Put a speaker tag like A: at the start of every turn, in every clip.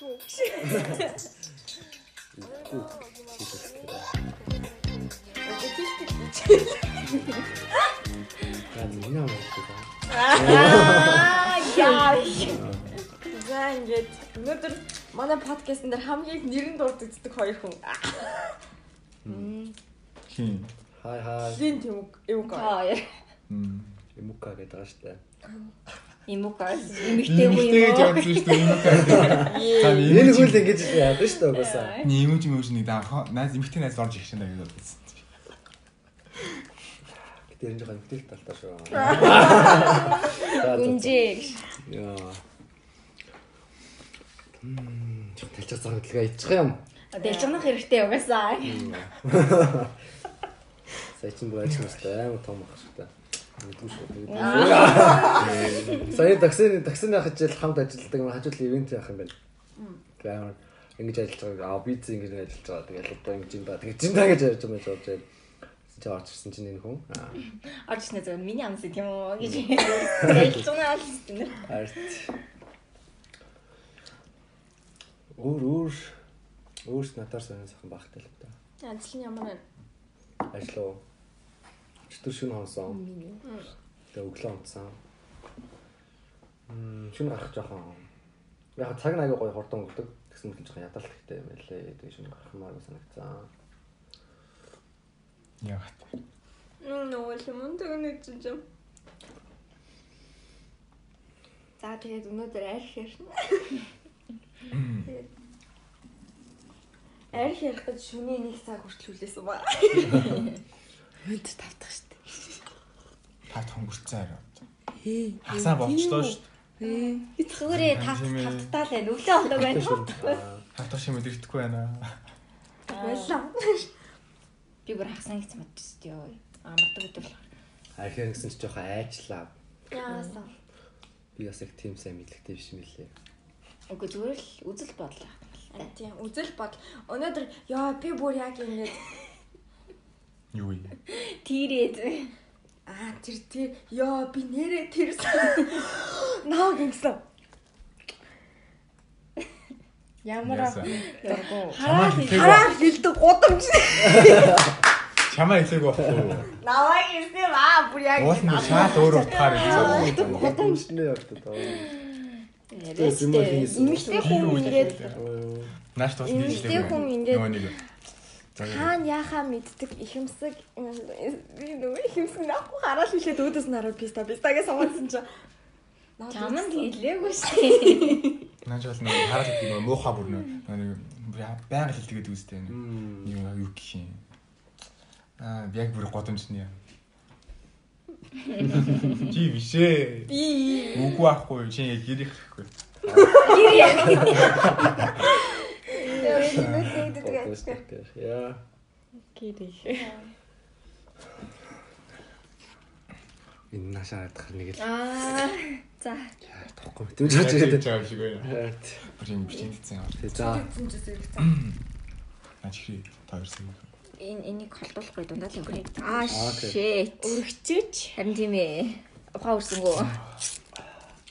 A: Чүү.
B: Миний амт гэдэг.
A: Аа яа. За ингээд өнөөдөр манай подкастн дээр хамгийн нэрэн дурддагддаг хоёр хүн.
C: Хин.
B: Хай хай.
A: Лин Тэмүг Эвга.
D: Хоёр.
B: Эмука гэдэг байгаа шүү дээ.
D: Имукас.
C: Имэгтэй
D: Имэгтэйгүй юм.
C: Имэгтэй.
B: Энэ хөл ингэж яадаг шүү дээ угаасаа.
C: Ни имэж имэж нэг даа найз имэгтэй найз орж ирэх шинэ гэж бодсон.
B: Гэтэ энэ жоохон эмхтэл талтай шүү.
D: Гүнжээ.
B: Яа. Мм, жоохон талчаа цаг хөдөлгөө иччих юм.
D: Дэлжгнах хэрэгтэй угаасаа.
B: Сая чинь бүр ажил настай амар том ах шүү дээ. Сая таксины таксины хичээл хамт ажилладаг юм хажууд ивент яах юм бэ? Гэмээр ингэж ажиллаж байгаа. Аа би зин ингэж ажиллаж байгаа. Тэгэл одоо ингэж юм ба. Тэгээд зин та гэж ярьж байгаа юм шиг болж чи орж ирсэн чинь энэ хүн. Аа.
D: Орж ирсэн зөв миний амс юм уу гэж. Дэлжгнаа л тийм.
B: Арт. Өөр өөр өөрс надаар сонир сайхан багтай л та.
A: Ажил нь ямар вэ?
B: Ажил уу? Чөтөр шүн хонсон. Тэгээ өглөө унтсан. Мм шүн гарах жоохон. Яг цаг нэг гоё хурдан өнгөрдөг. Тэгсэн мэт жоохон ядалт ихтэй юм байлээ. Тэгээ шүн гарах маа санагцсан.
C: Яг.
A: Нөө юм тэгнэ чинь. За тэгээд өнөөдөр арх ярина. Тэгээд арх ярих гэж шөнийн нэг цаг хүртэл хүлээсэн ба. Өнд тавтах штеп.
C: Тат хонгорцсан арай.
A: Хээ.
C: Хасаа болчлоо шүү дээ.
D: Зүгээрээ тав тавтаа л байна. Өглөө болоо байна.
C: Хатах шиг мэдрэхгүй байна.
A: Байлаа.
D: Би бүр хасан гэж мэдчихсэн ёо. Амардаг гэдэг бол.
B: Арх ярих гэсэн чи жоохон айчлаа.
A: Яасан.
B: Би бас их тийм сайн мэдлэгтэй биш юм лээ.
D: Үгүй зүгээр л үзэл бодол.
A: Тийм үзэл бод. Өнөөдөр яа би бүр яг ингэж
C: Юу юм?
D: Тийрээд.
A: аа тэр тэр яа би нэрээ тэр наа гингсэн.
D: Ямар
A: Хараа хараа хилдэг гудамж.
C: Чамаа хэлээг байхгүй.
A: Наваа ирсэн аа бүр яг
C: Уул нь шал өөр утгаар хэлсэн.
B: Гудамжны явдаг тоо.
D: Рэстэй.
A: Имэгтэй хүн ингээд
C: Нааш тус
A: Эмэгтэй хүн ингээд-
C: нөгөө нэг
A: хаана яхаа мэддэг ихэмсэг би нөгөө ихэмсэг наахгүй хараад хэлээд өөдөөс нь хараад писта пистагээ суусан чинь
D: Чам нь хэлээгүй шүү.
C: нааш бол нэг хараад гэдэг юм муухай бүр нэг байнга хэлдэг гэдэг үстэй.
B: Мм.
C: Юу юу гэх юм. Аа яг бүр годомжны. Чи бишээ.
A: би
C: Үгүй ахгүй чи яг гэрих гэхгүй.
B: Яа.
A: Гэрээ.
B: Энэ наашаа хадах нэг л
D: Аа. За.
B: тахгүй. Тэмж хаж ирээд.
C: чам шиг байна. Бүр юм бичигдсэн.
B: Тэг за.
C: Наач хий таарсан.
D: Энэ энийг холдуулахгүй дундаа л өнгөрөө.
A: Аа
D: Shit.
A: өргөчөөч.
D: Харин тийм ээ. Ухаа үрсэнгүү.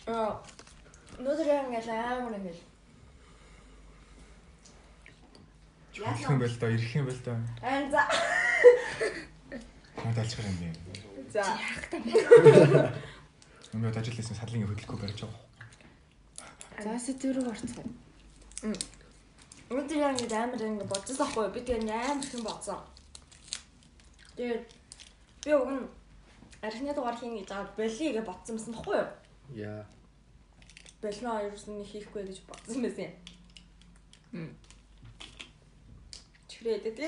A: Аа өнөөдөр яг ингээл амар ингээл
C: Ирэх юм байл да, ирэх юм байл да.
A: Аа за.
C: Мод алж гарах юм бэ.
A: За.
C: Өмнөд ажилласан садлын хөдөлгөхгүй барьж байгаа.
A: Зааса зүрэг орцгоо. Өнөөдөр яг ингээд амар ингээд бодсон ахгүй би тэгээ амар их юм бодсон. Тэгээд би уг нь архины дугаар хийн гэж аваад болиё гэж бодсон юмсан тахгүй юу?
B: Яа.
A: Болно ерөөсөн нэг хийхгүй гэж бодсон байсан юм. Чүрээд дээ.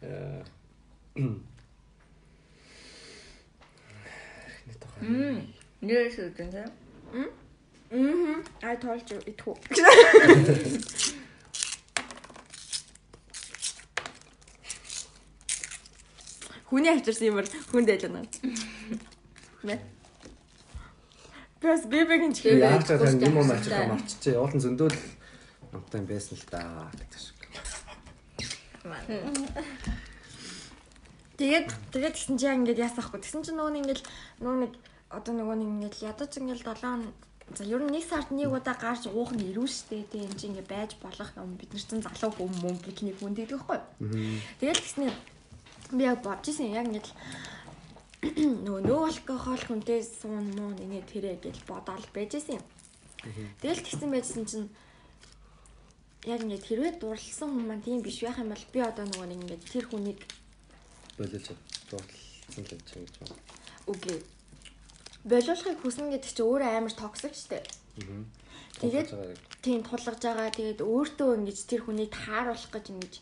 B: Яа.
D: Мм. Нэрээс үтэн тэ.
A: Мм. Ай тоолж идэх үү. Хүний авчирсан юмар хүнд айл байна. Нэ. Бас бибегийн
B: Би
A: чихээ.
B: чад юм юм ачаа марччихээ. Уулын зөндөөл амтай байсан л да гэдэг шиг.
A: Тэгээд тэгээд тэгсэн чи яг ингээд яасаахгүй. Тэгсэн чи нөгөө нэг нөгөө нэг одоо нөгөө нэг ингээд ядаж ингээд 7 За ер нь нэг сард нэг удаа гарч уух нь ирүүл штэ. Энэ чинь ингээ байж болох юм бид нар чинь залуу хүн мөн бикини хүн гэдэг байхгүй. Тэгэл тэгснээр би яг бодож исэн яг ингээд нөгөө нөө алкогол хүнтэй суун муу ингээ тэрэ гэж бодоол байж исэн. Тэгэл тэгсэн байжсэн чинь яг ингээд хэрвээ дурлсан хүн маань тийм биш байх юм бол би одоо нөгөө нэг ингээд тэр хүнийг
B: болиж дурдсан л гэж юм гэж байна.
A: үгүй болиулахыг хүснэ гэдэг чинь өөрөө амар токсик штэ. Тэгээд тийм тулгаж байгаа. Тэгээд өөртөө ингэж тэр хүнийг тааруулах гэж ингэж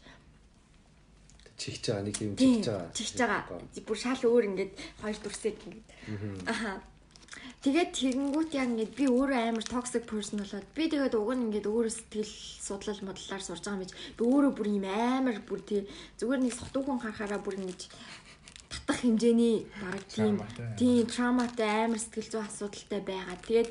B: чихж байгаа нэг юм чихж байгаа.
A: чигч байгаа. Бүр шал өөр ингэж хоёр дүрсээд ингэж. Аха. Тэгээд тэгэнгүүт яг ингэж би өөрөө амар toxic person болоод би тэгээд уг нь ингэж өөрөө сэтгэл судлал модлаар сурж байгаа юм биш. Би өөрөө бүр юм амар бүр тий зүгээр нэг сотуухан харахаараа бүр ингэж татах хэмжээний бараг тийм тийм трауматай амар сэтгэл зүйн асуудалтай байгаа. Тэгээд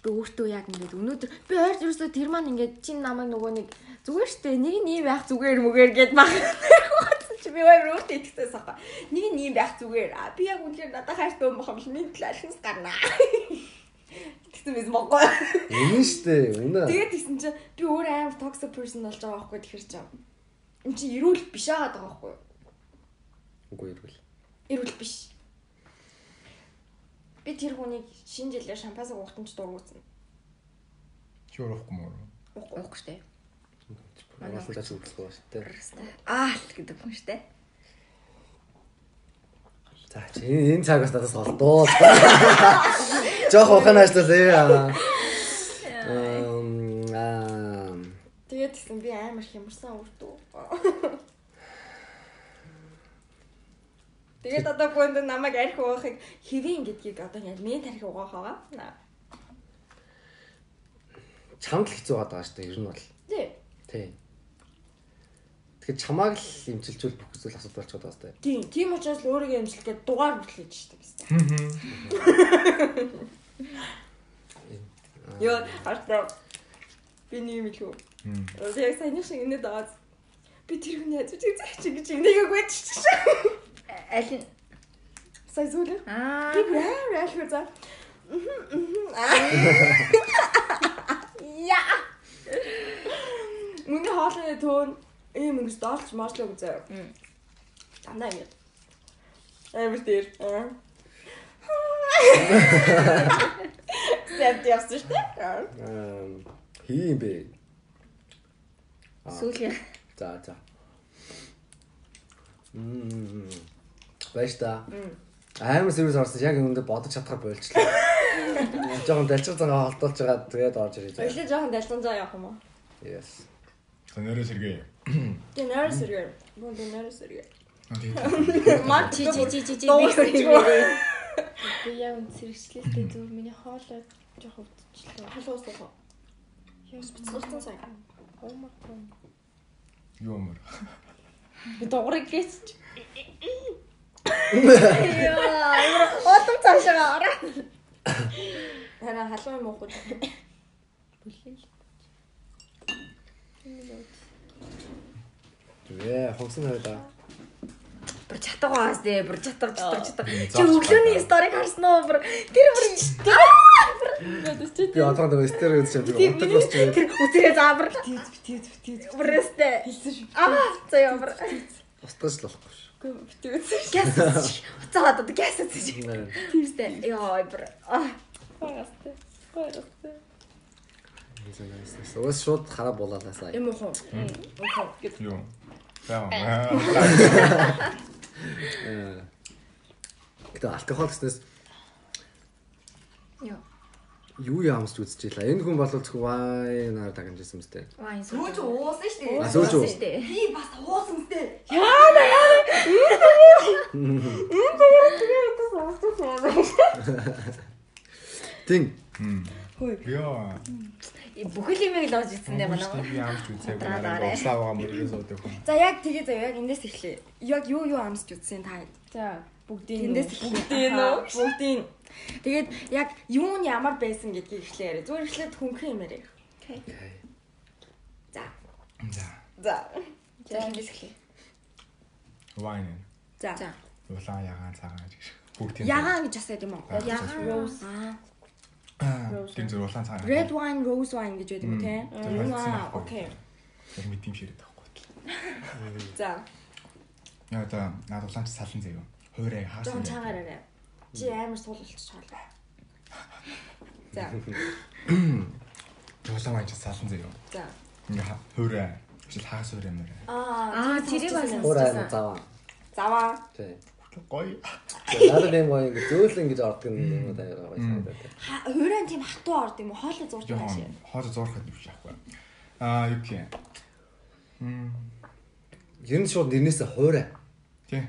A: би өөртөө яг ингэж өнөөдөр би ойр ерөөсөө тэр маань ингэж чин намайг нөгөө нэг зүгээр штэ нэг нь ийм байх зүгээр мүгээр гэд баг. Чи би өөр өөртөө итгэсэн саха. Нэг нь ийм байх зүгээр. А би яг үнээр надад хайртай юм бохом л минь талхнаас гарнаа. Тэгсэн мэс могоо.
B: Үнэн штэ. Үнэ.
A: Тэгээд тэгсэн чинь би өөр амар toxic person болж байгаа байхгүй тэгэхэр чинь. Энд чи эрүүл биш байгаа даа байхгүй?
B: Үгүй ирвэл.
A: Эрүүл биш. Би тэр хүнийг шинэ жилээр шампанс уухтан ч дургуутсан.
C: Чи урахгүй мөр.
D: Уухгүй штэ.
B: Манайх л тач үгэлгүй штэ.
D: Аа л гэдэг хүн штэ.
B: За чи энэ цагаас надаас олдоо. Жох ухаанаачлаа. Эм аа
A: Тэгээд тэгсэн би амар хямарсан үрдүү. Тэгээд одоо гүнд намайг арх уухыг хэвэн гэдгийг одоо яг мен тарих угаах байгаа.
B: чамд л хэцүү байгаа штэ ер нь бол.
A: Тий.
B: Тий. Тэгэхээр чамааг л имчилжүүл бүх зүйл асуудал болчиход байгаа штэ.
A: Тийм, тийм учраас л өөрийгөө эмчилгээд дугаар хийж штэ гэсэн. Йоо, хартаа. Би нэг юм илүү. Одоо яг сайн шиг инээд байгаа. Би тэр хүний хажууд заач гэж инээгээгүй ч чинь.
D: Аль нь
A: Сая зүлээ.
D: аа
A: Би бүр айлхэр за. Я. Миний хоолны төөн ийм ингэж доолч моочлог үзээ. Дандаа ингэ. Амар дээр. Сэт яасан шүү дээ.
B: Аа хий юм бэ.
D: сүүлийн
B: За за. Мм. Баяж та. Амар сервис орсон яг үүндээ бодож чадхаар болчихлоо. Жохон далчиг цагаа холдуулж байгаа тэгээд орж байгаа.
A: Өглөө жоохон далсан заа явах юм уу?
B: Yes.
C: Тэнэрэ сэргээ.
A: Тэ нэрс иргээ. Бон тэ нэрс иргээ.
C: Аа
A: Маа
D: чи чи чи чи чи би яг сэргчлээстэй зүгээр миний хоолой жоох өвдчихлээ.
A: халуус тоо. Бицгэрсэн сая.
D: Оомор.
C: Юу мөр.
A: Би дуурайг гээч.
D: Яа, отом цаашаа ороо.
A: Хараа халуун юм уухгүй.
B: Тэгээ хонсон хайда.
D: Бүр чатагаас дээ, бүр чатаг чатаг чатаг. Чи өглөөний сториг харсан уу? Бүр тэр бүр
B: Би одоо нэг стер үзэж байгаа.
D: тийм
B: Унтаг босч байгаа.
D: тэр үсгээ заабар.
A: Тийз тийз тийз.
D: Бүрээстэй.
A: Хэлсэн шүү.
D: Аа, за яа бүр.
B: Устгаж л болохгүй шүү.
A: Үгүй битгээс.
D: Гяс. Уцаад одоо гяс үзэж.
B: Нэ.
D: Тиймстэй. Яа, бүр. Аа. Баяртай. Баяртай.
B: Ус шууд хараа булаалаасаа.
A: Юм уу? Уу. Гэт.
C: Юу. Яа.
B: Гэтэ алкогол гэснээс
D: Яа.
B: юу яамсч үзчихлээ. Энэ хүн бол зөвхөн вайнаар дагнажсэн мэт.
D: Вайн
A: Сүүж уусан шүү дээ.
B: Сүүж уу?
D: дээ.
A: Би бас уусан мэт.
B: Тин.
A: Хөөе.
C: Яа.
D: Бүхэл юмыг л оож ицсэн дээ манай.
C: Би амж үзээгүй.
D: Утраарай.
C: Услаа байгаа мөрөөс өдөх.
A: За яг тэгээ за яг эндээс эхлэе. Яг юу юу амсч үзсэн та.
D: За, бүгдийн
A: Эндээс эхлэе. Бүгдийн. Тэгээд яг юу нь ямар байсан гэдгийг эхлэе яриа. Зүгээр эхлээд хөнгөн юм яриа. За.
C: За.
A: За.
D: За, эндээс эхлэе.
C: Wine.
A: За.
D: За.
C: Улаан ягаан цагаан гэж. Бүгд тийм.
A: Ягаан гэж асаад юм уу?
D: Ягаан.
A: Аа.
C: Тийм зөв улаан цагаан.
A: Red wine, rose wine гэж байдаг юм.
C: Тэр
A: Аа, окей.
C: Яг мэдэм ширэд байхгүй.
A: За,
C: Яа одоо наад улаан салан заяа. Хуурай хаас.
A: жоохон чангаар арай. Чи амар суулалч чаалаа. За,
C: Улаан маань салан заяа.
A: за.
C: Ингээ хуурай. Эсвэл хаас хуурай юм аа.
D: Тэрийг бас сонсчихсан.
B: заваа.
A: Заваа.
B: Тий.
C: Гоё.
B: Надад юм гоё ингэ зөөлөн ингэж ордог юм уу таа гоё санагдаад.
A: Хуурайн тийм хатуу орд юм уу? Хоолой зурж байгаа шээ.
C: Жохон хоол зуурхад биш яахгүй. Аа юу гэх юм.
B: Ер нь шууд нэрнээсээ хуурай.
C: Тий.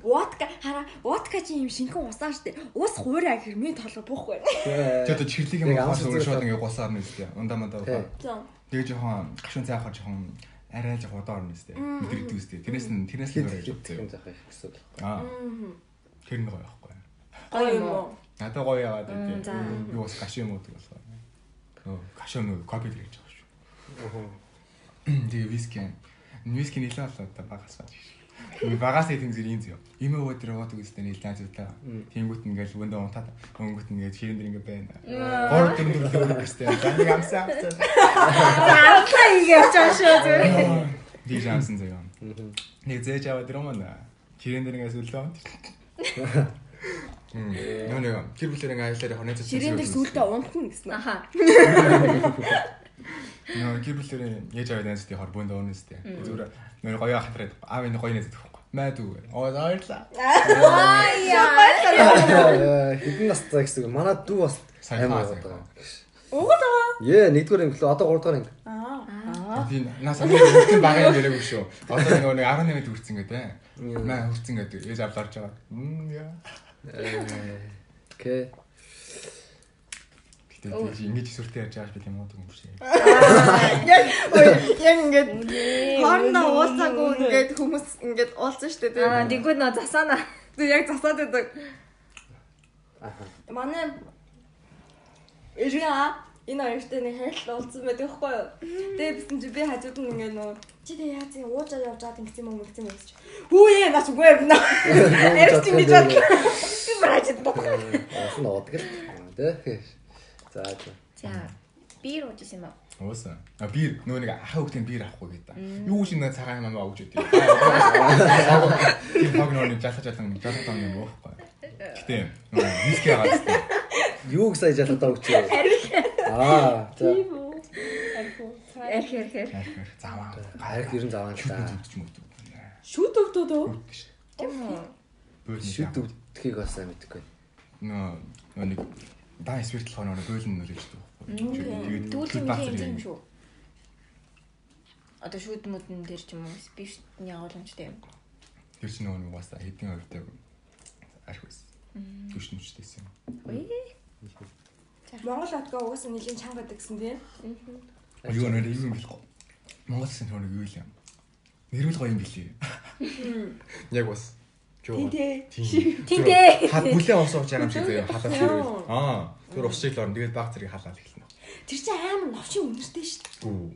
A: Водка хараа, водка чи юм шинхэн усаа штэ. Ус хуурай гэхэр миний толгой буухгүй.
C: Тэ одоо чиглэг юм зүгээр шууд ингээ гусаар нь үстэй. Ундаа мандаа
B: Тий.
C: ухаа.
A: За.
C: Тэгээ жоохон гашуун цаахаар жоохон арай жоохон удаа орно үстэй. Мэдрэгдүү үстэй. Тэрнээс нь тэрнээс нь зөө.
B: юм заах их гэсэн.
C: Аа. Тэр нь гоё байхгүй.
A: Гоё юм уу?
C: Надад гоё яваад байт. Юу бас гашуун юм уу гэх болохоор. Нөө гашуун нөө копи дэрэж байгаа шүү. Тэгээ виски. Виски нэлээд болоо бааж. Би багаас идэм зэрэг юм зөө. Имэ өдөр уудаг үстэй нэлээд зүйтэй. Тэнгүүт ингээл өндөө унтаад өнгөт ингээд ширэн дэр ингээд байна. Гор дөр дөр дөр үстэй. Заны амсаа амсаа.
A: Заавлаа ингэ явж байгаа шүү зүгээр.
C: Ди шансан заяа. Нэг зээж аваад мана. Ширэн дэр ингээс өлөө. Мм. Нөө нэг гэр бүлээр ингээ аялаар хоноо цэцэн.
A: Ширээн дээр сүултээ унтна гэсэн.
D: Аха.
C: Нөө гэр бүлээр яаж аваад найз тий хор бөөнд уунаас тий. Зүгээр нөө гоё хахтраад аав энэ гоё найз гэхгүй. Майдуу. Оо заярлаа.
B: Хэдэн настай гэсэн үг. Манай дүү бас
C: Сайн
B: амар байгаа.
A: Угад байгаа.
B: Ее, нэгдүгээр анги лөө одоо 3 дахь анги.
A: Аа.
C: Тийм нэг хүртэн багын яриаг шүү. Одоо нөгөө нэг 18-д хүрсэн гэдэг. Маа хүрсэн гэдэг. Ээж авлаарч байгаа. Мм яа.
B: Окей.
C: Тийм ингэж сүртэй ярьж байгаа би тийм уудаг юм шиг.
A: Яг яг ингээд хоорондоо уулзаагүй ингээд хүмүүс ингээд уулзсан штэ
D: Аа,
A: тийм.
D: тэгвэл нөө засаана.
A: Тэг яг засаад байдаг.
B: Аха.
A: Манай Ирга энэ хоёртой нэг харилцаа уулзсан байдаг байхгүй юу? Тэгээ бисэн чи би хажууд нь ингээд нөө чи тэг яа зин уужаа явж байгаа гэсэн юм уу гэсэн юм чи. Хүү яа наач үгүй юм наа. Эрт ингэж бод. Би браажид бод.
B: Осон уудаг л. Тэ. За за.
D: За. Бир ууж исэн юм аа.
C: Уусан. А бир нөгөө нэг ахаа хүүхдийн бир авахгүй гэдэг. Юу шиг нэг цагаан юм аа өгч өгдөө. Тийм баг нөгөө жалах жалан жалах тань юм уухгүй. Гэтэ виски агаад.
B: Юу гэж сая жалгадаа өгчөө. Аа, за.
D: Арх арх арх.
C: Хайр заваа.
B: Хайр ер нь заваа л да.
A: Шүт өвдөд үү?
D: Тийм үү.
B: Шүд өвдөхийг бас сайн мэдгүй.
C: нөө нөө нэг дан спирт болохоор нөө бөөлн нөрөж дүү. Тэгээд
D: Түүлийн юм юм шүү. Одоо шүүд мөдөн дээр ч юм уу спиртний агуулмжтай юм.
C: Тэр чинь нөгөө нэг бас хэдийн хувьтай арх байсан. Түш нүчтэйсэн.
D: Ой.
A: Монгол отгоо угаасаа нэлийн чанга гэдэг гэсэн тийм.
C: Юу нэр юм бэлгүй. Монгол сэн нөгөө нэг юу юм. Нэрвэл гоё юм билий. Яг бас.
A: Тинтээ.
D: Тинтээ.
C: Хад бүлээн ус ууж байгаа юм шиг заяа халаа
A: Яа.
C: хэрэг. Аа. Тэр ус шиг л орно. Тэгээд баг зэрэг халаал эхэлнэ.
A: Тэр чинь амар новшин үнэртэй шүү дээ.
C: Үу.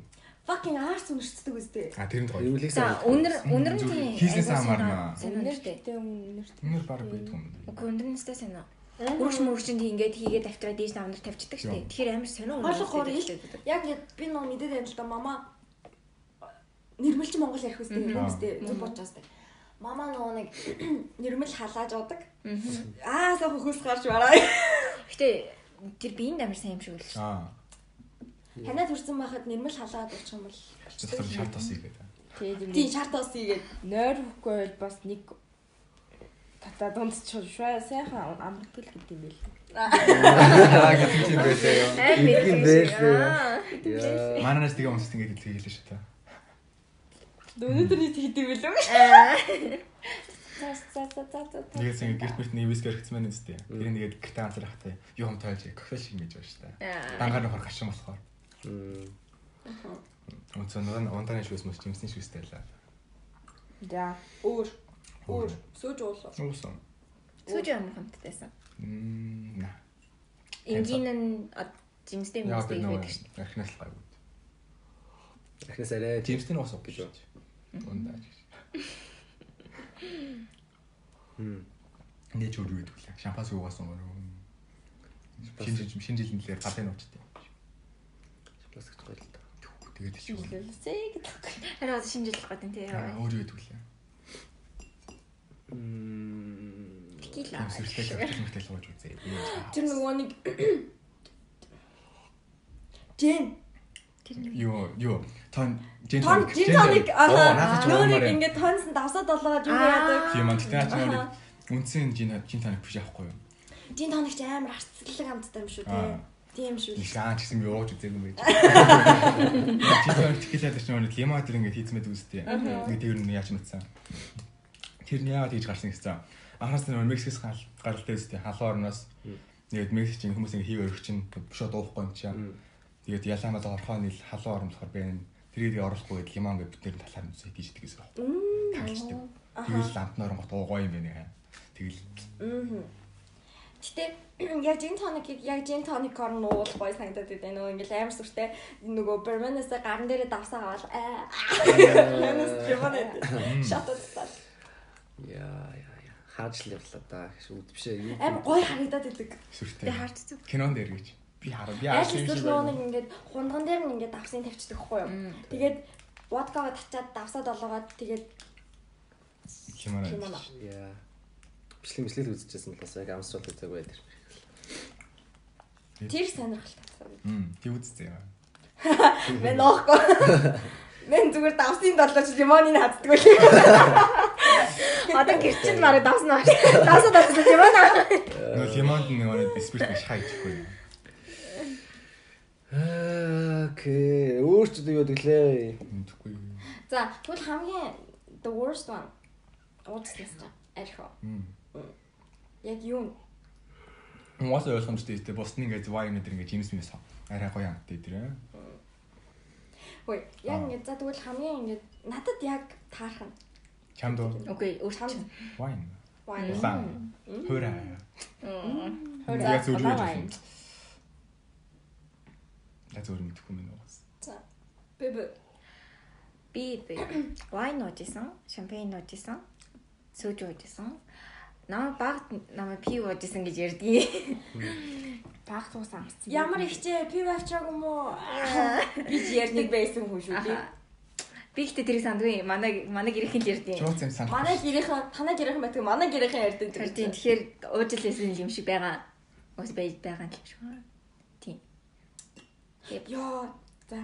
A: Fucking arts үнэрчдэг үстэй.
C: А тэрэнд гоё.
B: Юмлыг
D: За, өнөр өнөр нь тийм.
C: Хийснээс.
D: Сайн үнэртэй.
A: үнэртэй.
C: Өнөр баг бийт юм.
D: Үгүй өнөрнөстэй сайн аа. Өргөш мөргөчөнд ингээд хийгээд авчраад дийш намнар тавьчихдаг штеп. Тэгэхээр амар сонио
A: ил. Яг би нөө мэдээд байна л да мама нэрмэлч Монгол ярих үстэй юм үстэй зүг үстэй. Мама нөгөө нэг нэрмэл халааж удаг. Аа саа хөхөс гарч бараа.
D: Гэтэ тэр биеинд амар сайн юм шиг үлж.
C: Аа.
A: Танаа төрсэн байхад нэрмэл халаад болчих юм бол
C: Тэр шат тас игээд.
A: тийм шарт ус ийгээд
E: Нойр хөхгүй бол бас нэг тата дундчих шваа сайхан амрагтал гэдэг юм байл.
C: Аа гэдэг юм
B: байлээ.
D: Аа.
B: Яа.
C: Мананаас тэгээ унсд ингээд хэлээ шүү дээ.
E: Өнөөдөр нийт хийдэг байлаа. За за за за за.
C: Тэгээд ингэ гэрт мэрт нэг виски хэрэгцсэн байна үстэй. Тэр нэгээд гэртээ анзаар хахтай юу юм тоож кофе шиг ингэж байна шүү дээ.
D: Аа.
C: Дангаар нөхөр гашин болохоор.
B: Мм.
C: Өнцөн нуун ундааны шүүс мөс жимсний шүүстэй лаа.
E: За.
A: өөр өөр сөөж уулаа.
C: Нуусан.
D: Сүүж амар хамттайсан.
C: Мм.
D: Нь жимстэй мөстэй байдаг шүү.
C: архинаас л гайгүй.
B: Эхнээс арай
C: Жимсний уус гэж байна. Ундаа.
B: Мм.
C: Нэ ч гэдэг вэ? Шампанс уугаас юм уу? Шинэ жил шинэ жилийн нэлээд гадаа нуучтай.
B: Пластик гоё л да.
C: Тэгээд
A: гэдэг.
D: Харин одоо шинэ жил гот энэ тий.
C: Өөрөө ядгүлээ.
B: Мм.
C: Яа.
A: Тэр нөгөө нэг Жин
C: Юу юу тон жин
A: тон жин тоник аа
C: нөө
A: нөө нэг ингээд тонсон давсаад болгоод юу яадаг.
C: Тийм аа тэгтээ наач нэг үнсэн жин жин тоник биш яахгүй юу?
A: Жин тоник ч амар арцлаг амттай юм шүү тий. Тийм шүү.
C: Их аа ч гэсэн би ууж үзээгүй юм байж. Жин тоник дээр чинь нэг лимон дээр ингээд хийцмэд үзтээ. Ингээд тэр нь яаж мэдсэн. Тэр нь яагаад хийж гарсан гэсэн. Анхаас нь Мексикээс гаралтай үстэй халуун орноос тэгээд Мексикийн хүмүүс ингээд хийв өрөх чинь шууд уухгүй юм чаа. Тэгээд ялаамаа орхоо нийл халуун орн болохоор бэ. Тэрийг оруулахгүй гээд лимон ингээд бүтээр талаар нь үсээ хийж дэгээс байна. Таглаждаг. Тэгэл ламт норон гот уугаа юм байна. Тэгэл
A: Аа. Гэтэ яг жин тоникийг яг жин тоникоор нь уул гой санагдаад байдаг нөгөө ингээл амар сүртэй нөгөө берменээс гарн дээрээ давсаа аваад аа. Берменес жимонэ. Шатаад.
B: Яа яа яа. Хаач л явлаа да. Шүүд биш ээ. Юу.
A: Амар гой харагдаад байдаг.
C: сүртэй.
D: Би харж зүг.
C: Кинон дээр гэж. Би хар би юм
A: эсвэл нөгөө нэг ингээд хундган дээр нь ингээд давсан тавьчихдаг хгүй юу. Тэгээд водкагаа татчаад давсаад олгоод тэгээд кимоно.
B: Яа. Бичлэг мислэл үзчихсэн болохоос яг амсрал үзээгүй байдаг.
A: Тэр сонирхолтой татсан.
C: Мм, тий үзтээ.
A: Мэн оохгүй. Мэн зүгээр давсын долооч лимоныг хаддаг үл.
D: Одоо гэр чинь мараа давсан аа. Давсан давсан юм аа.
C: Нөө лимонд нэг нэг спирт биш хайж ихгүй.
B: Аа, Окей. Өөрчлөлт юу гэвэл
C: Мэдхгүй.
A: За тэгвэл хамгийн the worst one уудснаас та архи. Яг юу
C: Уус ойлгомжтой тийм бусны ингээд вайн өдр ингээд Джеймс Мис арай гоё амт дээр тийм.
A: Хөөе яг ингээд за тэгвэл хамгийн ингээд надад яг таарах нь
C: Чамд
D: Окей, өөр
A: чамд
D: чинь.
C: вайн.
A: вайн.
C: Улаан. Хөрөө.
A: Хөөе,
C: Яг зөв
D: улаан
C: үү.
D: вайн.
C: Я зөв мэдхгүй юм уус.
A: За. Би би
D: вайн уужсэн, шампань уужсэн, сүүж уужсэн. Нам баг намайг пив уужсэн гэж ярьдгийг. Баг туус амссан.
A: ямар ихчээ пив авчааг юм уу? Би ч ярныг байсан хүн шүү дээ.
D: Би ихтэй тэрийг сандгүй. Манай манай гэрийнхэн л ярьдیں۔
C: Чууц юм санах.
A: Манай гэрийнхэн танай гэрийнхэн байдаг манай гэрийнхэн ярьдаг
D: тийм тэгэхээр уужилсэн юм шиг байгаа. Ус байж байгаа юм шиг.
A: Йоо. За.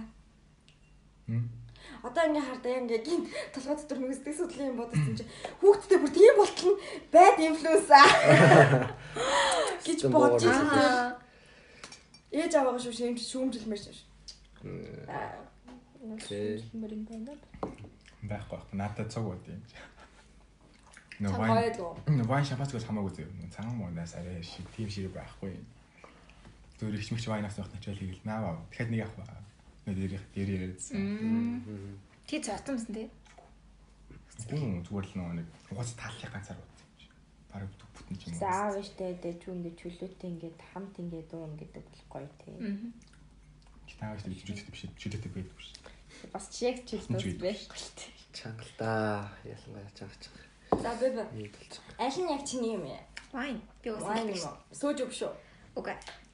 A: Одоо ингээ хардаа ингээ гин толгой дотор нэг сэтгэл судлын юм бодсон чинь хүүхдтэй бүр тийм болтол нь байд инфлюенс аа гэж бодож
B: Аа.
A: байгаа.
D: Аа.
A: Ээж аваагаа шүү шимж шүүмжилмээр шүү. Аа.
B: Окей.
A: Мөрин байна.
C: байхгүй байхгүй. Надад цог бод юм. Нөө
A: Чам
C: вайн. Нөө вайн шампанскоос хамаагүй зөв. Цагаан муунаас арай шиг тийм шиг байхгүй. Зүгээр их мэгч вайнаас явах начаал хийгээл нааваа. Дахиад нэг авах ба. Нөө дээр яриадсан.
D: Тий цоцсон тий.
C: Гүн зүгээр л нэг угаас тааллах ганцаар бод. Бараг бүтэн ч юм уу.
A: Заав штэ дэж ингээд чөлөөтэй ингээд хамт ингээд дуун гэдэг бол гоё тий.
C: Таавч тийм чөлөөтэй биш чөлөөтэй байдаг биш.
A: Бас чек чөлөөтэй байхгүй л тий.
B: Чангалта. Ялангуяа чангаж.
A: За.
B: Нийтэлж.
A: Аль нь яг чиний юм яа?
D: Вайн. Би ус
A: Вайн
D: юм.
A: юм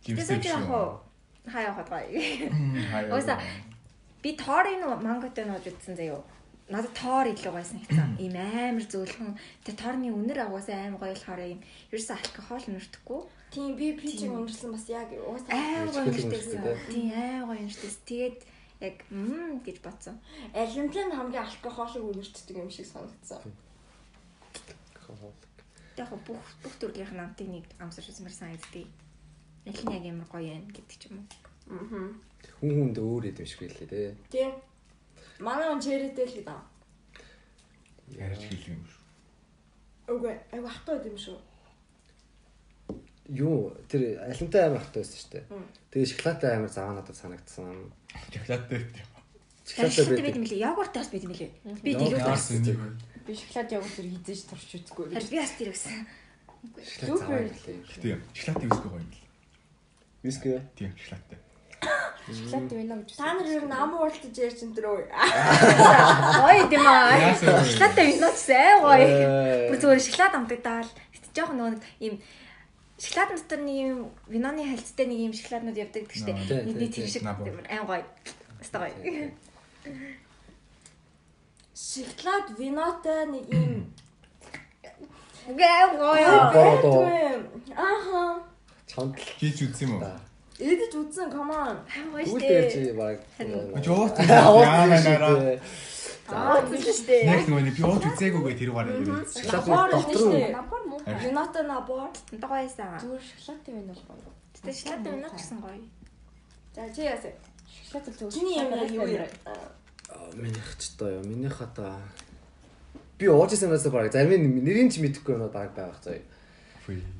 A: Сөөж өг шүү.
D: Окей.
C: Гимстэй
D: Тэсэж
C: биш
D: яг
C: үү?
D: уу. Хаяа хатгай.
C: Хаяа.
D: Ууса би тоорын манготой нууж утсан заяо. Надад тоор илүү гойсон хэвчээ. Ийм амар зөөлхөн. Тэр тоорны үнэр агуусаа амар гоё болохоор ийм ерөөсөө алкогол нэртэхгүй.
A: Тийм би пичиг унжсан бас яг уусаа
D: Амар гоё
B: үнэртэй,
D: Тийм амар гоё нэртэйс. Тэгээд яг мм гэж бодсон.
A: алимплен хамгийн алкохолыг үнэрчдэг юм шиг санагдсан.
D: Яг хөө бүх бүх төрлийн намтыг нэг амсарч үзмэр санагдтыг. Аль нь яг амар гоё юм гэдэг ч юм уу.
A: Аа.
B: Хүн хүнд өөр юм шиг байлээ те.
A: Тийм. Манай он чэрэтэй л гэдэг.
C: Ярьж хэлэх юм шүү.
A: Үгүй айгу хатуу юм шүү.
B: Юу тэр алимтай амар хатуу байсан шүү дээ. Тэгээ шоколадтай амар заваа надад санагдсан.
C: Шоколадтай тийм.
D: Шоколад
B: Шоколадтай
D: байт юм лээ. Йогуртаас байт юм лээ. Би
C: яасан нэг вэ?
A: Би шоколад явуулж тэр хизээж турч үзгүй.
D: Би бас.
B: Шоколад заваа байлээ.
C: Тийм. Шоколадтай виски гоё юм.
B: Виски.
C: Тийм, шоколадтай.
A: Шоколад байна гэж. Та нар ер нь ам уултаж ярьж энэ төрөө.
D: Гоё юм аа. Шоколадтай виноч сайн гоё.
B: Э,
D: Бүр зүгээр шоколад амтагдаал. Гэтэ жоох нөгөө нэг ийм шоколад дотор нэг юм виноны хальцтай нэг юм шоколаднууд явдаг гэдэг
B: тий,
D: Нэг
B: тий,
D: тийм шиг айн гоё. Өстой гоё.
A: Шоколад винотой нэг юм
D: Айн гоё.
B: Бороо. Чамд
C: Хийж үзсэн юм уу?
A: Эдэж үзсэн come on.
D: Гоё
B: дээр
D: штэ.
B: чи баг.
C: Жоо.
B: Аа
C: Яа наараа.
D: Аа.
C: Яг нөгөө би ууж үзээгүйгээ тэр гараа ирээ.
A: Набор
B: доктор
A: шүү
B: нь
A: дээ.
E: Набор муу.
A: Винотой набор.
D: Гоёсан.
E: Зүгээр шоколадтай байна бол гоё.
D: Тэ шоколад винот гэсэн гоё.
A: За чи яасан?
E: Шоколад л зөв.
A: Чиний юм яг юу юм?
B: Минийх ч тоо юу. Минийх одоо би ууж ирсэнээс баг зарим нь нэрийг ч мэдэхгүй юм баг байх заяа.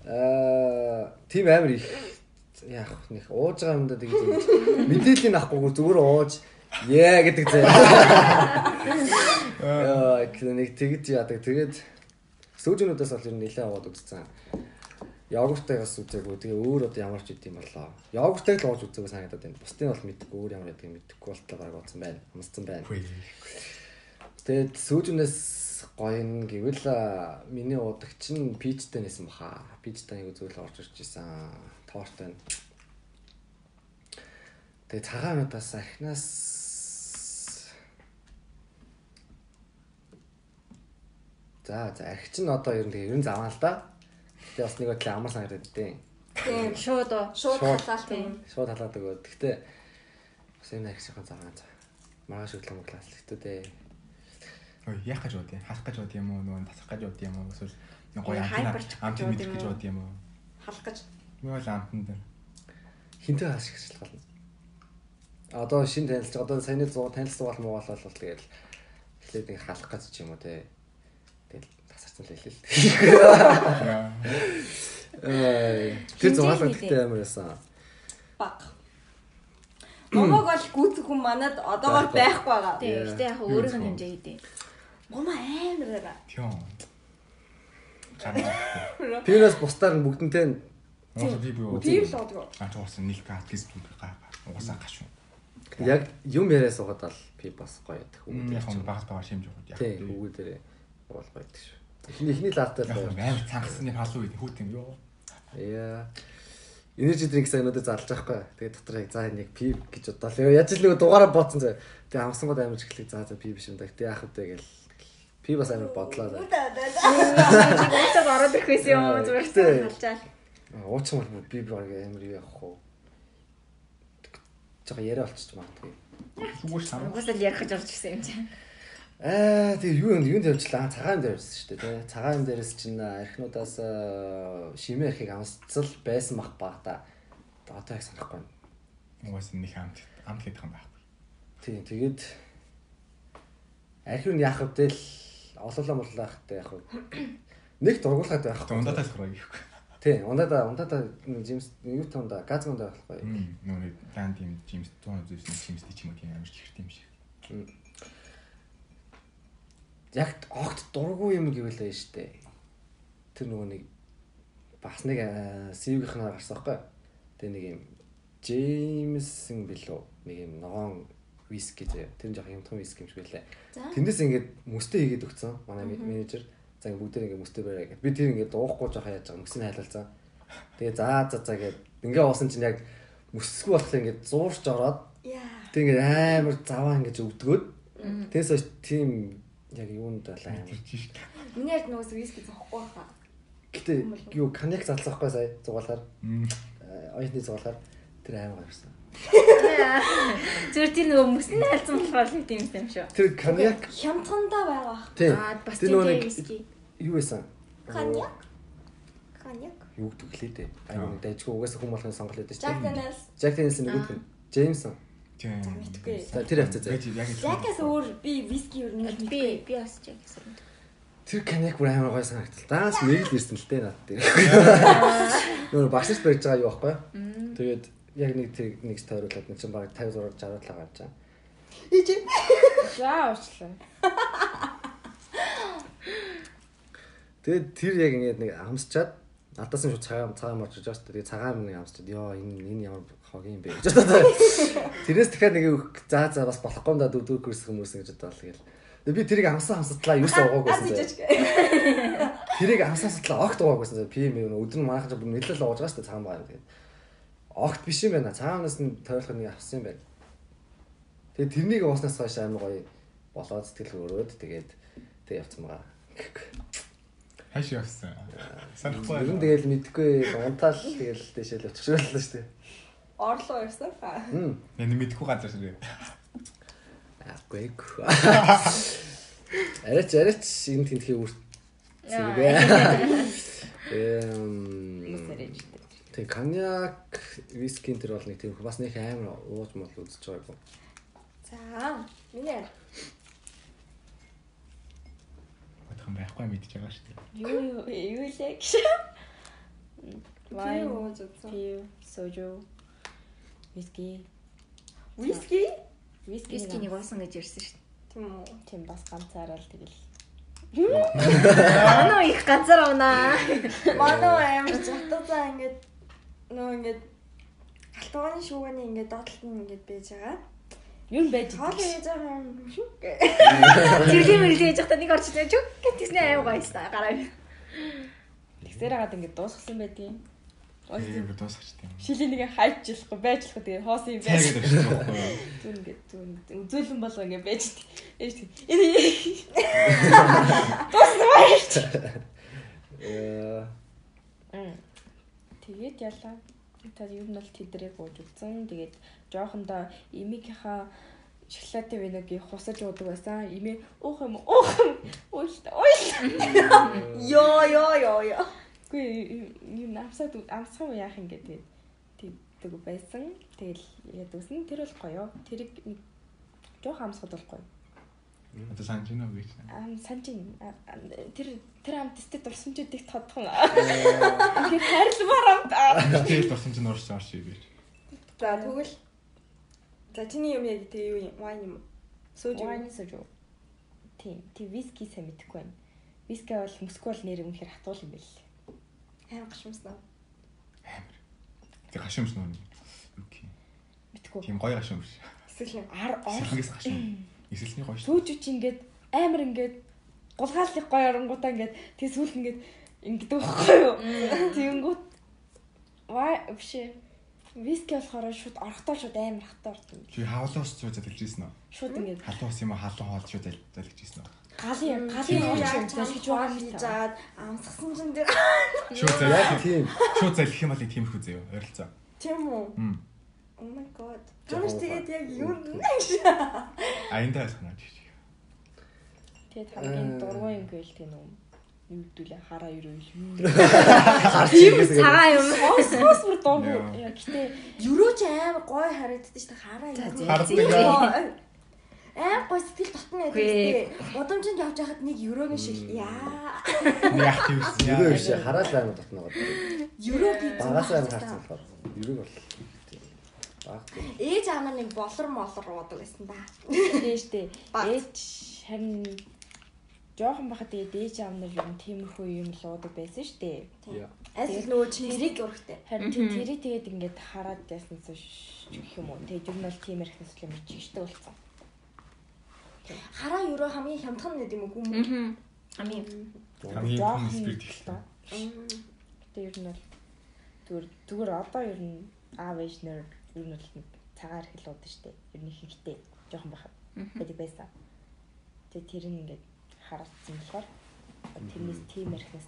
B: Аа, тийм амар их яах нэг ууж байгаа юмдаа тэгж мэдээллийн авахгүйгээр зүгээр ууж яа гэдэг заяа. Аа, нэг тэгж яадаг. Тэгээд сүүжнүүдээс бол ер нь нэлээд аваад үзсэн. Йогуртайгаас үзээгүй. Тэгээ өөр одоо ямар ч идэм болоо. Йогуртайг л ууж үзээгүй санагдаад байна. Бусдын бол мэдгүй өөр ямар ядгийг мэдгүй болтлоо баг уусан байна. Амссан байна. Тэгээд сүүжнээс гоё нь гэвэл миний уудаг чинь пичтэй нэсэн баха. Пичтэй нэг зүйл орж ирж исэн. Тоортой. Тэгээд цагаануудаас ахнаас За за арх чинь одоо ер нь тэгээ ер нь заваа л да. Гэтэ бас нэг бодлоо амар санагдаад дээ.
A: Тийм.
D: Шууд уу.
A: Шууд халаалт юм.
B: Шууд халаад өгөө. Гэтэ бас энэ архисын заваа за. Маргааш өглөө класс л гэтээ дээ.
C: Яах гэж бод юм? Халах гэж бод юм уу? Нөгөө тасах гэж бод юм уу? Эсвэл нэг гоё
D: гэж
C: амт
D: бод
C: мэдэх
D: юм
C: гэж
D: уу?
C: бод юм уу?
A: Халах гэж.
C: Би бол амтан дээр.
B: хинтээ хаашгичлах болно. Одоо шин танилцж одоо саяны 100 танилцсан бол муу болол бол тэгэл эхлээд ингээ халах гэж ч юм уу те. Тэгэл тасарсан л хэлээ л. Тэр
D: Хинтээ
B: зугаалга
D: хийлээ.
B: гэхдээ амар байсан.
A: Баг. Момог бол гүцэх хүн манад одоогоор байхгүй байгаа.
B: Yeah.
D: Гэтэ яг өөрийнх нь хэмжээ гэдэг.
A: Момо амар байгаа.
C: Тийм. Чамаа.
B: Тэрнээс бусдаар нь бүгдэнтэй нь
C: би би уу.
A: Тийм л одгоо.
C: Аа чуусан нэг гад гис би гай. Уусаа гаш.
B: яг юм яриа суугаад бол би бас гоё ядах
C: Яг
B: үг.
C: юм багт байгаа шимж өгöd. Яг.
B: Тий, үгүй дээрээ бол гоё ядах шүү. Эхний эхний лаатай л
C: Яг амар цангасны халуу үед хүүт юм ёо.
B: Яа. Энержи дринк сайнуудыг зарлаж байхгүй. Тэгээд дотор яг за нэг пив гэж бодлоо. Яаж л нэг дугаараа бооцсон зөө. Тэгээд амсангууд амарч эхлэх за за пив биш юм да. Гэтэ яах вэ гээл. Пив бас амар бодлоо. за.
D: Уцаад ороод ирэх байсан юм зүгээр халжаал.
B: Уучин бол би би баг амар явах уу. Жага яриа болчих магадгүй.
C: Зүгээр сам.
D: Угсаа л ярих гэж орж ирсэн юм чинь.
B: Аа тэгээ юу юм юунд явуулчлаа цагаан дээр байсан шүү дээ тий. Цагаан дээрээс чинь архинуудаас аа, шимээ архийг амсцал байсан бах баг та. Одоо яг санахгүй.
C: Уус нэг амт амт гэдэг юм байхгүй.
B: Тийм тэгээд архив нь яах вэ л олоолаа моллаа хахтай вэ? Нэг дургуулгаад байх.
C: Ундатаа сурах юм.
B: Тий, ундаа ундаа Джеймс юу та ундаа газ ундаа байхгүй.
C: Нөгөө банд юм Джеймс 100 зүйлсэн Джеймс ч юм уу тийм амар чихэрт юм шиг.
B: Яг огт дурггүй юм гэвэл ээ штэ. Тэр нөгөө нэг бас нэг сивгийнхнаар гарсан байхгүй. Тэгээ нэг юм Джеймсэн билүү нэг юм ногоон виски зөө. Тэр нь жоох юмтхан виски юм шиг байлаа. Тэндээс ингээд мөстэй хийгээд өгсөн. Манай менежер за ингээд бүгдээр ингээд мөстэй барай гэд. Би тэр ингээд уухгүй жоох яаж байгаа мөсийг хайлалцсан. Тэгээ за за за гэд ингээ уусан чинь яг мөссгүй болохоор ингээд зуурч ороод тэг ингээд амар заваа ингээд өвдгөөд. Тэгээс хойш тийм яг юунд байлаа амар.
C: Жишг.
A: Миний ярд нөгөөс виски зоохгүй хаа.
B: Гэтэ юу коньяк залсан байхгүй сая зугаалаар.
C: Мм.
B: Оюутны зугаалаар тэр амар гарсан.
D: Зүгээр тэр нөгөө мөсний хальсан болохоор л тийм юм шүү.
B: Тэр коньяк
A: Хямдхандаа байгаа.
D: Аа бас тийм
B: нэг
D: виски.
B: юу байсан?
A: Коньяк. Коньяк.
B: Юу гэдэг лээ дээ. Нэг дайчгүй угаасаа хүм болохын сонголт өгдөө
A: Jack
B: чинь.
A: Daniels.
B: Jack Daniels нэг үг. Jameson.
C: Тийм.
A: Мэдгүй.
B: За тэр хавцаа заа.
A: Jack-аас өөр би виски ер нь
D: Би би бас яг гэсэн.
B: Тэр коньяк бүр амар гой санагдтал. Даас мэгэл ирсэн л дээ над дээр. Нөр багшч барьж байгаа юу байхгүй? Тэгээд яг нэг тэр нэг тойруулаад нэг чинь баг 56 60 талаа гарч байгаа.
E: За уучлаа.
B: Тэгээд тэр яг ингээд нэг амсчаад надаас нь шууд цагаан цагаан марч байгаа шүү дээ. Тэгээд цагаан нэг амсчаад ёо энэ энэ ямар хогийн бэ гэж бодоод. Тэрээс дахиад нэг өгөх за за бас болохгүй юм да дөрөв курс хүмүүс гэж бодлоо гээл. Тэгээ би тэрийг амсан хамсатлаа юу ч уугаагүйсэн. заяа. Тэрийг амсан хамсатлаа огт уугаагүйсэн. заяа. PM юу өдөр нь манайхан бүр нэлээд ууж байгаа шүү дээ цагаан байгаа юм тэгээд. Огт биш юм байна. Цагаанаас нь тойрох нэг авсан юм байна. Тэгээд тэрнийг ууснаас хойш амар гоё болоод сэтгэл хөөрөөд тэгээд тэг явцсан байгаа.
C: Хайш явсан. Санахгүй
B: нь тэгэл мэдгүй унтаал тэгэл дэшэл очих шиг боллоо шүү дээ.
A: Орлоо явсан.
B: Хм.
C: Энэ мэдхгүй газар ширээ.
B: Аагүй. Арайч арайч энэ тентхий үр. Зэрэгэ. Эм Тэг коньяк, виски энэ төр бол нэг тийм бас нэг амар ууж мол үзэж байгаагүй.
A: За, миний
C: Бодхон байхгүй мэдчихэж байгаа шүү дээ.
E: Юу юу юу лээ гэж.
A: Вайн, ууж үзсэн.
E: пив, сожу, виски.
A: Виски?
E: Виски нэг
D: уусан гэж ярьсан шүү
A: Тийм үү.
E: тийм бас ганцаараа л тэгэл.
D: дээ. Анаа их газар унаа.
A: Манай амар зутаа ингээд нөө ингээд галтгооны шууганы ингээд доотлолт нь ингээд байж байгаа.
E: Юу байж
A: Хоол
E: идэг.
A: яаж байгаа юм шүү.
D: Тэрлийн мэрэл хийж байхдаа нэг орч ирж чүг гэтгснээ аим гоё ста гараа.
E: Тэгсээр хагаад ингээд дуусгасан байдгийн.
C: Тэгээд дуусгач тийм.
E: Шилийн нэг хайчихлахгүй байжлахгүй тэгээ хоосон юм байж.
C: Юу?
E: Зүн ингээд зүн үзүүлэн болго ингээд байж идэг. Ээж тэг. Энэ
B: Э
E: тэгээд ялаа. Та ер нь бол тэдрийг ууж үлдсэн. Тэгээд жоохондоо имийнхаа шоколад виногийн хусаж уудаг байсан. Имээ уух юм уух юм. Уйл уйл.
A: Йоо ёо ёо ёо.
E: Гүй юм амсаад амсах юм яах юм гэдэг. Тэгдэг байсан. Тэгэл яд үсэн тэр бол гоё. Тэрийг нэг жоох амсахад бол гоё.
C: Одоо санаж байна уу гэж.
E: Ам санжин а- а- тэр тэр амт тест дурсан ч идэх тодхон. Тэгэхээр харилмаар амт.
C: Тэгээд дурсан чинь уурч орч ирээ.
A: За тэгвэл За чиний юм яг тэг юу юм? Вайн юм. Сууж юм.
E: Вайн сожоо. Тийм, тийм виски сайн мэдэхгүй байна. Виски бол бол нэр үнэхээр хатуул юм байл.
A: Аим гашмсан.
C: Тэг хашимс нөө. Окей.
E: Мэдхгүй.
C: Тийм гоё хашим биш.
A: Эсвэл
E: Ар ор
C: хашим. Эсэлсний гоё шүү.
E: сүүжүүч ингээд амар ингээд гулгааллах гоё оронгуудаа ингээд тэг сүүл ингээд ингээд байхгүй юу. Тэгэнгүүт вай биш ээ. Виски болохоор шууд орохдоо шууд амар хатаа орд юм.
C: Чи хавлуус зүү залгижсэн үү?
E: Шууд ингээд
C: Халуус юм уу халуун хоол шүү залгижсэн үү?
E: галын галын юм
A: залхиж байгаа
E: юм.
A: жаад амсгсан чинь тэр
C: Шууд
B: яг
C: залгих.
B: тийм.
C: Шууд залгих юм бол тиймэрхүү заяа. Ойролцоо.
A: тийм үү? Oh my god. Танаас тэгээд яг юу
C: А энэ тайлх наа чи.
E: Тэгээд хамгийн
B: Аа.
E: дургуй юм гээл тийм үү. Юу гэдүүлээ хараа юу юу.
B: Тийм
D: Цагаан юм.
E: Осмос бүр дургуй.
C: Яа.
E: Гэтээ
A: Ерөө ч амар гоё харагддаг шүү дээ. Хараа юу.
D: за.
C: Харддаг.
A: Аим гоё сэтгэл татна гэдэг. Удамжинд явж байхад нэг ерөөгийн шиг яа.
C: Нэг ах тийм шүү.
B: Юу биш хараал аймаг татна гоо.
A: Ерөө би
B: Багаас аймаг харсан болохоор. Юурыг бол. Баг.
A: Ээж аав нар нэг болор молор уудаг байсан да.
E: тийм штэ.
A: Баг.
E: Ээж харин жоохон бахад тэгээд ээж аав нар юм тиймэрхүү юм луудаг байсан.
B: Яа.
A: Аль их нөгөө чинэрийг зурагтай.
E: Харин тийм тэрий тэгээд ингээд хараад яасан ч гэх юм уу. Тэгээд нь бол тийм ярих нэсэл юм чигштэй болсон.
A: Хараа ерөө хамгийн хямдхан нэг юм уу хүмүүс.
D: Мм. Амийн.
C: Хамгийн том спирт
E: л
C: ихтэй.
E: Гэтэ ер нь бол зүгээр зүгээр одоо ер нь аав ээж нэр ер нь бол нэг цагаар хэлээд штэ. Ер нь ихэнхдээ жоохон байхад байдаг байсан. Тэгээ тэр нь ингээд хараацсан болохоор тэрнээс тийм ярихнаас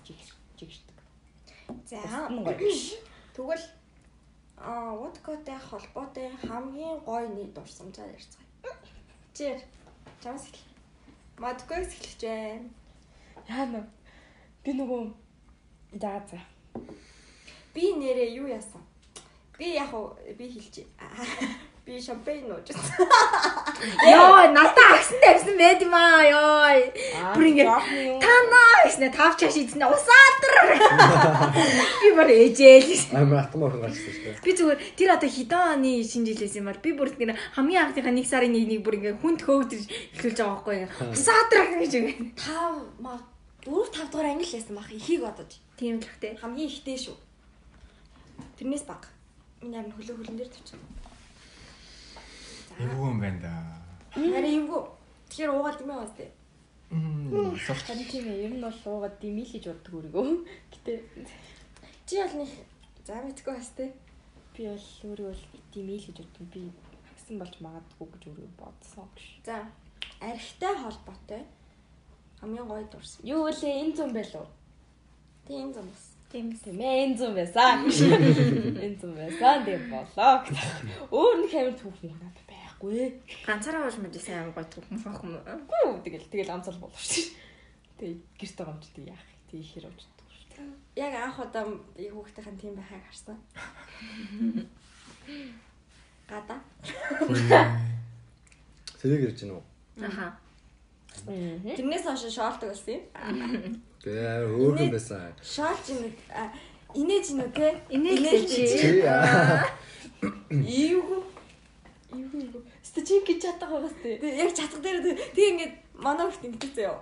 E: жигшдэг.
A: За тэгвэл аа водкотой холбоотой хамгийн гоё нийт дурсамжаар ярьцгаая. Чир. Чамс эхэл. Мадгүй эхэлж байна.
E: Яа нэ. Би нөгөө за за.
A: Би нэрээ юу яасан? Би яг уу би хэлчихье. Би шампань нуужсан.
D: Йоо, надаа агсантай авсан байд юм аа. Йоо. Бүр ингээд
E: та
D: Танаа гэснэ тав чаш идснэ усаатар. Би бүр ээжээл.
B: Аймаг атмаар гарчсан шүү дээ.
D: Би зүгээр тэр одоо хэдэн оны шинэ жилээс юм бол би бүр тэр хамгийн анхныхаа нэг сарын нэг нэг бүр ингээ хүнд хөөгдөж эхлүүлж байгаа байхгүй ингээ. Усаатар гэж үгүй.
A: 5 маа 4 5 дугаар англи байсан бах ихийг бодож.
D: Тийм л хтэй.
A: Хамгийн ихтэй шүү. Тэрнээс баг. Миний амин хөлөө хөлн дээр тавьчих.
C: Эвгүй юм байна да.
A: Харин эвгүй. Тэгэхээр уугаад юм аа тээ.
C: Мм.
E: Харин тийм ээ. Ер нь бол уугаад димил гэж боддог өөрийгөө. Гэтэ
A: Чи бол нэг за мэдгүй бас тээ.
E: би бол өөрийгөө бол димил гэж боддог. Би хагсан болж магадгүй гэж өөрийгөө бодсон гэж.
A: За архитай холбоотой хамгийн гоё дурсан.
E: Юу вэ? Энэ зам байлуу?
A: Тийм зам бас.
E: Ээ. Энэ зам байсан. Энэ зам байсан. Тийм болоо. Өөр нэг амир түүх юм надад байхгүй.
D: Ганцаараа ууж мэдээ сайн юм фах юм.
E: Үгүй тэгэл тэгэл амцал болов шүү. Тэгээ гэрт байгаа юм чи тэг яах. Тэг ихэр уучдаг шүү.
A: Яг анх удаа яг хүүхдийнхэн тийм байхаг харсан. Гада.
B: Сэрэг ирж гинөө.
D: Аха.
A: Тэрнээс хойш шоолдог болсон юм.
B: Тэгээ хөөхөн байсан.
A: Шоолч юм инээж юм уу те?
D: Инээж чи.
A: Ийгүү.
E: Юу юу. Стачиг гэж чадах байгаас.
A: Тэгээ яг чатга дээр тэг ингээд манай хүүхд ингээд заяа.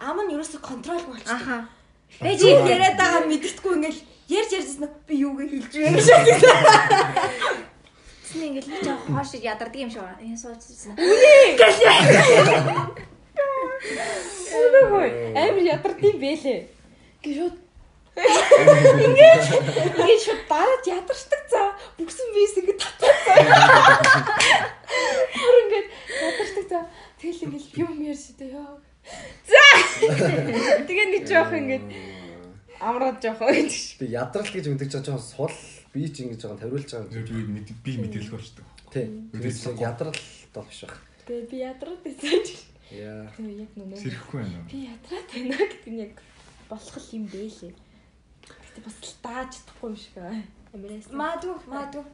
A: Ам нь ерөөсө контрол болчих.
D: Аха.
A: Э чи яриад байгаа мэддэхгүй ингээд ярьж ярьжсэн би юуг хэлж вэ гэж.
D: Тэсний ингээд л жаа хоош ядардаг юм шиг. Энэ суудсан.
E: Өөгүй. Амир ядардсан бэлээ. Гişүүд Ингээд ингээд шууд дараад ядарчдаг цаа. Бүгсэн бис ингээд татсан. Бүр ингээд ядарчдаг цаа. Тэгэл ингээд юм ярьж дээ ёо. За. Тэгээ нэг жоох ингээд амраад жоох гэж.
B: Би ядрал гэж мэдэж байгаа жоохон сул би ч ингэж байгаа тавиулж байгаа.
C: Би мэд- би мэдрэлгүй болчтой.
B: Тий. Ядрал дол биш баг.
E: Тэгээ би ядраад байсан.
B: Яа.
E: Тэгээ яг нүнэ.
C: Сэрэхгүй байна уу?
E: Би ядраад байна гэдэг нь яг болох юм бэлээ. Гэтэ бас л дааж чадахгүй юм шиг аа. Амираас.
A: Маадгүй, маадгүй.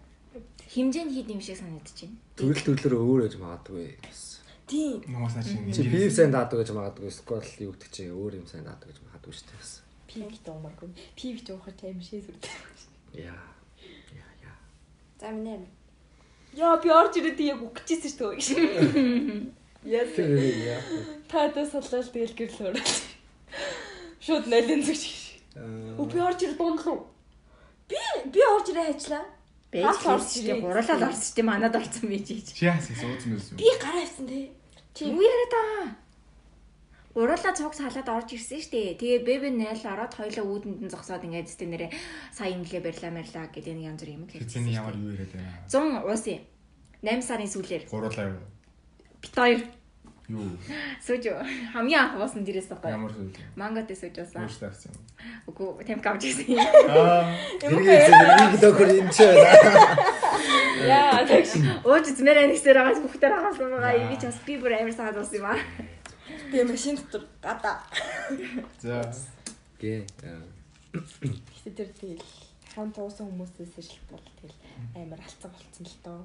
D: Химжээ нь хід юм шиг санагдаж байна.
B: Төрөл төлөөр өөр ээж магадгүй.
A: Тийм.
C: Нугасаа чи
B: Чи пив сайн даадаг гэж магадгүй. Сквал юу гэдэг чи өөр юм сайн даадаг гэж магадгүй шүү дээ. бас.
E: Пив дуумаагүй. Пив дуухаар тайм шээ сүрдээ.
B: Яа. Яа яа.
A: За минь.
E: Яа би орж ирээд яг үгчихсэн шүү дээ. Яа.
B: Яа.
E: Та дэ соллол тэгэл гэрэл ороод. Шууд налин зүгч. Үгүй би орж ирээд дундлуу.
A: Би би орж ирээ ажиллаа.
D: Бэж
E: орж ирээ.
D: гурлаад орсч тийм манад орсон байж ийж.
C: Чи яасан суудсан байсан
A: Би гараа авсан те.
D: Юу яриад байгаа? Уруулаа цуг салаад орж ирсэн дээ. Тэгээ бэбэ найл ороод хоёлоо үүдэнд нь зогсоод ингээд зү нэрээ сайн инглээ барьлаа марьлаа гэдэг нэг янз бүр юм хэлсэн.
C: Хэзээний ямар юу яриад байна?
D: 100 уус юм. 8 сарын сүүлээр
C: Гурлаа юу?
D: Бит хоёр
C: Юу?
D: сууж хамгийн анх уусан дээрээс байгаа.
C: Ямар зүйл?
D: Мангот сууж уусан.
C: Өөртөө авсан.
D: Үгүй темп авч ирсэн.
C: Аа.
B: Тэргээ зэрэг доктор энэ ч байна.
E: Яа тэгш.
D: Ууж змээр анисээр байгаас бүхтэр хагасан байгаа. Эми ч бас би бүр амар саад уусан юм аа.
A: Би машин дотор гадаа.
C: За.
B: Гээ.
E: Гэтэ тэр тэгэл хамт уусан хүмүүсээс шилт бол тэгэл амар алцсан болцсон л доо.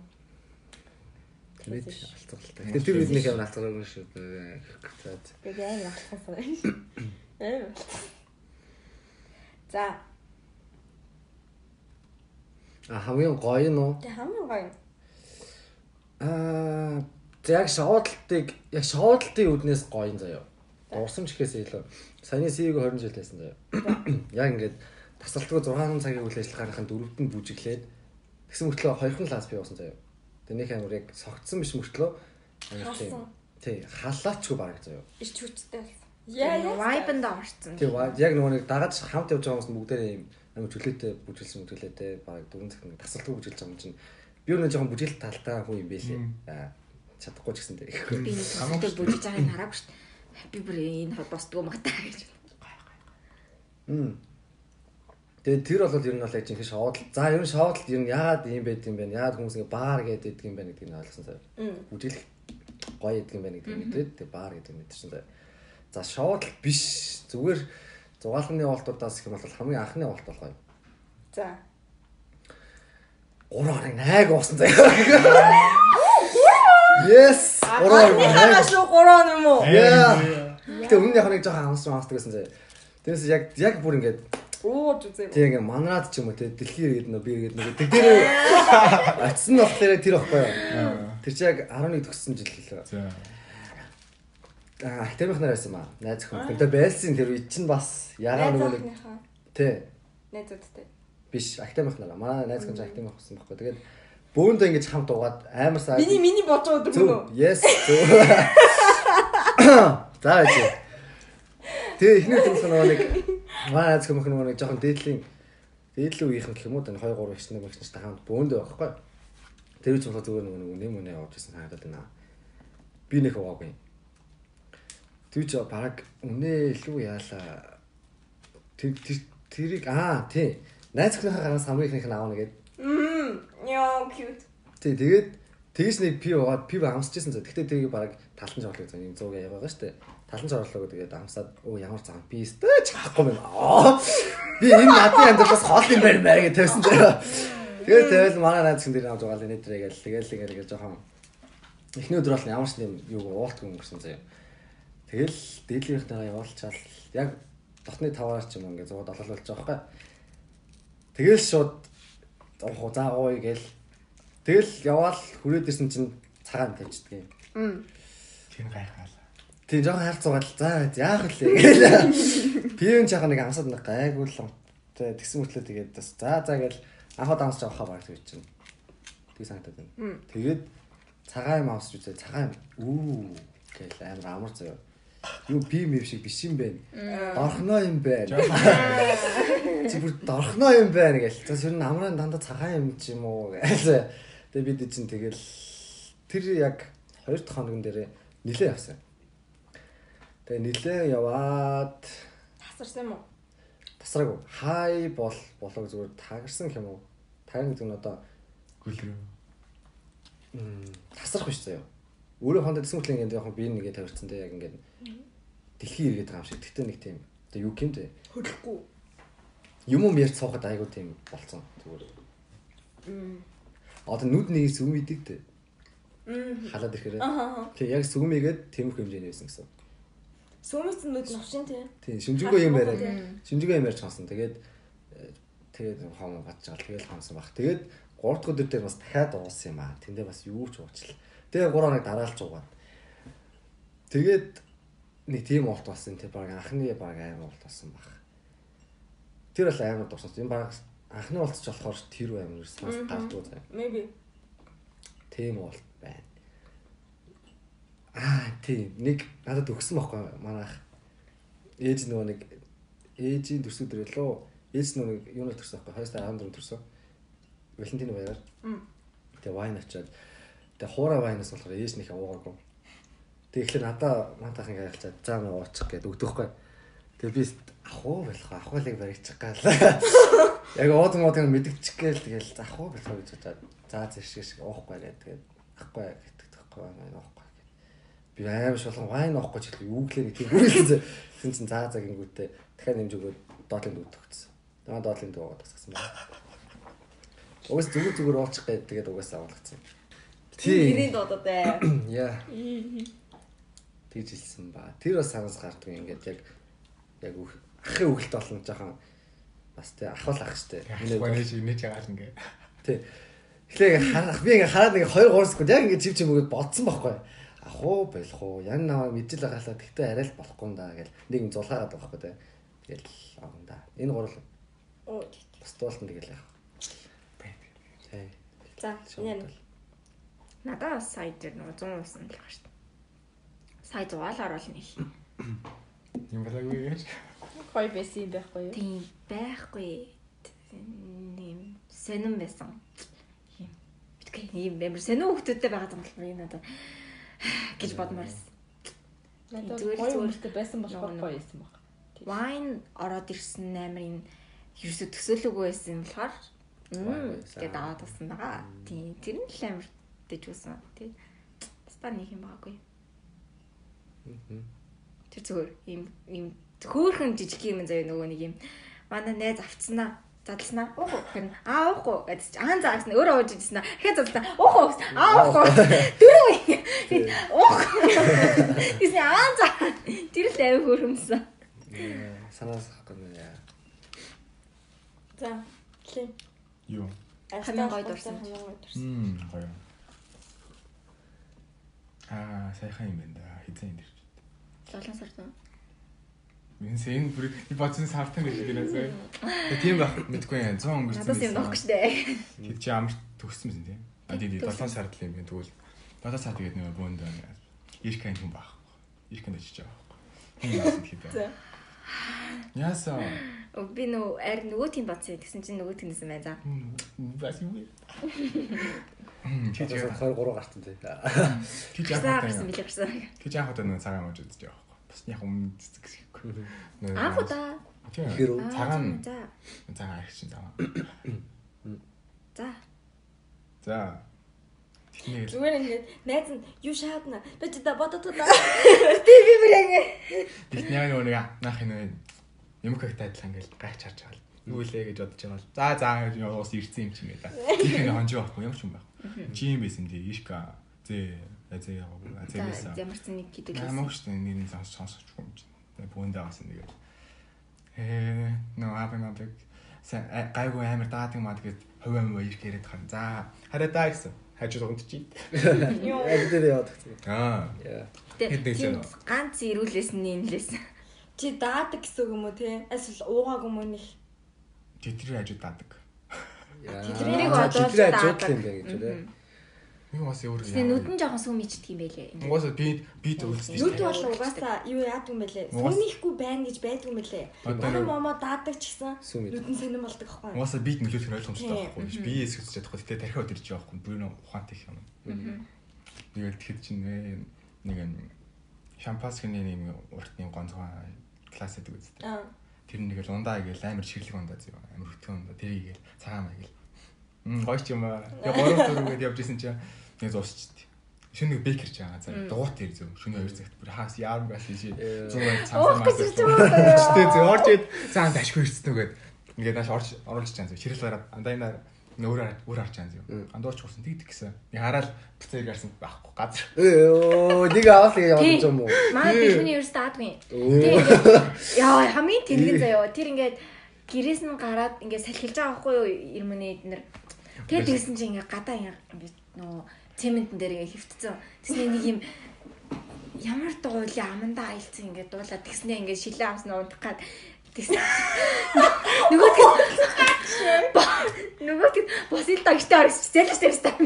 B: Тэгээд алцгалтай. Тэгээд тэр бидний ямар алцгалгүй шүү дээ. За.
E: Тэгээ амар алцсан санаа. Амар.
A: За.
B: А хамгийн гоё нь уу?
A: Тэг хамгийн гоё.
B: Аа яг шоудлтыг яг шоудлтын үднээс гоё юм заяа. Дурсамж гэхээс илүү. Саяны CV-г 20 жил байсан заяа. Яг ингээд тасралтгүй 6 цагийн үйл ажиллагааныхын дөрөвд нь бүжиглээд тэгсэн мөртлөө хоёрхан лаас би уусан заяа. Тэнийг амар яг согтсон биш мөртлөө амар тийм. Тий, халаачгүй баг заяа.
A: Ич хүчтэй болсон.
D: Яа яа вайбанд орсон.
B: Тий, яг нөгөө нэг дагаж хамт явж байгаа хүмүүс бүгдээрээ юм амар чөлөөтэй бүжиглсэн бүжиглээтэй баг дөрөв цаг нэг тасралтгүй бүжиглэж байгаа юм чинь би өөрөө жоохон бүжиглэлт талтай хүн юм байлээ. Аа чадахгүй ч гэсэн дээ.
D: Би нэг хамаатай бүжиж байгааг хараагүй шүү дээ. Би бүр энэ босдгоо магтаа гэж.
B: Мм. Тэгээд тэр бол ер нь бол яг жинхэнэ шоудлт. За ер нь шоудлт ер нь яагаад ийм байд юм бэ? Яагаад хүмүүс ингэ баар гэдэг юм бэ гэдгийг нь ойлгосон сая. Бүжиглэх гоё гэдэг юм байна гэдгийг мэдээд тэгээд баар гэдэг мэдэрсэн сая. За шоудлт биш. Зүгээр зугаалганы уултуудаас гэх юм бол хамгийн анхны уулт болох юм.
A: За.
B: 3 орыг найг уусан заяа. Yes. 3 орыг
A: Хагасныхаа
B: найг.
A: шүү 3 юм уу?
B: Яа. Гэтэ өмнө яг нэг жоохон амсран амсдаг гэсэн заяа. Тэрээс яг яг бүр ингэж
A: Ууж үзээ.
B: Тэг ингээ манраад ч юм уу те дэлхий иргэд нөө би иргэд нөгөө тэг дээр атсан нь болохоор тэр байхгүй юу. Тэр чи яг 11 төгссөн жил лээ.
C: За.
B: Аа тэрмэх нар байсан маа. Найз хүн. Тэр байсан тэр үе чинь бас
A: Найз
B: нөгөө нэг тий.
A: найзуудтай.
B: биш академик нараа. Манай найз гэж академик болсон байхгүй. Тэгээд бөөндөө ингэж хамт уугаад амар сайн.
A: Миний миний бодож байгаа өдөр мөн үү?
B: Yes. За яа. Тэгээ эхний төмс нөгөө нэг манай найз хүмүүс нэг жоохон дээдлийн дээдлийн үеийнхэн гэх юм уу тань 2 3 ихс нэг ихс хамт бөөндөө байхгүй. Тэр үеч болохоор зүгээр нэг нэм үнэ явж исэн харагдаад байна. Би нэг ууаагүй. Тэр ч баг үнэ илүү яалаа. Тэр тэр- тэрийг аа тий. Найз өхнийхээ гараас хамгийн ихнийх нь аавна гэдэг.
A: Мм. Яа, cute.
B: Тий, тэгээд тэгэж нэг пив уугаад пив амсчихсан зөө. Гэхдээ тэрийг баг талан жорлог зөө юм 100 яваа штэ. Талан жорлог тэгээд амсаад өө ямар зам би өстэй чахгүй юм. Аа. Би энэ надын амьдралаас хол юм байна маа гэж тавьсан зөө. Тэгээд тэгэл манай найз хүн дээр авч байгаа л нэтэрэ гээл тэгэл тэгэл ингээл жоохон эхний өдөр бол ямар ч юм юу уултгүй өнгөрсөн зөө. Тэгэл дээдлийнхнийгаа явуулчаал яг дотны таваар ч юм ингээ 100 доллар болж байгаа байхгүй. Тэгэл шууд оо за ууя гээл Тэгэл яваал хүрээд ирсэн чинь цагаан тавьчихдаг юм.
A: Мм.
C: Тэр гайхаалаа.
B: Тийм жоохон хайрцуугаад за яах вэ гээл. Пивэн жоохон нэг амсаад нэг гайгүй л. Тэ тэгсэн мэтлээ тэгээд бас за за гээл анхад амсч авахаа баг тэгж чинь. Тэг санагдаад байна. Тэгээд цагаан юм амсч үзээ цагаан үү гээл амар амар заяа. Юу би мэв шиг биш юм бэ? Дорхноо юм байна. Чи бүр дорхноо юм байна гээл. За тэр нь амраа дандаа цагаан юм ч юм уу гээл. Тэгээ бид чинь тэгэл тэр яг хоёр дахь хоногн дээр нилээ явсан. Тэгээ нилээ яваад
A: Тасарсан юм уу?
B: тасраагүй. Хай бол болоо зүгээр тагарсан юм уу? Тагран гэдэг нь одоо
C: Гүлрөө.
B: м, тасрах биш заяа. Өөрөө хондоо гэсэн мэт ингээд яг би нэгээ тавирсан те яг ингээд дэлхий иргээд байгаа юм шиг. Тэгтээ нэг тийм одоо юу юм те.
A: Хөдлөхгүй.
B: Юм юм ярьж суухад айгуу тийм болцсон. Зүгээр.
A: Мм.
B: Одоо нүд нэгээс сүм идэг те.
A: Мм.
B: Халаад ирэхээр.
A: Аа.
B: Тэг яг сүмигээд тэмх хэмжээний байсан гэсэн.
A: Сүүмэс нүд навшин тий.
B: Тийм шимжигөө юм яриад. Шимжигөө юм ярьж хонсон. Тэгээд э, тэгээд хоом гадж байгаа. Тэгээд хонсон баг. Тэгээд 3 дахь өдөр дээр бас дахиад уусан юм аа. Тэндээ бас юу ч уучлаа. Тэгээ 3 хоног дараалж угаад. Тэгээд нэг тийм уулт болсон. Тэр баг анхны баг амар уулт болсон баг. Тэр бол амар дурсан. Энэ баг анхны уултч болохоор тэр амар санаас гардуу заяа.
A: Maybe.
B: Тийм уулт байна. Аа тийм нэг надад өгсөн байхгүй манай ах. Ээж нөгөө нэг ээжийн төрсөн дээр лөө ээж нөгөө юунаар төрсөн байхгүй 214 төрсөн. Валентин баяраар. Тэгээ вайн очиад тэгээ хуурай вайнаас болохоор ээж нөхөө уугаагүй. Тэгээ ихлээр надаа мантах ингээ ялчаад заа мэ уучих гэдэг өгдөөхгүй. Тэгээ би ахуу болох ахуулыг баригчих гал. Яг ууд мод мэдгчих гээл тэгэл ахуу болох гэж бодоод за зэшиг шиг уухгүй гэдэг. Тэгээд ахгүй гэдэг тэгэхгүй байна уухгүй би аим шулган вайн авахгүй ч их юу гэлээ тийм үгэлсэн. Тин чин заа заа гингүүтээ дахиад нэмж өгөөд доотлын дүүд өгсөн. Тэгээ доотлын дүү аваад тасгасан байна. Угаас зүгээр зүгээр уулчих гээд тэгээд угаасаа авалгацсан.
A: Ирийн дуудаад бай.
B: Яа. Тэгж хэлсэн ба. Тэр бас санаас гардаг ингээд яг яг ахын үгэлт болно жоохон бас тий ахвал ах штэ.
C: Миний нэж нэж ягаал ингээ.
B: Тий. Эхлээ харах би ингээ хараад нэг 2 3 секунд яг ингээ чив чим өгöd бодсон байхгүй. Ах уу болох уу? Ян наваа мэдэл хаалаа тэгтээ арай л болохгүй юм да гэл нэг юм зулхаагаад байгаа байхгүй тий. Тэгэл аван да. Энэ гурал
A: Оо.
B: бас дуулсан тэгэл яах. Тий.
A: За, энэ
D: Надаа бас сая дээр нөгөө 100 уусан л байгаа шүү дээ. Сая 100 л оруулна их.
C: Юм балаагүй яаж.
E: Хой байсан юм байхгүй юу?
D: Тийм байхгүй. Нэм сонирн байсан. Юм. Битгий ийм амар сонирн хүмүүстэй байгаа юм бол энэ надад гэж бодмоорс.
E: Надад
D: Зүгээр л
E: гоё хүмүүстэй байсан болохоор гоё байсан баг.
D: Wine ороод ирсэн амар юм ерөөсө төсөөлөөгүй байсан болохоор
B: байсан.
D: гэдээ аваад болсон байгаа. Тийм тэр нь л амар дэж үсэн. Тийм. Баста нэг юм байгаагүй. Тэр зүгээр ийм ийм хөөхөн жижиг юм заяа нөгөө нэг юм манай найз авцснаа задлснаа уух уу гэн аа уух уу гэдэг чи аан заагс нь өөрөө ууж идсэн аа дахиад задлаа уух уу гэсэн. аа уух уу дөрөв уух гэсэн аан заа тэр л авиг хөрхөмсөн
B: Санаас гэнэ яа.
A: За, тлээ.
C: Юу.
D: Хамгийн гоё дурсан.
A: Хамгийн гоё дурсан.
C: Мм гоё. Аа сайхан юм байна да. Хизээ энэ.
D: Золон сард уу?
C: Энэ бүр би бодсон сартан гэж гэнэсээ. Тэгээ тийм байх мэдгүй юм 100 өнгөрсөн.
D: Надаас юм нөхгүй штэ.
C: Тэг чи амар төгссөн юм тийм. А тийм 7 сард л юм байна. Тэгвэл 7 сар тэгээд нөгөө бөөнд иркэн хүн байх. Иркэн очиж байгаа байхгүй. Тийм юм тэгээд. Яса.
D: Би нөө арь нөгөө тийм бодсон. Тэгсэн чинь нөгөө тиймсэн байна за.
C: Бас юм.
B: чи
C: Чи
B: яг 23 гарсан тий.
C: чи яг
D: гарсан.
C: Тэг яг одоо нөгөө цагаан мож үзэж байгаа. Бас яг өмнө цэцэг гэхгүй.
D: Анх.
C: Тийм.
B: Ихэр үү?
C: Цагаан цагаан арх чинь заа.
D: За.
C: За.
A: Зүгээр ингээд найз нь юу шаадна. Би ч та бодоод удаа. Тий би бүр яг
C: яг нөгөө нэг наах энэ юм хэгтэй адилхан ингээл гайч харж байгаа л. Юу илээ гэж бодож байгаа л. За за гэж уус ирсэн юм чинь гэдэг. Нэг хонжоо байхгүй ямар ч юм байх. Чи юм байсан дээ. Ишка зэ зэ
D: За
C: байсан.
D: ямар ч нэг гэдэг л.
C: Ямар ч нэг нэг сонсож сонсож юм чинь. Бүүндээ авсан нэг. Ээ нөө апа мапик сан гайгүй амар даадаг маад гэд хуваа муу ирэх яриад хань. За хараа даа гэсэн. Хажууд угдчих.
B: Яг дээр яваад гэх.
C: Аа. Нэг
D: ганц ирүүлээс нь инлээс.
A: чи даадаг гэсэн үг юм уу те? Эсвэл уугааг юм уу нэг.
C: Тэтгэрийн хажууд даадаг.
D: Тэднийг
B: За,
D: одоо даадаг.
B: юм байна гэж үү.
C: Би бас өөр
D: Тэгээ нүдэн жоохон сүм ичдэг юм байлээ.
C: Угаасаа би би төвлөсөн
A: Нүд бол угаасаа юу яадаг юм.
C: Угаас-
A: Сүмихгүй байна гэж байдаг юм.
C: Одоо
A: Манай
C: нэг-
A: момо даадаг ч гэсэн нүдэн сонирн болдог байхгүй юу?
C: Угаасаа бид нөлөөлөх нь ойлгомжтой байхгүй. Би эсвэж чадахгүй. Ирж байгаа байхгүй. Бүр нөө ухаантай их юм. Тэгээд тэгэхэд чинь нэ нэг юм шампанскины нэг уртны гонцгой класс гэдэг үстэй.
A: Аа.
C: Тэр нэг л ундаа гээл амар чиглэг ундаа зөө. Амар хөтгөн ундаа тэрийг гээл цагаан маяг. Мм гоё ч юм аа. Яг гурав дөрөв гэдээ явж исэн чинь нэг зурсчихдээ. Шөнө нэг бэкерч байгаа заа. Дугуйт ир зөө. Шөнө 2 цагт бүр хаас яарм гас чи 100 цаасан мас. Чтэй зөө орж ид цаан ташгүй ирсэн үгээд ингээд нааш орж оруулж чаан зөө. Ширэл гараад андайна нөөрэ өөр харж чаан зөө. Андууч хусан тэгдэг гэсэн. Нэг хараад буцааг гарсан байхгүй газар.
B: Өө нэг аваад яваад юм уу?
D: Манай би түүний ерөөс. Тэгээ ингээд яа хамгийн тэнэгэн заяо. Тэр ингээд гэрээс нь гараад ингээд салхилж байгаа байхгүй юу ирмүний эднэр. Тэгээд тэгсэн чинь ингээд гадаа ингээд нөө цементэн дээр ингээд хөвтцэн. Тэсний нэг юм ямар дуулын амандаа аялцсан ингээд дуулаад тэгснээ ингээд шилээ авсан унтах гад тэгсэн. Нөгөөд нөгөөд бас ил дагштай орчих зэлж тавьсан.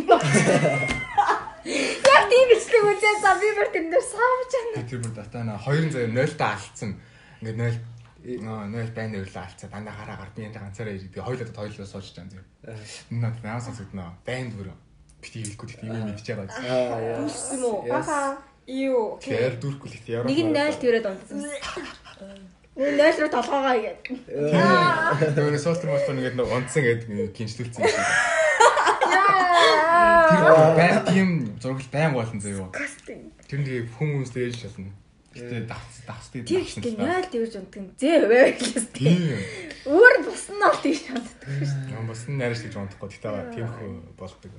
D: Яг тийм бичлэг үзээ за би бүр тэр дээр саавч байна.
C: Тэр бүр датана 2 заяа 0 та алдсан. Ингээд 0 нөө 0 байна өрлөө алдсан. Дандаа хараа гар би энэ ганцаараа ирээд би хоёулаа хоёулаа сууж чаан зөө. Наад наас сонсогдноо. Банд бүр бити хэлэхгүй тийм юм мэдчихэж байгаа.
B: Аа яа.
A: Үссэн үү? Аха. Юу.
C: Тэгэхээр дүүрхгүй л их яваа.
D: Нэг нь 0 тэрээд унтсан. Нэг 0 руу толгоогоо игээд.
C: Тэр суултар муултар ингээд нэг онцсон гэдэг гинжлүүлсэн юм шиг. Тэр байн тийм зургал байн болон заяа. Тэр нэг хүмүүс дээж шатна. Гэтэ давц давцдаг.
D: Тэр ихтэй 0 тэрж унтдаг нь зээ вэ гэхээс тийм. Өөр бусна бол тийш унтдаг.
C: Нам бас нь нарийнч гэж унтахгүй. Гэтэ тиймхүү болдог.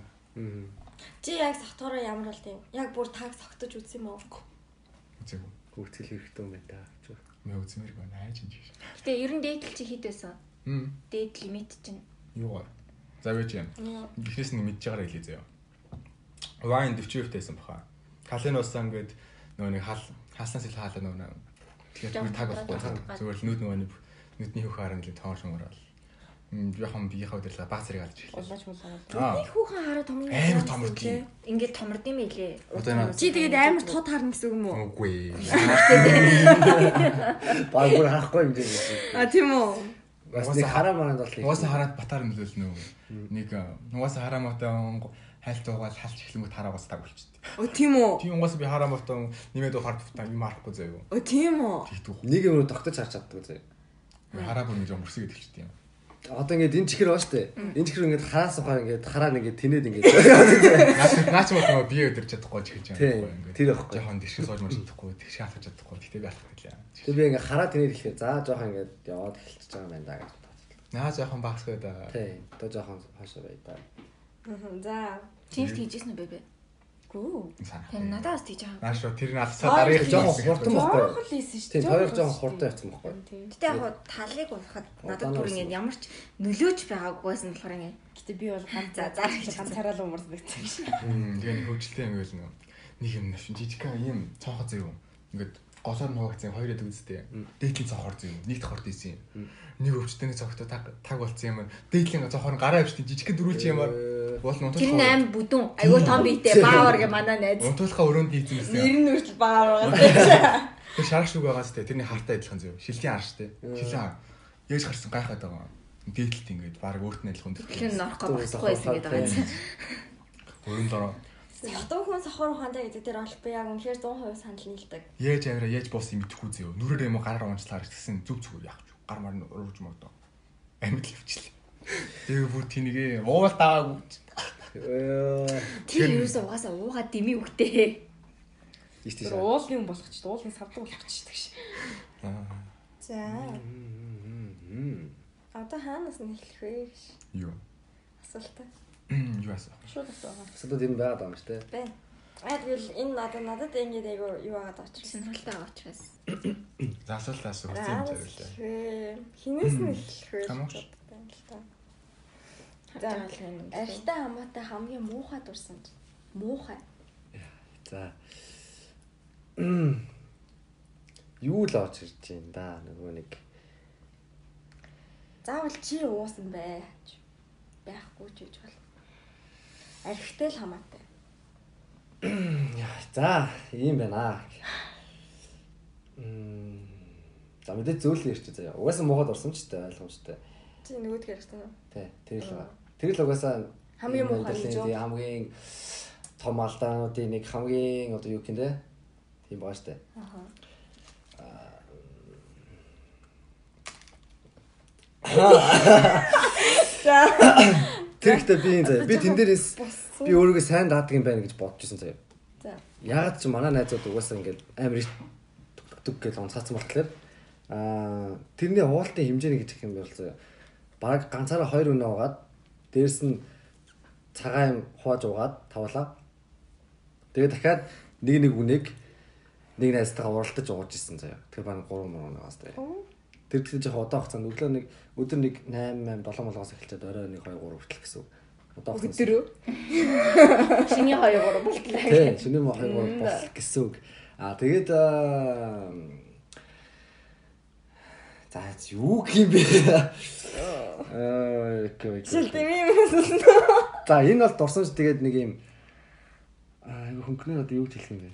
A: Чи яг согтоороо ямар бол тийм? Яг бүр таг согтож үзсэн юм уу?
C: Үзээгүй.
B: Гүрцэл хэрэгтэй юм байна та.
C: Мэ үзмэрг байна айж юм шиг.
D: Гэтэ ер нь дээдл чи хэд байсан?
C: Хм.
D: Дээд лимит чинь.
C: Юу вэ? За байж юм. Бихээс нэг мэдж байгаараа хэлээ заяа. Вайн 40 тавьсан баха. Калиноосаа ингээд нөгөө нэг хал хаалсан сэл хаалаа нөгөө тэгээд бүр таг байхгүй. Зүгээр л нүд нөгөө нүдний хөх харан л тоон орол. Мм яхан биеийнхээ өдөрлөө баг зэрэг алж эхэллээ.
E: Улаач мулаа.
C: Аа.
D: Нэг хүүхэн хараа томрын.
C: Амар томрдгийн.
D: Ингээд томрд юм
C: энэ
A: Чи тэгээд амар тод харна гэсэн үг юм уу?
C: Үгүй.
B: Баг бүр харахгүй юм шиг.
A: А тийм үү?
B: Бас нэг хараа манад бол.
C: Угаасаа хараад батаар нөлөөлнө үү. Нэг угаасаа хараа мотой хайлт уугаал халж эхлэнгүүт хараа бас таг болчихсон.
A: О тийм үү?
C: Тийм угаасаа би хараа мотой нэмээд ухаар тутаа юм харахгүй заяа.
A: О тийм үү?
B: Нэг юм руу тогтож харж чаддаг зэ.
C: Хараа бүр нэг юм өрсөг гэдэгчтэй юм.
B: Одоо ингээд энэ чихэр баа штэ. Энэ чихэр ингээд хараас ухаар ингээд хараа ингээд тэнээд ингээд.
C: Наач нөгөө бие өдөрч чадахгүй ч гэж байна.
B: тэр байхгүй.
C: Жохон дэшиг сууж маж чадахгүй, тэгш хаалгаж чадахгүй. Гэтэ би алах гэлээ.
B: Тэг би ингээд хараа тэнээд ирэхээр за жоохон ингээд яваад эхэлчихэж байгаа юм байна да гэж бодсон.
C: Наа жохон багсгаа да.
B: Тийм. Одоо жоохон хоошоо бай да.
A: За.
D: Чинч тийжсэн үү бэбэ? Гүү. Тэр надаас тийж байгаа.
C: Нааш тэр нь алсаа дараах
B: Жоохон хурдан баггүй.
A: Жохон л ийсэн шүү.
B: Тийм, хоёр жоохон хурдан явсан баггүй.
D: Гэтэ яг талыг уухад надад бүр ингээд ямар ч нөлөөч байгаагүйсэн болохоор ингээд
E: Гэтэ би бол ганц
D: За, за гэж
E: ганцаараа л умарсан гэсэн юм шиг.
C: Тэгээ нэг хөвчлээ ингээл нэг нэг юм нэвшин жижигхан ийм цонхоо зөө. Ингээд голоор нуугцсан хоёр яд үзтээ. Дээдлийн цохор зэн юм. Нэг цохор дийсэн юм. Нэг өвчтөний цогтой таг таг болсон юм. Дээдлийн цохор гараа өвчтөй жижигхэн дөрүүлж юмар. Уул нь
A: Тэр
C: унтуулах.
A: аим бүдүүн айгүй том биетэй баавар гэ манай найз.
C: Унтуулахаа өрөөнд дийсэн юм.
A: Нэр нь хүртэл баавар байгаа.
C: Тэр шарах шүг байгаас тэ тэрний хартай адилхан зөв. Шилжийн харш тэ. Шилжийн яаж гарсан гайхаад байгаа. Дээдлэлт ингээд баг өөрт нь адилхан
A: Тэр нь норох байхгүй байсан гэдэг байгаа юм.
C: Өрөөнд ороо.
A: Ятуу хүн сохор ухаантай гэдэг дээр бол би яг үнэхээр 100% санал нийлдэг.
C: Яаж авираа яаж боос юм идэхгүй зөө. Нүрээр юм уу гараар унчлаар гэсэн зүг зүгээр яах ч. Гар мар урууж модоо. Амьд л хвчлээ. Тэгээ бүр тэнийгээ уул даваагүй.
A: Тэр юусаа угаасаа уугаа дими үгтэй.
B: Ийш
E: Тэр
B: тийш.
E: уулын болох ч уулын савдаг болох ч гэдэг ш.
A: За. Одоо хаанаас нь эхлэх вэ гэж
C: Юу.
A: асуултаа
C: Юу асуу.
E: Шууд асуугаа.
B: Асуудал юм байгаад байгаа юм шүү дээ.
A: байна. Аа тэгвэл энэ надад надад ингэж айгүй юу байгаад байгаа ч
D: Сонирхолтой байгаа учраас.
C: За асуултаа асуу. Хүссэн юм яриулаа.
A: Хинээс нь эхлэх вэ?
C: Хамаач.
A: байна л та.
D: За юм.
A: Архтай хамаатай хамгийн муухай дурсан. Муухай.
B: За. Юу л очиж ирж байна да нөгөө нэг
A: Заавал чи уусан бай. Байхгүй ч гэж бол. Архтай л хамаатай.
B: за ийм байна. Мм. За мэдээ зөөлөн ирч заяа. Угаасаа муугаад орсон ч гэдэг ойлгомжтой.
A: Чи нөгөөдгөө ярьсан уу?
B: Тий, тэр л байгаа. Тэр л угаасаа
A: Хамгийн муухай
B: тий, хамгийн том алдаануудын нэг хамгийн одоо юу бэ? Тийм байгаа штэ.
A: Аха.
B: Тэр ихтэй би энэ заяа. Би тэн дээрээс би өөрийгөө сайн даадаг юм байна гэж бодож ирсэн заяа.
A: За.
B: Ягаад ч манай найзууд угаасаа ингээд амар их дүг гэж онцгацсан болохоор аа тэрний уултын хэмжээний гэж юм бол заяа. Бараг ганцаараа хоёр өнөө угаад дээрэс нь цагаан юм хувааж угаад тавлаа. Тэгээ дахиад нэг нэг үнэг нэг найзтайгаа уралдаж ууж исэн заяа. Тэр баг 3 мөр унаас заяа. Тэр гэсэн чинь удаан хугацаанд өглөө нэг өдөр нэг 8 8 7 молоос эхэлчихэд орой нэг 2 3 хүртэл гэсэн. Удаан хугацаанд.
A: Өдөр үү?
D: Шиний хоёр гурав болтлаа.
B: Тийм, мох хоёр гурав болох гэсэн үг. Аа тэгээд за юу юм бэ? Аа, окей.
A: Жишээл
B: окей.
A: тийм юм эсвэл
B: За энэ бол дурсамж тэгээд нэг юм аа хөнгөнөр одоо юу хэлэх юм бэ?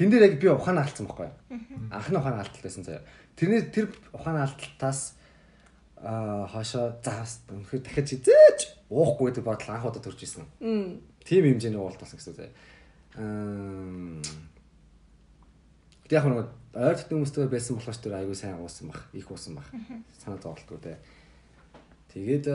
B: Тэн дээр яг би ухаан алдсан байхгүй юу? Анхны ухаан алдалт байсан заяа. Тэрний тэр ухаан алдалтаас аа хашаа заас үнэхээр дахиад хизээч уухгүй гэдэг бодол анх удаа төрж исэн. Тим хэмжээний уулт болсон гэсэн заяа. Аа яг нэг ойр дотны хүмүүстэй байсан болохоор ч тэр айгу сайн уусан бах, их уусан бах. Санаа зовлтгүй те. Тэгээд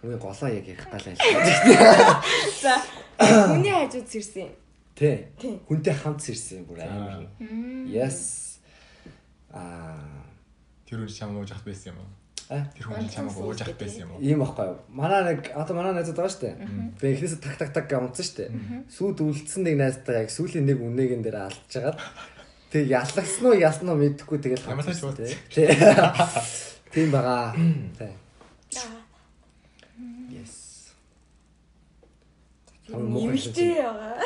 B: хамгийн голоо яг ярих гал байлаа.
A: За. Хүний хажууд сэрсэн.
B: Тэ.
A: Тий.
B: Хүнтэй хамт сэрсэн бүр амар. Yes. Аа,
C: Тэр үн чамд ууж ахт байсан юм уу?
B: а
C: Тэр хүн чамд ууж ахт байсан юм уу?
B: ийм байхгүй юу? Манай нэг одоо манай найзууд байгаа штэ. Би эхнээсээ так так так гэ унтсан штэ. Сүүд үлдсэн нэг найзтай яг сүүлийн нэг үнээгэн дээр алдчихагаад тэг яллагсан уу ялсан уу мэдэхгүй тэгэл
C: уулз.
B: тий. Тийм байгаа. Тий. Yes.
A: Нэмэлтэй байгаа.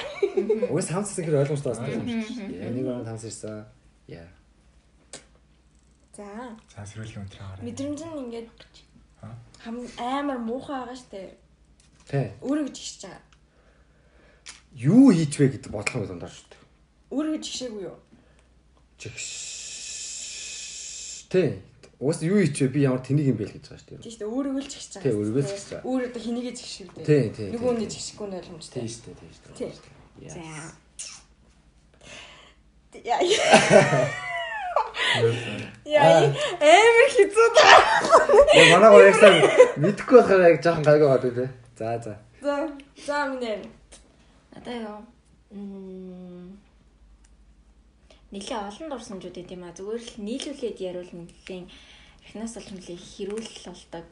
B: Угс хамтсан хэрэг ойлгомжтой байна. Яа нэг orang хамс ирсэн. Яа.
A: За.
C: За сэрүүлэн өнтер аваарай.
A: Мэдрэмж нь ингээд
C: Аа.
A: хам амар муухай байгаа штэ.
B: Тий.
A: Өөрөө гэж хишж байгаа.
B: Юу хийч вэ гэдэг бодлого юм даа шүү дээ.
A: Өөрөө гэж хишээгүй юу?
B: Чигш. Тий. Уус юу хийч вэ? Би ямар тэнийг юм бэ л гэж байгаа шүү дээ.
A: Тийм штэ өөрөө л хишж байгаа.
B: Тий, өөрийгөө л хишж байгаа.
A: Өөр одоо хинийгээ згшиг үү?
B: Тий, тий,
A: Нөгөө нэг
B: тий.
A: згшихгүй нь ойлгомжтой.
B: Тий шүү дээ, тий шүү дээ.
A: За.
B: Яа.
A: Яа. Яа. Амар хэцүү таа.
B: Яа манай гоо яг сайн мэдхгүй болохоор яг жоохон гайгүй байгаа дээ. За за.
A: За. За минь.
D: Одоо юу? Мм. Нилээ олон дурсамжууд гэдэг юм а. Зүгээр л нийлүүлээд яривал нэлийн эхнээс олж нэлийн хэрүүл болдог.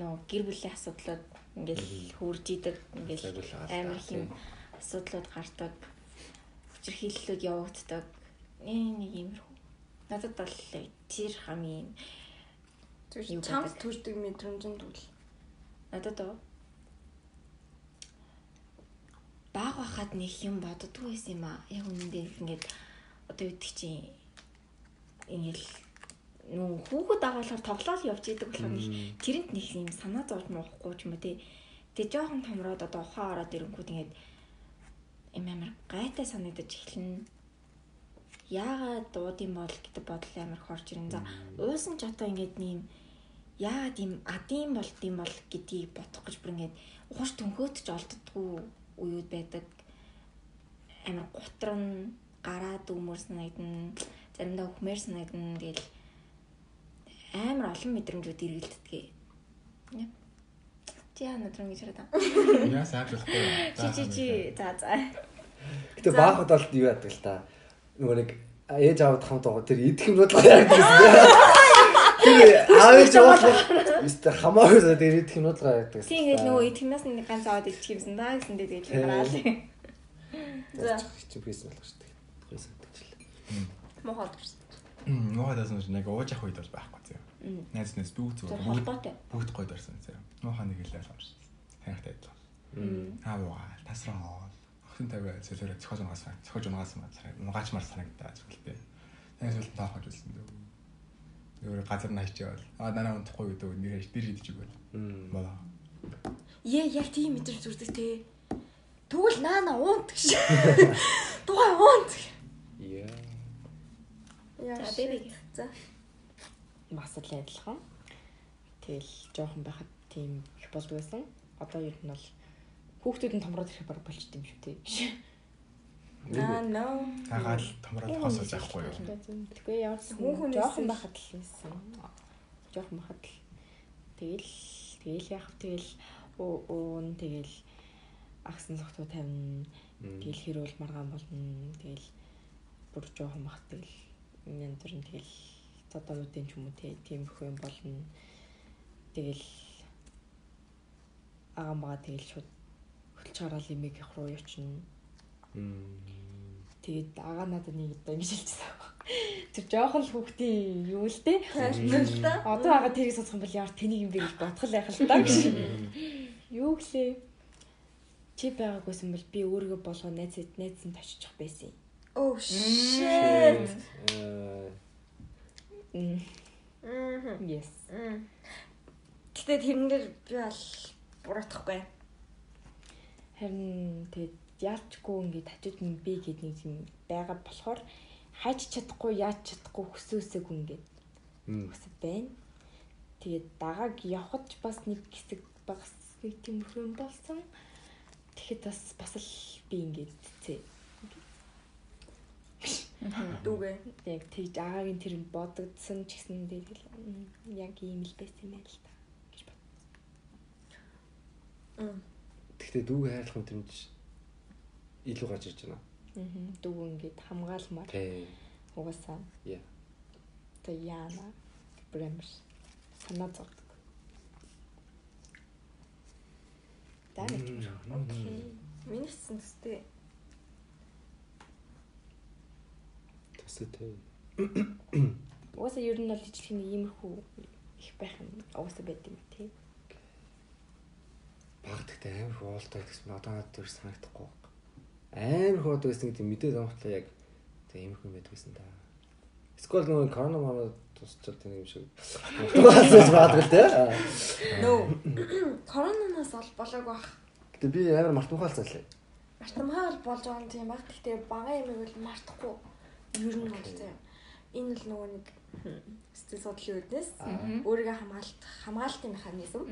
D: Нөө гэр бүлийн асуудлууд ингээл хурж идэг. Ингээл амар хэм асуудлууд гардаг. Хүчирхийллүүд явагддаг. Ээ нэг юмрхүү. Надад бол тэр хамгийн
A: Чамд төрдөг мэдрэмжэнд үл.
D: надад оо баг байхад нэг юм боддгоо байсан юм аа. Яг үнэндээ ингээд одоо гэдэг чинь ингээл нүү хүүхэд агаалаар тоглоал явж идэг болохоор нэг тэрэнд нэг юм санаа зовж муухгүй ч юм уу тий. Тэгээ жоохон томроод одоо ухаан ороод ирэнгүүт ингээд юм амар гайтай санагдаж эхэлнэ. Яагаад дууд юм бол гэдэг бодол амар хорж ирэн. За уусан ч одоо ингээд нэм яагаад юм адын болд юм бол гэдгийг бодох гэж бүр ингээд ухаж төнхөөд ч олддгүй үеуд байдаг. Амар гутран гараад өмөр санагдана. Заримдаа өхмөр санагдана. Тэгэл амар олон мэдрэмжүүд эргэлддэг. Чи яа надрын гэж яриад байгаа.
C: Яа сайжруулахгүй.
D: Чи чи чи за за.
B: Гэтэ баахад бол юу яадаг л та. Нөгөө нэг ээж аавд хамт байгаа тэр идэх юм бодлоо яадаг гэсэн. Тэр аавч явуулах. Мистер хамаагүй тэр идэх юм бодлоо яадаг.
D: Тийм ингээд нөгөө итгэмээс нэг ганц аваад идчих юмсан да гэсэн дээр тэгэл гараал.
B: За бийс болох шүү дээ. Бийс гэдэг.
D: Мохоод ирсэн.
C: Нуугаад байсан чинь яг ууж ах үед бол байхгүй зөө. Найз найз бүгд зүгээр.
D: холбоотой.
C: Бүгд гойд орсон зөө. Нуухаа нэг хэлээ сонссон. Танихтай адилхан. Аа ваа тасраа. Охин тавиа цэлэрэ цохож унгаас цохож унгаас мацраа. Нугаачмар санагдаа зүйлтэй. Найз бол таахаж үлсэн дөө. Өөр газар нааш явал. Аа дараа унтахгүй гэдэг нэр дэр идэж өгөөл. Болоо.
A: Е яг тийм мэдэр зүрдэг те. Тэгвэл наана уунт гэж. Тухай уунт.
B: Яа.
A: Яа.
D: За.
E: Бас л адилхан. Тэгэл жоохон байхад тийм их болдгоо байсан. Одоо ер нь бол хүүхдүүд нь томроод ирэх баг болчт юм шүү дээ.
A: Аа no.
C: Тагаал томроод хосож авахгүй юу.
E: Тэгвэл ямар ч
A: Хүүхэн
E: жоохон байхад л байсан. Жоохон байхад л тэгэл тэгэл яах вэ тэгэл уу уун тэгэл агсан согтуу тавина. Тэгэл хэрүүл маргаан болно. Тэгэл бүр жоохон бах тэгэл янз бүрийн тэгэл цодоонуудын ч юм уу те тиймэрхүү юм болно. Тэгэл агаа мага тэгэл шууд хөлч хараал имийг явах руу явчихна. Тэгээд агаа надад нэг одоо ингэж хэлчихсэн. Тэр жоохон л хүүхдийн юу л
A: та.
E: Одоо агаа тэрийг сонсох юм бол яар тэнийг юм бэ гэж бодох л байх л та гэж. Юу гэлээ? Чи байгаагүйсэн бол би өөрийгөө болгоо найз найзсан таччих байсан.
A: Oh shit.
E: юм.
A: Мм.
E: Yes.
A: Гэтэ тэрнээр би бол буруутахгүй.
E: Харин тэгээд яалчгүй ингээд хажууд нь би гэдэг нэг юм байгаа болохоор хайч чадахгүй яаж чадахгүй хөсөөсөг ингээд хүсэд байна. Тэгээд дагааг явхад ч бас нэг хэсэг багс нэг тиймэрхүү юм болсон. Тэгэхэд бас бас л би ингээд цээ.
A: Дүүгээ.
E: Яг тэгж агаагийн тэр бодогдсон ч гэсэн тэгэл яг ийм л байсан юм байна л та гэж бод.
B: Гэхдээ дүүгээ хайрлах юм тэрнж илүү гарч ирж байна.
E: Аа. Дүү ингээд хамгаалмаар
B: Тий.
E: угаасаа.
B: Яа.
E: Тэ яана. Бремс. Санаа зовдөг. Даа.
A: Окей. Миний хэсэг төстэй.
B: Тэстэй.
E: Угаасаа ер нь бол ижлэхний иймэрхүү их байх юм. Угаасаа байд юм тий.
B: Багтагтай амар их уултай гэсэн одоо надад тэр санагдахгүй. Амар хоод байсан гэдэг мэдээд амтлаа яг тэг юм байдаг гэсэн да. Скол нөгөө корона маа тусчаад тийм юм шиг. Тусч баадгүй те.
A: No. Коронавироос ол болоогүй бах.
B: Гэтэ би амар мартамхаалцсан лээ.
A: Мартамхай бол болж байгаа юм тийм баг. Гэхдээ бага юм бол мартахгүй. Ер нь бол тийм. Энэ л нөгөө нэг сэтгэл судлалын үүднээс өөрийгөө хамгаалт хамгаалтын механизм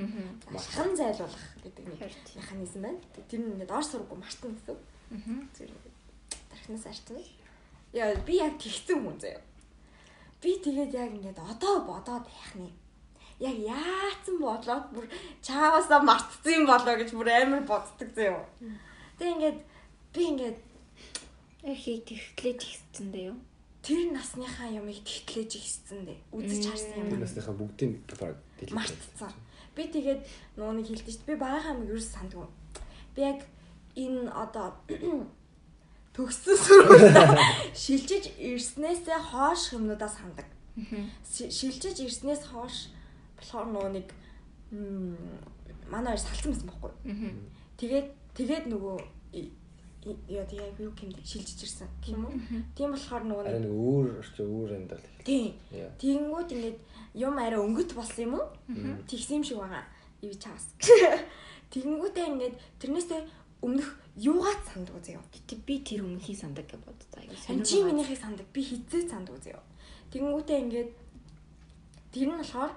A: хан зайлуулах гэдэг нэг механизм байна. Тэр нь ингээд ор сургуу мартна гэсэн. Зүгээр тархинаас арчна. Яа би яг тэгсэн хүн заяа. Би тэгээд яг ингээд одоо бодоод байх нь яг яатсан бодлоод бүр чааваасаа мартсан юм болоо гэж бүр амар боддог заяа. Тэг ингээд би ингээд
D: Эхий тэгтлэж ихсэндээ юу?
A: тэр насныхаа юмыг тэгтлээж ихсэн дээ. Үзэж харсан юм.
B: Тэр насныхаа дэлгэж.
A: Мартцсан. Би тэгээд шүү дээ. Би багийнхаа амиг юу сандгүй. Би яг энэ одоо төгссөн сургууль шилжиж ирснээсээ хоош сандаг. Ши- Шилжиж ирснээс хоош болохоор нөгөө нэг манай хоёр салцсан байсан байхгүй. Тэгээд тэгээд нөгөө яа яг юу гэмдэ шилжиж ирсэн юм уу. Тийм болохоор нөгөө нэг
B: өөр орч өөр амьдрал их.
A: тийм
B: Яа.
A: Тэгэнгүүт ингээд юм арай өнгөт болсон юм уу? Тэгсэн юм шиг байгаа. Ив чаас. Тэгэнгүүтээ ингээд тэрнээсээ өмнөх юугаа санддаг заяа.
E: Гэтэ би тэр өмнөхийн сандаг гэж боддоо. Аюу
A: чи минийхийг санддаг. Би хизээ санддаг заяа. Тэгэнгүүтээ ингээд тэр нь болохоор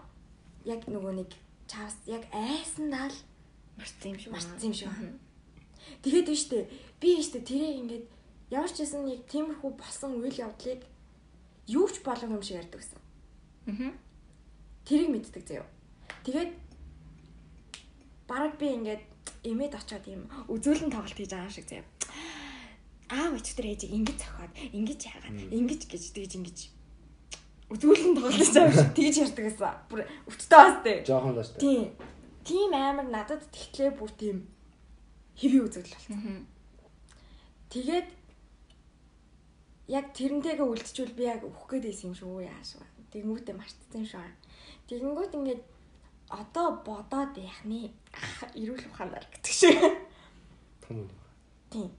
A: яг нөгөө нэг чаас яг айсандаа л
E: марцсан юм шиг
A: марцсан юм шиг байна. Тэгээд биш үү? Би биш үү тэрийг ингээд ямар ч гэсэн яг тиймэрхүү болсон үйл явдлыг юу ч болов юм шиг ярьдаг гэсэн.
E: Аа.
A: Тэрийг мэддэг заяа. Тэгээд бараг би ингээд эмээд очиод юм үзүүлэн тоглолт хийж байгаа шиг заяа. Аав өчтөр ээжийг ингэж зохиод, ингэж яагаад, ингэж гэж тэгж ингэж үзүүлэн тоглолт хийж байгаа шиг тэгж ярьдаг гэсэн. Бүр өвчтөө бас тээ.
B: Жохон даш.
A: Тийм. Тийм амар надад тэгтлээ бүр тийм хэвээ үзэгдэл болсон.
E: Аа.
A: Тэгээд яг тэрнтэйгээ үлдчихвэл би яг өөх гээд байсан юм шүү яаш. Тэгэнгүүтээ мартсан юм шүү. Тэгэнгүүт ингээд одоо бодоод яхны эрүүл ухаанаар гэдэг шиг.
B: Том үү.
A: Тийм.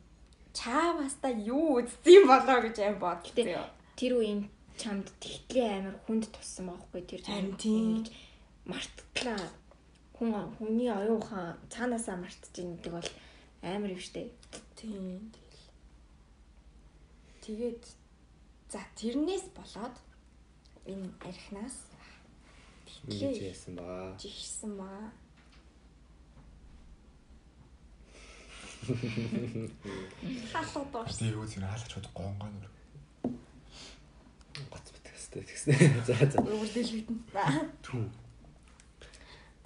A: Чааваста юу үзсэн юм болоо гэж аим бодлоо.
E: Тэр үеийн чамд тэгтлээ амар хүнд туссан байхгүй тэр
A: тийм.
E: марттлаа. Хүн хүний оюун ухаан цаанаасаа мартж ийн гэдэг бол амар юм штэ.
A: Тийм. Тэгээд за тэрнээс болоод энэ архинаас
B: Ингэж
A: тэгтлээ
B: яасан баа.
A: жигсэн маа. Халуу дурс.
C: Би юу зэрэг хаалгач чад гонгоо нүр.
B: Гоц битгэстэй тэгснэ. За за.
A: Өөр дэлгэгдэн.
C: Түр.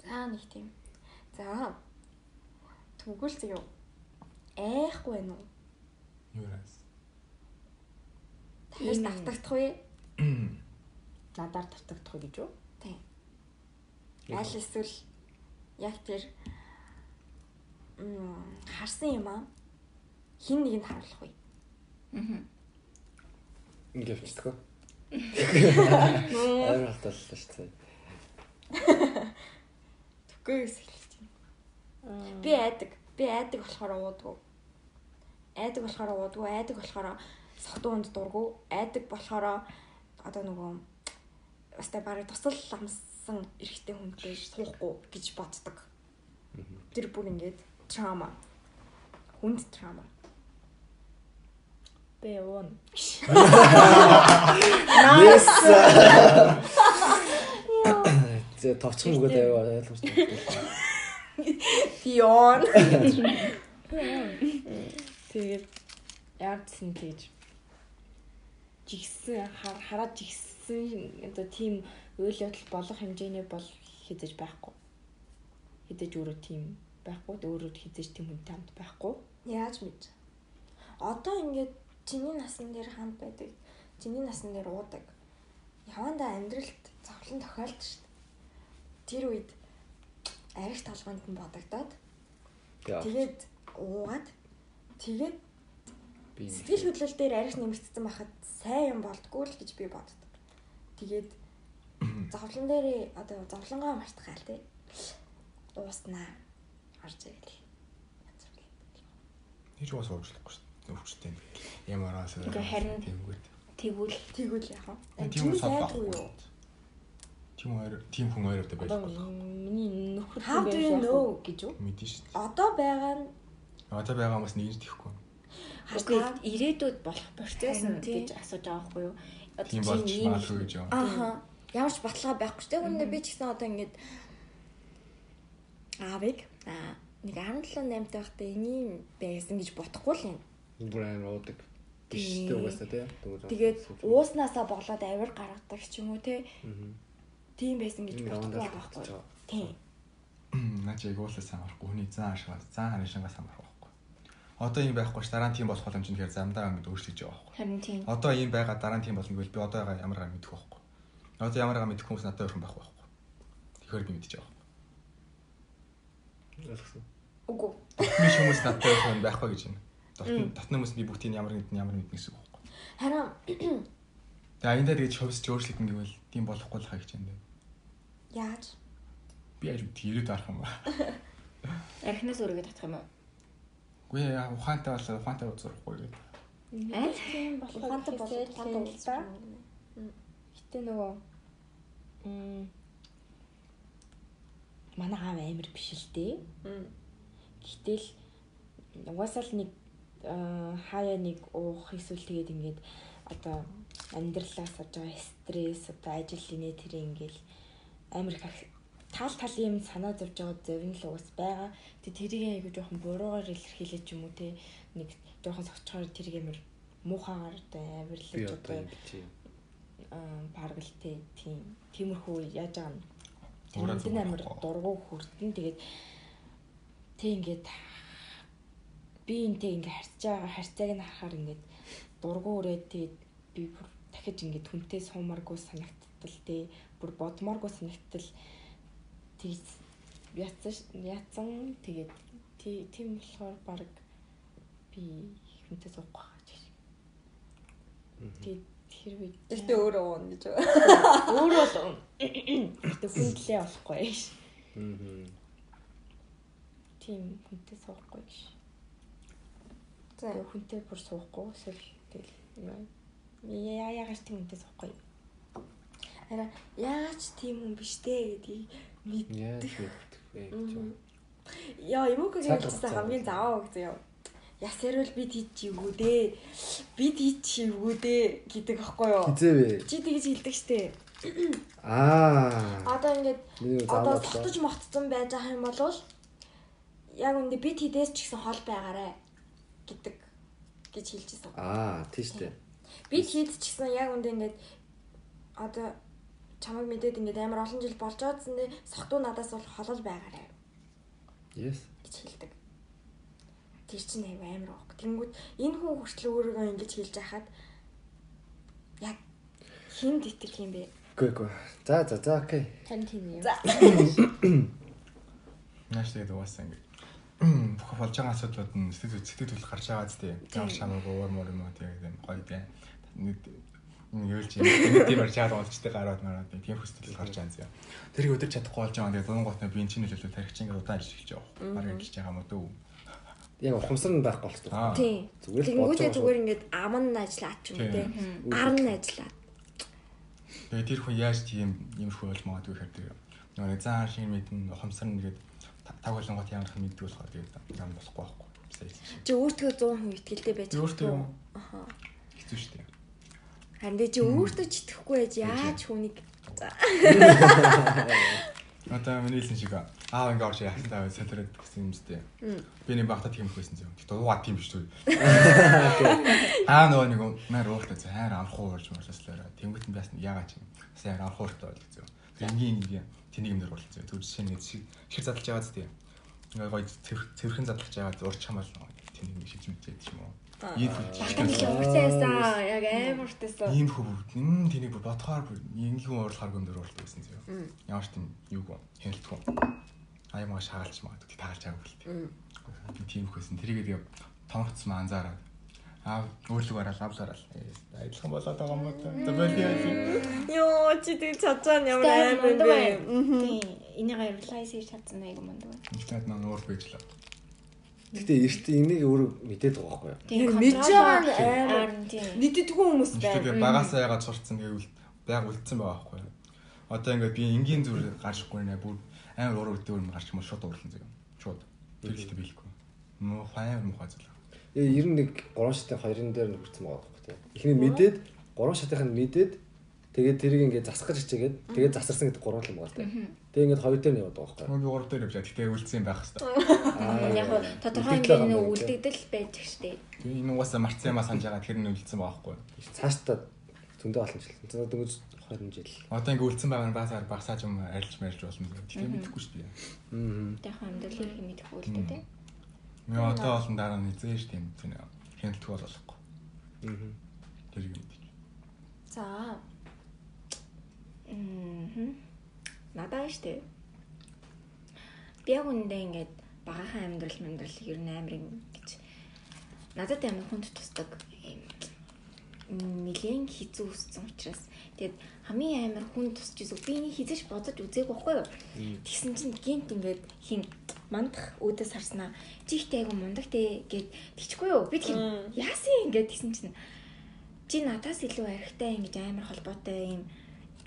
A: За нэг тийм. За. Түгэл зөө. Айхгүй байна уу?
C: Юу яас.
A: Дахиж
E: Ийм.
A: давтагдах уу?
E: Надаар тавтагдах гэж юу?
A: Аль эсвэл яг тэр м харсан юм аа. Хин нэгэнд харуулах уу?
E: Аа.
B: Ингээд авчихдаг. Амар хаталлаа шүү дээ.
A: Түгээс хэлж байна. Би айдаг. Би айдаг болохоор уудгүй. Айдаг болохоор уудгүй. Айдаг болохоор сохтуунд дургу. Айдаг болохоор одоо нөгөө өстэй барыг тусал ламсан эрэгтэй хүнтэй суухгүй гэж боддог. Тэр бүр ингээд трама. Хүнд трама.
E: Бэ уун.
B: Yes. Зэ товчхон үгээд аяа ойлгомжтой.
A: Дион.
E: Тэгээд яардсан тэгж жигсэн хар- хараад жигсэн одоо тийм үйл явдал болох хэмжээний бол хизэж байхгүй. Хизэж өөрөө тийм байхгүй. Өөрөө хизэж тийм хүнтэй хамт байхгүй.
A: Яаж мэд? Одоо ингээд чиний насан дээр хамт байдаг. Чиний насан дээр уудаг. Явандаа амьдралд зовлон тохиолдсон шүү дээ. Тэр үед арих толгойд нь бодогдоод тэгээд уугаад тэгээд
B: Би
A: сэтгэл хөдлөл дээр арих нэмэгдсэн байхад сайн юм болдгоо л гэж би боддог. Тэгээд зовлон дээр одоо зовлонгоо мартахаал тий. Ууснаа. Орж ирэл.
C: Нэг бас уучлахгүй шүү дээ. Өвчтэй. Ямар аа
E: Ингээ харин-
C: тиймгүүт.
E: Тэгвэл
A: Тэгвэл яах вэ?
C: Тийм
A: сайдгүй юу?
C: Тийм хоёр тийм хүн хоёр өдөө байж болох.
E: миний нөхөр
A: How do you know?
E: гэж юу?
C: Мэдэн шүү дээ.
A: Одоо байгаа нь
C: Одоо байгаа хүмүүс нэгж тэхгүй.
E: Окей, ирээдүйд болох процесс
A: Харин
E: нь гэж асууж байгаа байхгүй юу?
C: Тийм болж
E: ийм
C: магадгүй гэж юм.
A: Ааха. Ямар ч баталгаа байхгүй ч тэгвэл би ч гэсэн одоо ингэж аавыг аа нэг 17 8 тахтай энийг байсан гэж бодохгүй л юм.
B: бүр амар уудаг.
A: Тийм.
B: Биштэй угаасаа тий.
A: Тэгээд ууснасаа болоод авир гаргадаг ч юм уу те.
B: Аа.
A: Тийм байсан гэж бодохгүй байхгүй. Тийм.
C: Наа чи яг уулаа сайн марахгүй. Хүний зан ашгаа, зан харин марахгүй байхгүй. Одоо юм байхгүй ш дараа нь тийм болох боломж нь тэгэхээр замдаа ингэж өөрчлөж байгаа байхгүй.
E: харин тийм.
C: Одоо ийм байгаа дараа нь тийм болно гэвэл би одоо байгаа ямар байгаа мэдэх байхгүй. Одоо ямар байгаа мэдэх хүмүүс надад өөрхөн байх байхгүй. Тэгэхээр би мэдчихэж байгаа.
B: Ойлгосон.
A: Үгүй.
C: Дотны хүмүүс надад өөрхөн байхгүй гэж байна. Дотны дотны хүмүүс би бүгдийг ямар нэгэн ямар нэгэн гэсэн үг байхгүй.
A: Харин
C: Тэгээ аяндаа тэгэж хөвсөж өөрчлөлт нь гэвэл тийм болохгүй л хаа гэж байна.
A: яаж?
C: Би яаж мэдээ ирээд арах юм ба.
E: Архинаас өөрийгөө татах юм уу?
C: Үгүй яа ухаантай болоо ухаантай узурахгүй гэдэг.
D: Аа?
E: тийм болохоор
A: Ухаантай болоод ухаантай
E: да. Гэтэ нөгөө м манай аав амир биш л дээ. Гэтэл угаасаа л нэг хаяа нэг уух эсвэл тэгээд ингээд одоо амьдралаас орж байгаа стресс одоо ажил инээ тэр ингээл амир их тал тал юм санаа зовж байгаа зөвн л уус байгаа. Тэг тэрийг айгу жоохон буруугаар илэрхийлээ ч юм уу те нэг жоохон согчхоор тэрийг амир муухагаар одоо авирлаж
B: одоо
E: одоо
B: ингэж юм.
E: аа, баргалтай тийм тиймэрхүү яаж байгаа юм. Амир
C: зүгээрхгүй.
E: дургу хүрдэн тэгээд тэг ингээд би энтэй ингээд харьцаж байгаа харьцааг нь харахаар ингээд дургу өрөөд тэгээд би бүр дахиж ингээд хүнтэй суумаргүй санагдтал тий бүр бодмооргүй санагдтал тэгж яцсан ш- яцсан тэгээд тий- тийм болохоор баг би хүнтэй суухгүй шиг. Тэгээд тэр үед
A: Тэртээ өөрөө уун гэж
E: өөрөө бол гэтээ хүндлээ болохгүй ш.
B: Мгм.
E: Тийм хүнтэй суухгүй ш.
A: За.
E: Хүнтэй бүр суухгүй эсвэл тэгэл яа яагаад тийм хүнтэй суухгүй.
A: Хараа яагаад ч тийм хүн биш дээ гэдгийг мэд.
B: Яаж мэддэг вэ гэж байна.
A: Яа юмукагийн
B: Цаг
A: хэлсэн хамгийн заваа гэж яа. Ясэрвэл бид хийж чивгүү дээ. Бид хийж чивгүү дээ гэдэг аахгүй юу?
B: Хизээ вэ?
A: Чи тэгж хэлдэг штэ.
B: Аа.
A: Одоо ингээд одоо сотож мотцсон байж байгаа юм бол яг үндэ бид хідээс ч гэсэн хол байгаарэ гэдэг гэж хэлчихсэн.
B: Аа, тийш дээ.
A: Бид хід ч гэсэн яг үндэ ингээд одоо чамайг мэдээд ингээд амар олон жил болж байгаа гэсэндээ сохтуу надаас бол холол байгаарэ
B: Yes.
A: гэж хэлдэг. Тэр чинь аяа амар аах. Тэнгүүд энэ хүн хүртэл өөрийгөө ингэж хэлж байхад яг хинд итгэх юм бэ?
B: Гүй гүй. За за за окей.
E: Тань тийм юм.
A: За.
C: Нааш тэгээд угаасаа ингэ бүх болж байгаа асуудлууд нь сэтгэл сэтгэл хөдлөл гарч байгаа зү. Ямар шамаагүй уур мөр юм уу юм гоё дээ. Нэг нэг юу ч юм тийм барь чаад болчтой гараад мараад тийм хөстөл гарч байгаа юм. Тэрийг өдөр чадахгүй болж байгаа. Тэгээд дуун готны би энэ чинь хэлээ тарих чинь удаан ажиллаж явах. Бараг ажиллаж байгаа юм уу дөө.
B: Яг ухамсар нь байхгүй болчихсон.
A: Тийм.
B: Зүгээр л
A: Тэнгүүдээ
B: байгаа
A: зүгээр ингээд ам нь ажиллаад ч юм уу те. Ар нь ажиллаад.
C: Тэгээд тэр хүн яаж тийм иймэрхүү болж магадгүй гэхээр тэр нөгөө зан шиг мэдэн ухамсар нь тэгээд таг болон гот ямар их мэддэг болохоор тэгээд юм болохгүй байхгүй.
A: Чи өөртөө 100% итгэлтэй байж
C: Би өөртөө.
A: Аха.
C: Хэцүү шүү дээ.
A: Харин дээ чи өөртөө ч итгэхгүй байж яаж хүнийг за.
C: Одоо миний хэлсэн шиг аа ингээ орж яасан таа солироод гэсэн юм зү. Би нэг багтаа тийм хөөсөн зөө. Тэгтээ уугаад тийм биш үү. Аа нөгөө нэг маар ууртай хайр анхуу урж морсослоо. Тэнгүүт нь бас яагаад ч юм. Сайн анхууртай бол зөө. Энгийн ингээ тэнийг юм дээр бол зөө. Түр жишээ нэг шиг шир задлаж байгаа зү. Ингээ гоё цэвэрхэн задлаж байгаа урч хамаал тэнийг ингээ шиж мэдээд юм уу. Ийм
A: Урцаасан яг амар уртайсан.
C: ийм хөв м тэнийг бүр бодохоор бүр ингийн уурлахаар гомдөр уурлах байсан зөө. Ямар ч тийм юу гоо хяналтгүй. Аймаа шагалч магадгүй таарч байгаа бүлтэй. Би тийм хөсөн тэрийг яг тоногцсон анзаараад аа өөрлөг ороод авлаараа адилхан болоод байгаа юм уу та. За боли яа.
A: Йоо чи тэг цацаа ямар
D: Амар
A: бэ?
D: байна. Тийм. Энийг realize хийж чадсан айгу мундаг байна.
C: Ихтэй маань уур бийжлээ.
B: Гэтэ эрт энийг өөрөө мэдээд байгаа байхгүй юу?
A: Яг мэдж байгаа нь амар. Мэддэггүй хүмүүс байна.
C: би багасаа ягаад сурцсан гэвэл байг үлдсэн байгаа байхгүй юу. Одоо ингээд би энгийн зүр гарчихгүй нэ бүр амар уур үлдээ юм гарч юм шууд уурлан зөө. Шууд. Тэр ихтэй биелэхгүй. Муу хаяа муухай зүйл.
B: Э 91 3 шатын 2-ын дээр нь хүрсэн байгаа байхгүй тийм. Эхний мэдээд 3 шатынх нь мэдээд тэгээд тэрийг ингээд засах гэж хичээгээд тэгээд засарсан гэдэг 3 юм байгаа тийм. Тэгээд ингээд хоёр дээр нь яваад байгаа байхгүй?
C: Би гурав дээр явжаа. Гэтэ үлдсэн юм байх хэвээр.
D: Яг хөө тодорхой
B: байгаа юм
D: үлдэгдэл байж штэ.
C: Би энэ угаасаа марцсан юмаа санаж байгаа тэр нь үлдсэн байгаа байхгүй.
B: Цаашдаа зөндөө олон жил. За дөнгөж 20 жил.
C: Одоо ингээ үлдсэн байгаа нь басаар багсааж юм арилж марилж болно. Гэтэ мэдэхгүй шүү дээ.
B: Аа.
D: Яг амьдрал их мэдэхгүй л дээ.
C: Би одоо олон дараа нь дээ. Тийм хяналтгүй болохгүй.
B: Аа.
C: Тэр юм.
A: За.
D: Надаа штэ. Би яг үндэ ингээд багахан амьдрал амьдрал ер нь амар юм гэж. Надад амар хүнд тусдаг юм. Нилээн хизүү өссөн учраас тэгээд хамгийн амар хүнд тусч үзэг би энийг хизэж бодож үзээгүй байхгүй юу. Тэгсэн чинь гинт ингээд хин мандах өөдөөс харснаа чи ихтэй айгу мундаг те гэд тэгчихгүй юу би тэр яасан ингээд тэгсэн чинь чи надаас илүү архитай ингэж амар холбоотой юм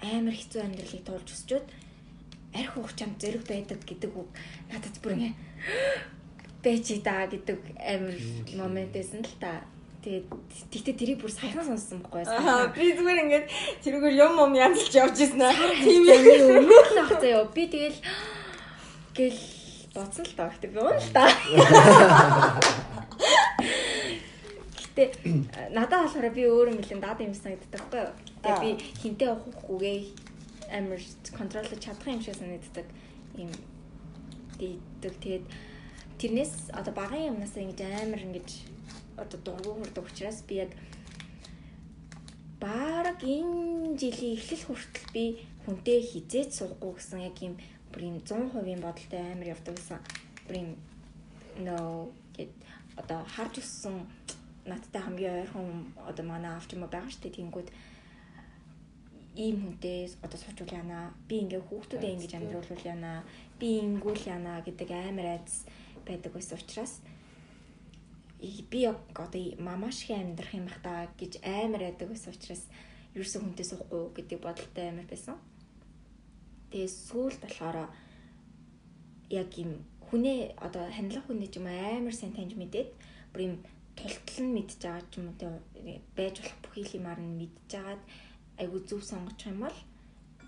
D: амар хэцүү амьдралыг туулж өсчөөд арх хугацаанд зэрэг байдаг гэдэг үг надад бүр ингэ бэжи да гэдэг амар момент байсан л та. Тэгээд тэгтээ тэрийг бүр саяхан сонссон байхгүй
A: Аа би зүгээр ингээд тэрүүгээр юм юм янзлж явж ирсэн аа.
D: Тийм ээ. Өмнөх л ах заяа. Би тэгэл гэл бодсон л таа. Гэтэ би уун л та. Гэтэ надад болохоор би өөрөө нэлээд даад юм санагддаг байхгүй юу? Тэгээ би хинтээ ухахгүйгээ амар контроллож чадах юм шиг санагддаг. Ийм дийдэг. Тэгээд тэрнээс одоо багын юмнаас ингэж амар ингэж одоо дургу хүрдэг учраас би яг баг энэ жилийн эхлэл хүртэл би хүнтэй хизээч суухгүй гэсэн яг юм бүр юм 100% бодолтой амар явдаг гэсэн бүр юм нөө гэд одоо харж өссөн надтай хамгийн ойрхон одоо манай авч юм байгаа шүү дээ тэнгүүд ийм хүнтэй одоо суучул яана би ингээ хүүхдүүдээ ингэж амьдруулвал яана би ингүүл яана гэдэг амар айдас байдаг байсан учраас би одоо мамаш их амьдрах юм бах та гэж амар байдаг байсан учраас ерөөсөө хүнтэй суухгүй гэдэг бодолтой амар байсан. Тэгээ сүүл болохоор яг юм хүнээ одоо хандлах хүнээ ч юм амар сайн таньж мэдээд бүр юм тултал нь мэдж байгаа ч юм уу байж болох бүх юмар нь мэдж жагаад айгу зөв сонгочих юм бол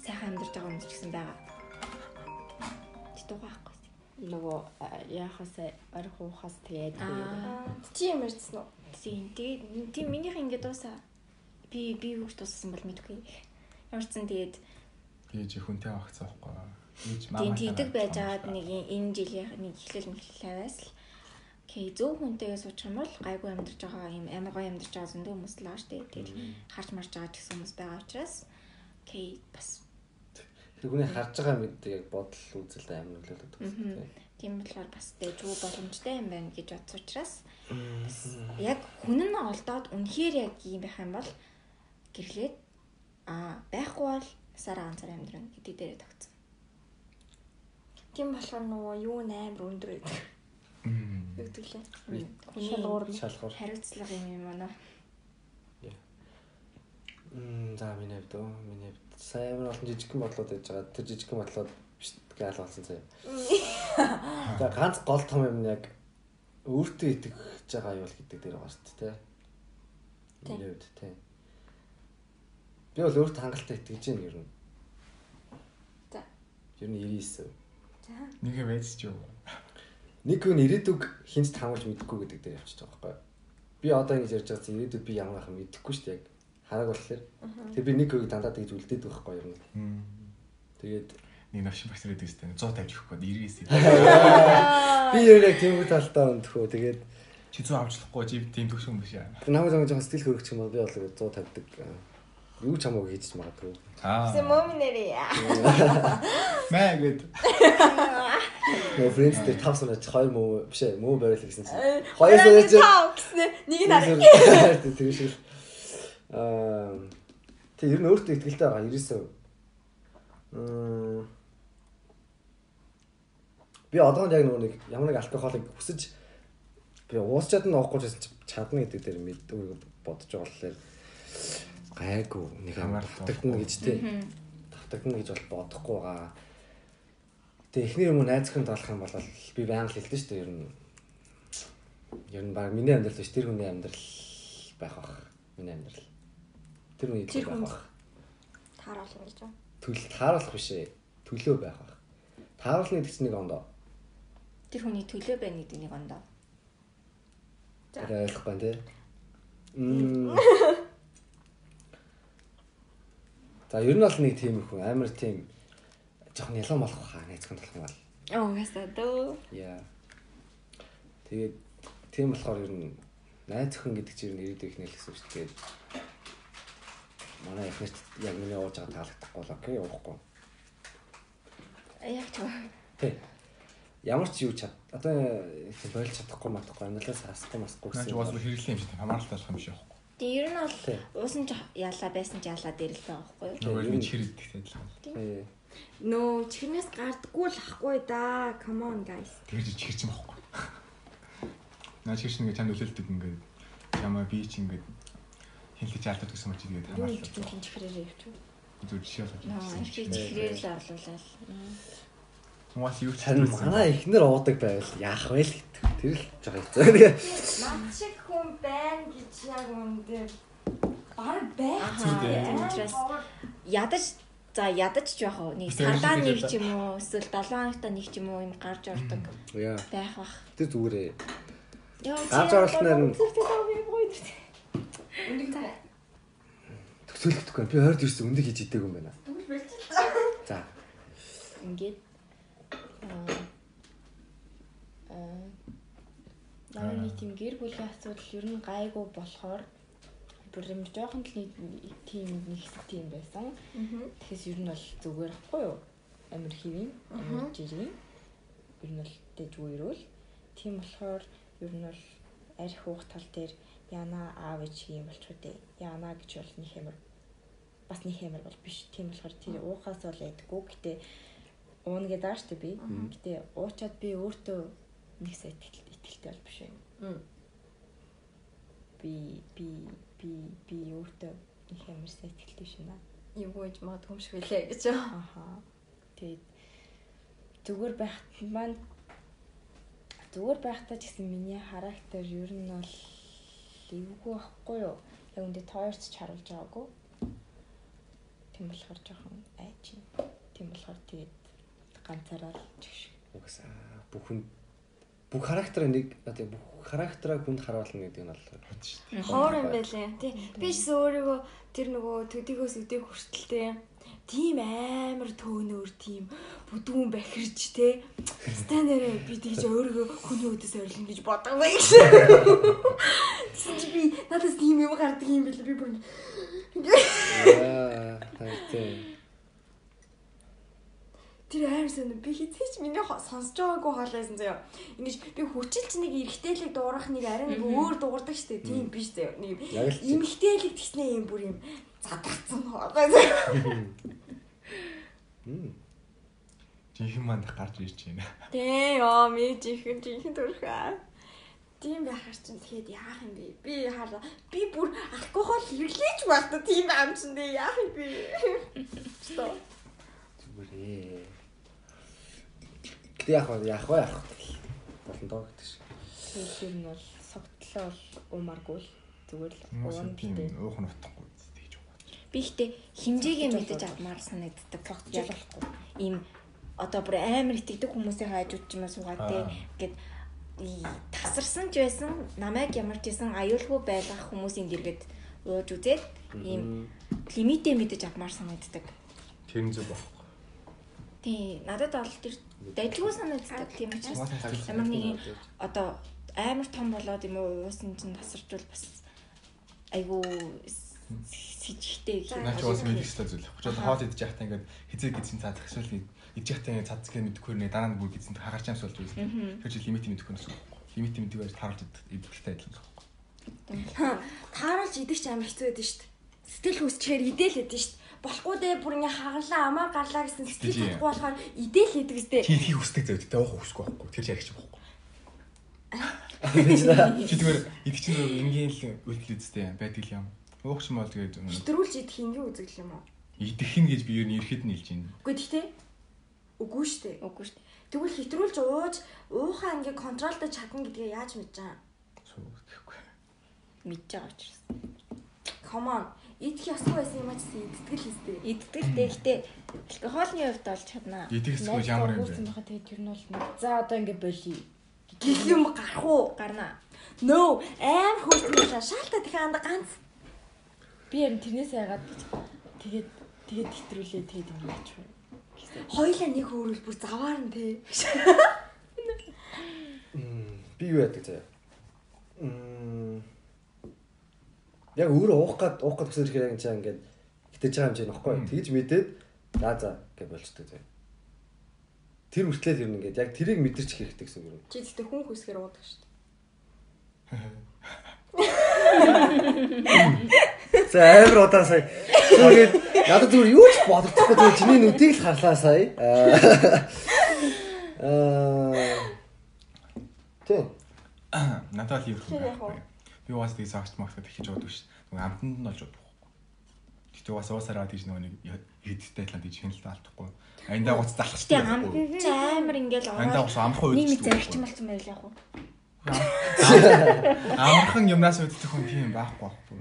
D: сайхан амьдарч байгаа юм ч гэсэн байгаа. Тэтгүү байхгүй.
E: Нөгөө яахаас орих уухаас тэгээд
A: Чи юм ярьсан уу?
D: тийм тэгээд тийм минийх ингээд дуусаа би би ч дууссан бол мэдгүй. Ямар ч зэн тэгээд
C: Тэгэж хүнтэй авах цаахгүй. Ийж
D: тийм тийдэг байж байгаад нэг энэ жилийн нэг эхлэл мэхлээс л Окей, зөв хүнтэйгээ суучих юм бол гайгүй амьдарч байгаа юм амар гоё амьдарч байгаа зөндөө хүмүүс л байгаа шүү дээ. Тэгээд харж марж байгаа ч гэсэн хүмүүс байгаа учраас окей бас
B: Тэр хүний харж байгаа мэд яг бодол үзэлтэй амар нөлөөлөд
D: Мгм. тийм болохоор бас дэжгүй боломжтой юм байна гэж бодсон учраас яг хүн нь олдоод үнэхээр яг юм байх юм бол гэрлээд аа байхгүй бол сараа ганцаар амьдрна гэдэг дээрээ тогтсон.
A: Тийм болохоор нөгөө юу нээр өндөр байдаг. Юу гэдэг лээ.
D: Хүний
E: шалгуур нь
B: шалгуур.
D: хариуцлага юм юм аа.
B: Мм за миний хувьд өө миний хувьд сайн амар олон жижигхэн бодлууд байж байгаа. Тэр жижигхэн бодлууд биш гаал болсон заяа. За ганц гол том юм нь яг өөртөө итгэж байгаа юу л гэдэг дээр байгаа шүү дээ. Миний хувьд тийм. Би бол өөртөө хангалттай итгэж байна ер нь.
A: За.
B: Ер нь 99.
A: За.
C: Нэгэ байж ч юу.
B: Нэг хүн ирээдүг хинч таамагч мэдэхгүй гэдэг дээр явчихж байгаа байхгүй? Би одоо ингэж ярьж байгаа чинь ирээдүг би ямар байхаа мэдэхгүй шүү дээ яг. Харааг болохоор. Тэгээ би нэг хүнийг дандаа тэгж үлдээд байхгүй нь. Тэгээд
C: Нэг навшин багш нарыг дэстэй 150 өгөхгүй 99.
B: би яг тийм талдаа өндөхөө. Тэгээд
C: Чи 100 авчлахгүй чи тийм төгш юм биш аа.
B: намайг зам жоохон сэтгэл хөрөгч юм бол би бол 150-даг. Юу ч хамаагүй хийж магадгүй.
C: Аа.
A: Тэм моминери.
C: Мэ гэд.
B: Нөгөө фрэндс дээр 5 санаач 2 муу биш ээ муу барил гэсэн чинь.
A: Э,
B: Хоёр санаач
A: тав гэснэ. Нэг нь харах.
B: тэр шиг. Аа тэг ер нь өөртөө ихтэй байгаа 99%. Мм Би одоонд яг нөгөө нэг ямар нэг алкоголыг хүсэж би уусчаад нь уухгүй чи чадна гэдэг дээр мэддэг бодож байгаа болохоор гайгүй нэг амар татагдана гэж тий. Татагдана гэж бол бодохгүй байгаа. Тэгээ эхнэр юм найз хүн талах юм бол би байнга л хэлдэг шүү дээ ер нь. Ер нь баг миний амьдрал биш тэр хүний амьдрал байх бах. Миний амьдрал. Тэр хүний
A: Тэр
B: байх бах.
A: Тааруулна гэж байна.
B: Төлөв тааруулах биш ээ. Төлөө байх бах. Тааруулны гэдэг чинь нэг ондоо.
D: Тэр хүний төлөө байна гэдэг нэг ондоо.
A: За.
B: Тэр ойлгохгүй тий. Мм. За ер нь бол нэг тийм их хүн амар тийм жоохон ялан болох хаа найзхан болох юм бол.
D: Оо ясаа дөө.
B: Яа. Тэгээд тийм болохоор ер нь найз өхөн гэдэг чинь ер нь ирээдүйн ихнэл гэсэн үг шүү дээ. Тэгээд манай ихнэрт яг миний ууж байгаа таалагдахгүй бол окей уухгүй.
D: Яг ч
B: Тий. Ямар ч юу чад. Одоо их бойлж чадахгүй матахгүй амьдралаас хасахгүй масахгүй
C: Наач
B: гэсэн.
C: уус хэрэглэн юм шиг хамаарлалтай болох юм шиг яахгүй.
D: Тэгээ ер нь бол уусан ч яалаа байсан ч яалаа дээр л байгаа байхгүй юу?
C: Нөгөө нэг хэрэг гэдэгтэй адилхан.
B: Тий.
A: Нөө чихнээс гардггүй л ахгүй да. Come on guys.
C: тэгж чихэрч юм байхгүй. Наа чихэрч ингээ чанд үлээлдэг ингээ чамаа би ч ингээ хинлэж алдаад гэсэн мэт тэгээд хамаарлаа.
E: чихрээрээ явчих.
C: Зүр жишээ болгож
D: Наа
C: байна.
D: чи чихрээр л орлуулаад.
C: Маас юу ч
B: Харин манай ихнэр уудаг байвал яах вэ л гэдэг. Тэр л жоо хэцүү. Тэгээ
A: Над шиг хүн байна гэж яг үндэ баг байх.
D: Ядаж за ядаж ч яг уу нэг сардаа нэг ч юм уу эсвэл 7 хоногта нэг ч юм уу юм гарч ордог байх бах.
B: Тэр зүгээрээ. Гарч оролтноор нь
A: Үндэ
B: төсөөлөхдөггүй. Би ойрд ирсэн өндөг хийж идэг юм байна. За.
D: ингээд аа аа Ямар нэг тийм гэр бүлийн асуудал ер нь гайгүй болохоор бүр юм жоохон л тийм нэг хэсэг тийм байсан. Тэгэхээр ер нь бол зүгээр ахгүй юу? Амир хэвэн, амир жирийн. Ер нь бол дэж үерүүл. Тийм болохоор ер нь бол арх уух тал дээр яна аав ээж юм болчихоо дээ. Яна гэж бол нэг амир бас нэг амир бол биш. Тийм болохоор тэр уухаас бол ядггүй. Гэтэ уuna гэдэг ааш тэ би. Гэтэ уучаад би өөртөө нэг сая итгэл итгэлтэй бол биш юм. Би би би би өөртөө нэг амир сая итгэлтэй шинэ.
A: Юу гэж магадгүй юм шиг үлээ гэж.
D: Аха. Тэгээд зүгээр байхад маань зүгээр байхдаа ч гэсэн миний характер ер нь бол эвгүй байхгүй юу? Яг үндэ тойрч харуулж байгаагүй. Тийм болохоор жоохон айч юм. Тийм болохоор тэгээд ганцаараа л чигш.
B: Угсаа бүх хүн бүх характер нэг одоо бүх характераа хүнд харуулна гэдэг нь бол
A: Хоор юм байлээ. Тий. Би ч өөрийгөө тэр нөгөө төдийгөөс өдөө хүртэл те тийм амар төөнөөр тийм бүдүүн бахирч те стандараа би тэгж өөрийгөө хүний өдөөс ойрлно гэж бодоагүй гэж. Тэгсэн чи би надаас тийм юм гардаг юм билээ би бүр
B: Аа хайртай.
A: Тэр амар сонь би хизээч миний сонсож байгаагүй хоолойсэн заяа. Ингэж би хүчилч нэг эргэтэлэг дуурах нэг арай нэг өөр дуурдаг штэ тийм биш заяа. Нэг эмгтэлэг тэгснээ юм бүр юм задагцсан хоолой заяа.
B: Мм.
C: жинхэнэ манд гарч ирж байна.
A: Тэ яа ми чихэн чихэн төрхөө. Тийм байхаар чинь тэгэхэд яах юм бэ? Би хараа би бүр алкогол хэрэглэж байна тийм аим чинь дээ яах юм бэ? Што.
B: Зүгээрээ. Гэтэ яг уу яг уу яг. Болон доо гэдэг шиг.
D: Тэгээд ер нь бол согтлоо бол уумаргүй л зүгээр л уун битээ.
C: уух нь утахгүй тэгж байгаа.
D: Би ихтэй хинжээгээ мэдэж авмаар санагддаг. Яг болохгүй. Ийм одоо бүр амар итгэдэг хүмүүсийн хажууд ч юм уу суугаад те гэд тасарсан ч байсан намайг ямар ч байсан аюулгүй байлгах хүмүүсийн дэргэд ууж үзээд ийм лимитээ мэдэж авмаар санагддаг.
C: Тэр нь зөв байхгүй.
D: Тий, надад бол тэр дайггүй санагддаг тийм учраас ямар нэгэн одоо амар том болоод юм уу уусан чинь тасарчвал бас айгу сэжигтэй гэх юм.
C: Наач уус мэдэх хэрэгтэй зүйл. Хочоод хоол идэж яхтаа ингээд хизээ гизэн цаадах эсвэл идэж яхтаа ингээд цаадах гэж мэдэхгүй нэ дараа нь бүр гизэн хагарч амс болж үзлээ. Тэр чинь лимит мэдэхгүй нэс. Лимит мэддэг байж тааруулж идэлтэй адилхан байхгүй.
A: Тааруулж идэх ч амар хэцүү байдаг шүү дээ. Сэтгэл хүсчихээр идэл хэдэж шүү дээ. Болохгүй дээ бүр ингээ хагарлаа амаа гарлаа гэсэн сэтгэл
C: Тийм.
A: татахгүй болохоор идэл хэдэг үстэй.
C: Чи ихийг хүсдэг зав. Тэ уух хүсэхгүй байхгүй. Тэр чинь ярих байхгүй.
B: Бид наа
C: Чи зүгээр идэх чинь зөв энгийн л үйлдэл үстэй байдаг юм. Уух юм бол тэгээд
A: Хэтрүүлж идэх ингээ үзэгдэл юм уу?
C: идэх нь гэж би юу нэрэхэд нь хэлж байна.
A: Үгүй гэхдээ үгүй шүү дээ.
D: Үгүй шүү дээ.
A: Тэгвэл хэтрүүлж ууж уухаа ингээ контролдож чадна гэдгээ яаж мэдэж байгаа?
C: Суу гэхгүй.
D: Мэдж байгаа учраас.
A: Come on. Идэх ёсгүй байсан юм аа ч гэсэн иддэг л хэвчээ.
D: Иддэгтэй гэтээ алкоголны хувьд бол чаднаа.
C: Эсвэл ямар юм бэ?
D: байхад тэгээд ер нь бол за одоо ингэ болий.
A: Гэх юм гарах уу?
D: Гарна.
A: No, аим хөөсөн шаалтаа дахин анда ганц.
D: Би яг тэрнээс яагаад тэгээд тэгээд хэтрүүлээ тэгээд яачих вэ?
A: Хоёлаа нэг хөөрөл бүр заваар нь те.
B: би юу яадаг заяа. Мм. Яг өөрөө уух гад уух гад гэсэн хэрэг яг чаа ингээд хитэж байгаа юм чинь нөхгүй. Тэгж мэдээд за за гэж болчтой заяа. Тэр үртлээ тэр нэгээд яг тэрийг мэдэрч хэрэгтэй гэсэн үг юм.
A: Чи гэхдээ хүн хүсгээр уудаг шүү дээ.
B: За амар удаа сая Тэгээд надад зүгээр юу ч бодогдохгүй тэгээд чиний нүдийг л харлаа сая. Аа. Тэ.
C: Надад л юу
A: уу.
C: байхгүй. Би уус тийг сагч магтад ихэж боддог ш. Нөгөө амтанд нь олж бодох. Тэгтээ уус уусараа тийж нөгөө нэг хэдтэй талаа тийж хяналт алдахгүй. Аяндаа гоц залах
D: Гэтэ ам чи амар ингээл
C: Аяндаа гоц амрах үед.
D: нэг зарчим болсон байл яг уу.
C: Амархан юмнаас үүдэх хүн тийм байхгүй байхгүй.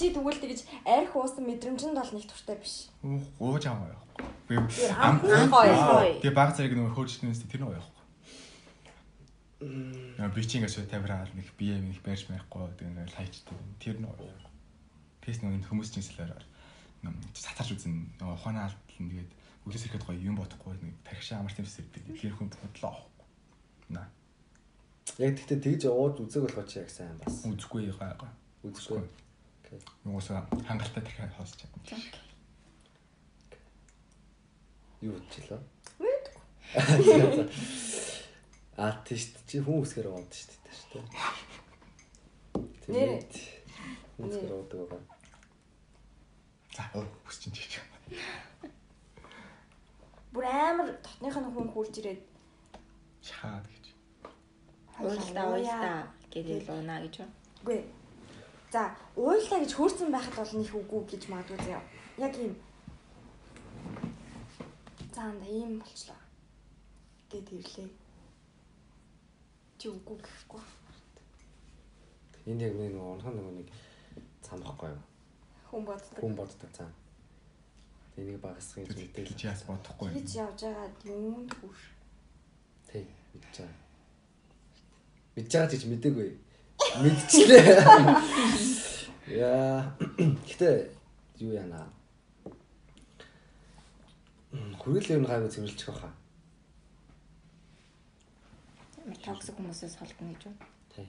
A: Чи тэгвэл тэгэж арх уусан мэдрэмжинд бол нэг туртай биш.
C: Ууж аваа явахгүй. Би
A: ам-
C: ам
A: гоё,
D: гоё.
C: Тэгээ баг зэрэг нөгөө хөөжтнөөс тэр нөгөө явахгүй. Яа би чи ингээс тавираад нэг бие минь барьж байхгүй тэгээ нэг хайчдаг. Тэр. Тэс нөгөө энэ хүмүүс чинь сэлээр цацаарч үзэн нөгөө ухаанаа алдсан тэгээд үлээс ирэхэд гоё юм бодохгүй нэг тархишаа амар тэмс ирдэг. Тэр хүн бодлоо авахгүй. Наа.
B: Яг тэгтээ тэгж ууж үзэг болохоор чи яг сайн бас.
C: Үзгүй ягаа.
B: Үзэхгүй.
C: Нуусаа хангалттай дахиад хоосч чадна.
B: Юу бодчихлоо? Мэдгүй. Аа тийш чи хүн үсгээр уудаг шүү дээ тааш тэ.
A: Нэрээ.
B: Хүн үсгээр уудаг байгаа.
C: За өө хүс чинь тийч.
A: Бүр амар дотных нь хүн хурж ирээд
C: Шахаад гэж.
D: Уйлдаа уйлдаа гэдэг уунаа гэж байна.
A: үгүй. За, уйлаа гэж хөөрцөн байхад бол нэг үгүй гэж магадгүй заяа. Яг ийм. За, анда ийм болчлоо. Гэт ирлээ. Чи үгүй гэхгүй.
B: Энд яг миний нөгөө унхан нөгөө нэг цам баггүй юу?
A: Хүн боддог.
B: Хүн боддог цам. Тэнийг
C: багасгын
B: мэдээлж
C: яаж бодохгүй.
A: Хийж явж байгаа юмд хүр.
B: Тий, мэдж байгаа. Мэдж байгаа гэж мдэггүй. Мэдчихлээ. Яа. Гэтэ юу яана. Хүрэл ер нь гайгүй цэвэрлчих واخа.
D: Токсик хүмүүсээс холдно гэж байна.
B: Тий.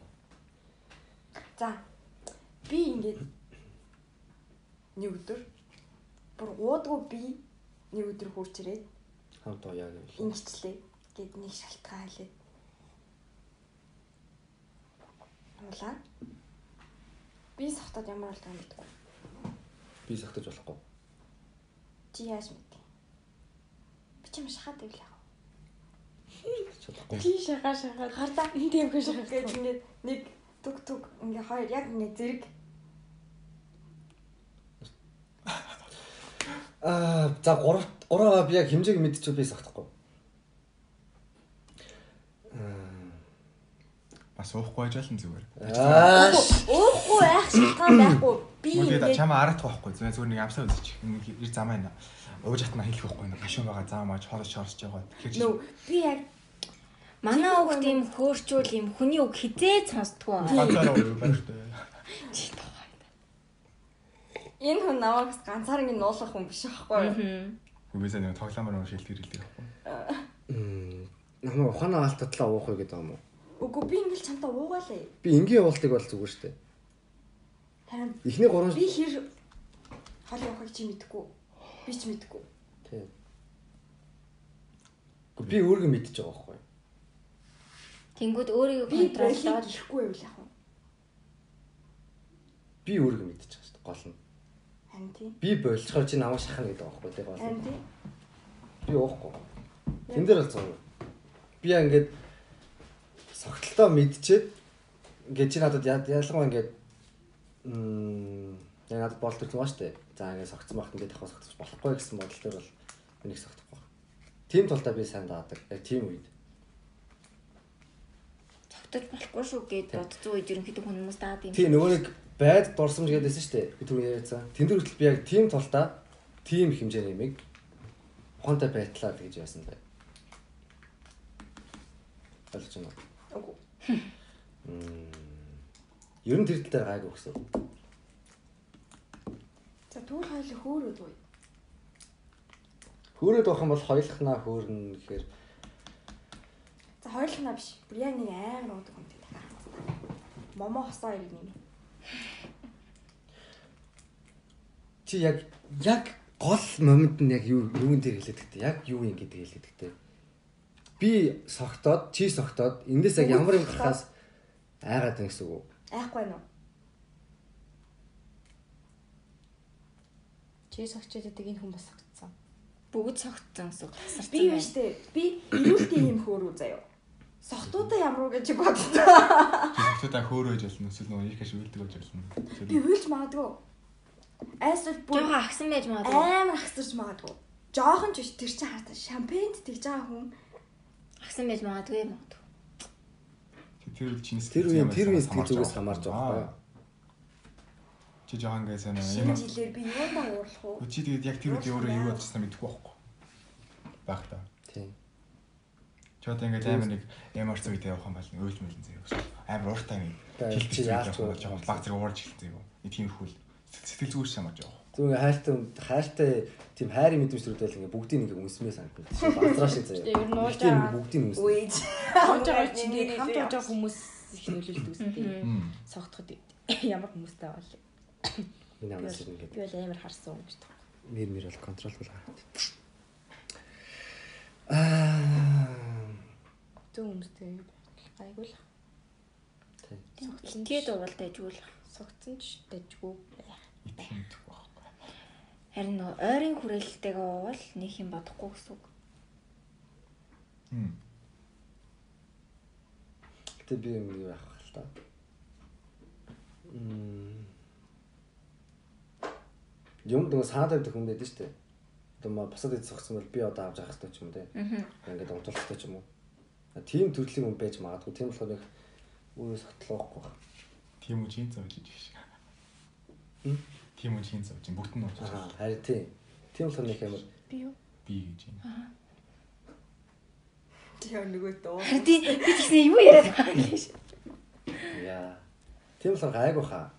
A: За. Би ингээд нэг өдөр бүр уудгүй би нэг өдөр хурж ирээд
B: Хамт уяа гэвэл.
A: ингэчлээ гэд нэг шалтгаан хэлээд. Уулаа. Би сохтод ямар болдог юм мэдгүй.
B: Би сахтаж болохгүй.
A: Чи яаж мэдээ? Би ч юм шахаад байв л яах.
B: Чадахгүй.
D: Чи шагаа шагаа
A: Гардаа тийм гэж шахаад гээд ингээд нэг түг түг ингээ хоёр яг ингээ зэрэг
B: Аа, за 3 3 би яг хэмжээг мэдчихв би сахтахгүй.
C: Бас уухгүй байж болно зүгээр.
B: Аа.
A: уухгүй байх шалтгаан байхгүй. Би ингээд
C: чамаа арах байхгүй. Зүгээр зүгээр нэг амсаа үзчих. Нэг ир зам байна. Ууж атна хэлэх байхгүй. Гашуун байгаа зам ааж хорож шорсож байгаа. Тэгэхээр
A: би яг
D: Манай үг тийм хөөрчүүл юм хүний үг хизээ сонсдгоо.
C: ганцаараа уу байна шүү дээ.
A: Энэ хүн намайг ганцаараа ингэ нуулах хүн биш байхгүй юу?
C: Хүмүүсээ нэг тоглоомор шилдэг хэлдэг байхгүй.
B: Намайг ухаанаа алтатлаа уух уу гэдэг юм уу?
A: Үгүй би ингээл чамтай уугаалаа.
B: Би энгийн уултыг бол зүгээр штэ.
A: Харин
B: Эхний 3
A: би хэр хол явахыг чи мэдэхгүй. Би ч мэдэхгүй.
B: Тийм. Гэхдээ би өөргөө мэдчихэж байгаа.
D: Тэнгүүд өөрийгөө контроллоод
A: гихгүй байв л яах вэ?
B: Би өөргөө мэдчихэж байгаа шүү дээ. Гол нь.
A: Харин тийм.
B: Би болцохоор чи намайг шахна гэдэг байхгүй тийм гол
A: Харин
B: нь.
A: тийм.
B: Би уухгүй. Тэн дээр бол зураг. Би яа ингээд согтолтоо мэдчихэд ингээд чи надад яа- ялангуяа ингээд мм яг надад болт ирсэн шүү дээ. За ингээд согтсон багт ингээд давхар согтсож болохгүй гэсэн бодол төр бол миний согтохгүй. Тим тулдаа би сайн даадаг. Яг тийм үед.
D: Цогтож болохгүй шүү гэд бодцоо үед ерөнхийдөө хүмүүс даад юм.
B: Тийм нөгөө нэг байд дурсамж гэдээсэн шүү дээ. Би түрүү яриадсан. Тэн дээр хүртэл би яг тим тулдаа тим хэмжээний юмыг ухаантай байтлаа гэж яасан бай. Ойлгож байна уу?
A: Үгүй.
B: Мм. Ер нь тэр тал дээр гайгүй гэсэн.
A: За түр хойло хөөрөөд уу.
B: Хөөрөөд авах юм бол хоёулахнаа хөөрнө гэхээр
A: За хойлохнаа биш. Бүр яг нэг амар уудаг юм тийм дахиад. Момо хосоо ирнэ юм.
B: чи яг яг гол момент нь яг юу юун дээр хэлээд гэдэг. Яг юу юм гэдэг хэлээд гэдэг. Би согтоод, чи согтоод эндээс яг ямар юм гарахаас айгаад байна гэсэн үг үү?
A: Айхгүй нөө.
E: Чи согчдод энэ хүн бас согцсон.
D: Бүгд цогтсон гэсэн үг.
A: Би юу штэ би ирүүлтийн юм хөөрүү заяа. Сохтуудаа ямар уу гэж боддоо.
C: Зөвхөн хөөрөө гэж болно. Эсвэл нөгөө их ашиг үлдэг гэж болно.
A: Би үйлж магадгүй. Айсвал бүр
D: Жохоо агсан байж магадгүй.
A: амар ахсарч магадгүй. Жохон ч биш тэр чинь хартаа шампаньд тэгж байгаа хүн.
D: Агсан байж магадгүй магадгүй.
C: Тэр үед чиний
B: Тэр үеийн тэр үеийн сэтгэл зүгээс хамаарч байгаа байхгүй.
C: Чи жоохон ингээ сайн
A: Шинэ
C: юм.
A: жилээр би юундаа уурлах уу?
C: Чи тэгээд яг тэр үед өөрөө юу бодчихсан мэдэхгүй байхгүй. Баг та. Чи одоо ингээ амар нэг ямар цаг үед явах юм бол өөлж мөлн заяа. Амар ууртай нэг
B: яах
C: явах
B: вэ?
C: жоохон баг зэрэг уурж хэлсэн заяа. Нэг тиймэрхүү л сэтгэл зүгээс шамаж явах.
B: Зүгээр ингээ хайртай хайртай тийм хайрын мэдрэмж төрөлдөл ингээ бүгдийг ингээ үнсмээ санагдав. Базраа шиг заяа.
E: Ер нь ууж
B: Тийм
E: байгаа.
B: бүгдийг үнс.
A: Үеж.
E: Хамж байгаа чинь тэгээд хамт байгаа хүмүүс их нөлөөлдөг үстэй.
C: Мм.
E: Согтоход ямар хүмүүстэй бол
B: Энэ амнаас ингээ
E: би бол амар харсан юм гэж
B: нэр мэр бол контролгүй гараад. Аа.
E: Зөв хүмүүстэй айгуул
B: Тийм.
D: Тэгээд уралд ажгүй.
E: согцсон ч дэжгүй.
C: Итгэх юм дэх байхгүй.
D: Харин нөө ойрын хүрээлэлтэйгээ уувал нэг юм бодохгүй гэсэн үг.
C: Мм.
B: Гэтэ би юм юу яах вэ л та. Мм. Юм дөө саад байдаг хүн байдаг шүү дээ. Одоо ма босоод идэх зогсон бол би одоо авч явах хэрэгтэй ч юм уу те.
D: Аа.
B: Ингээд унтуулах хэрэгтэй ч юм уу. А, Тийм төрлийн хүн байж магадгүй. Тийм болохоор их өөрөө согтлоохгүй байна.
C: Тийм үү чин зовж иж.
B: Хм?
C: Тийм үү чин зовж бүгд нь ууж
B: Аа
C: байгаа.
B: харин тийм. Тийм болохоор нэг юм
D: Би юу?
C: Би гэж юм.
A: Тэр нөгөө доо.
D: Харин би би тэгсэн юу яриад байгаа юм гэж.
B: яа. Тийм болохоор гайгүй хаа.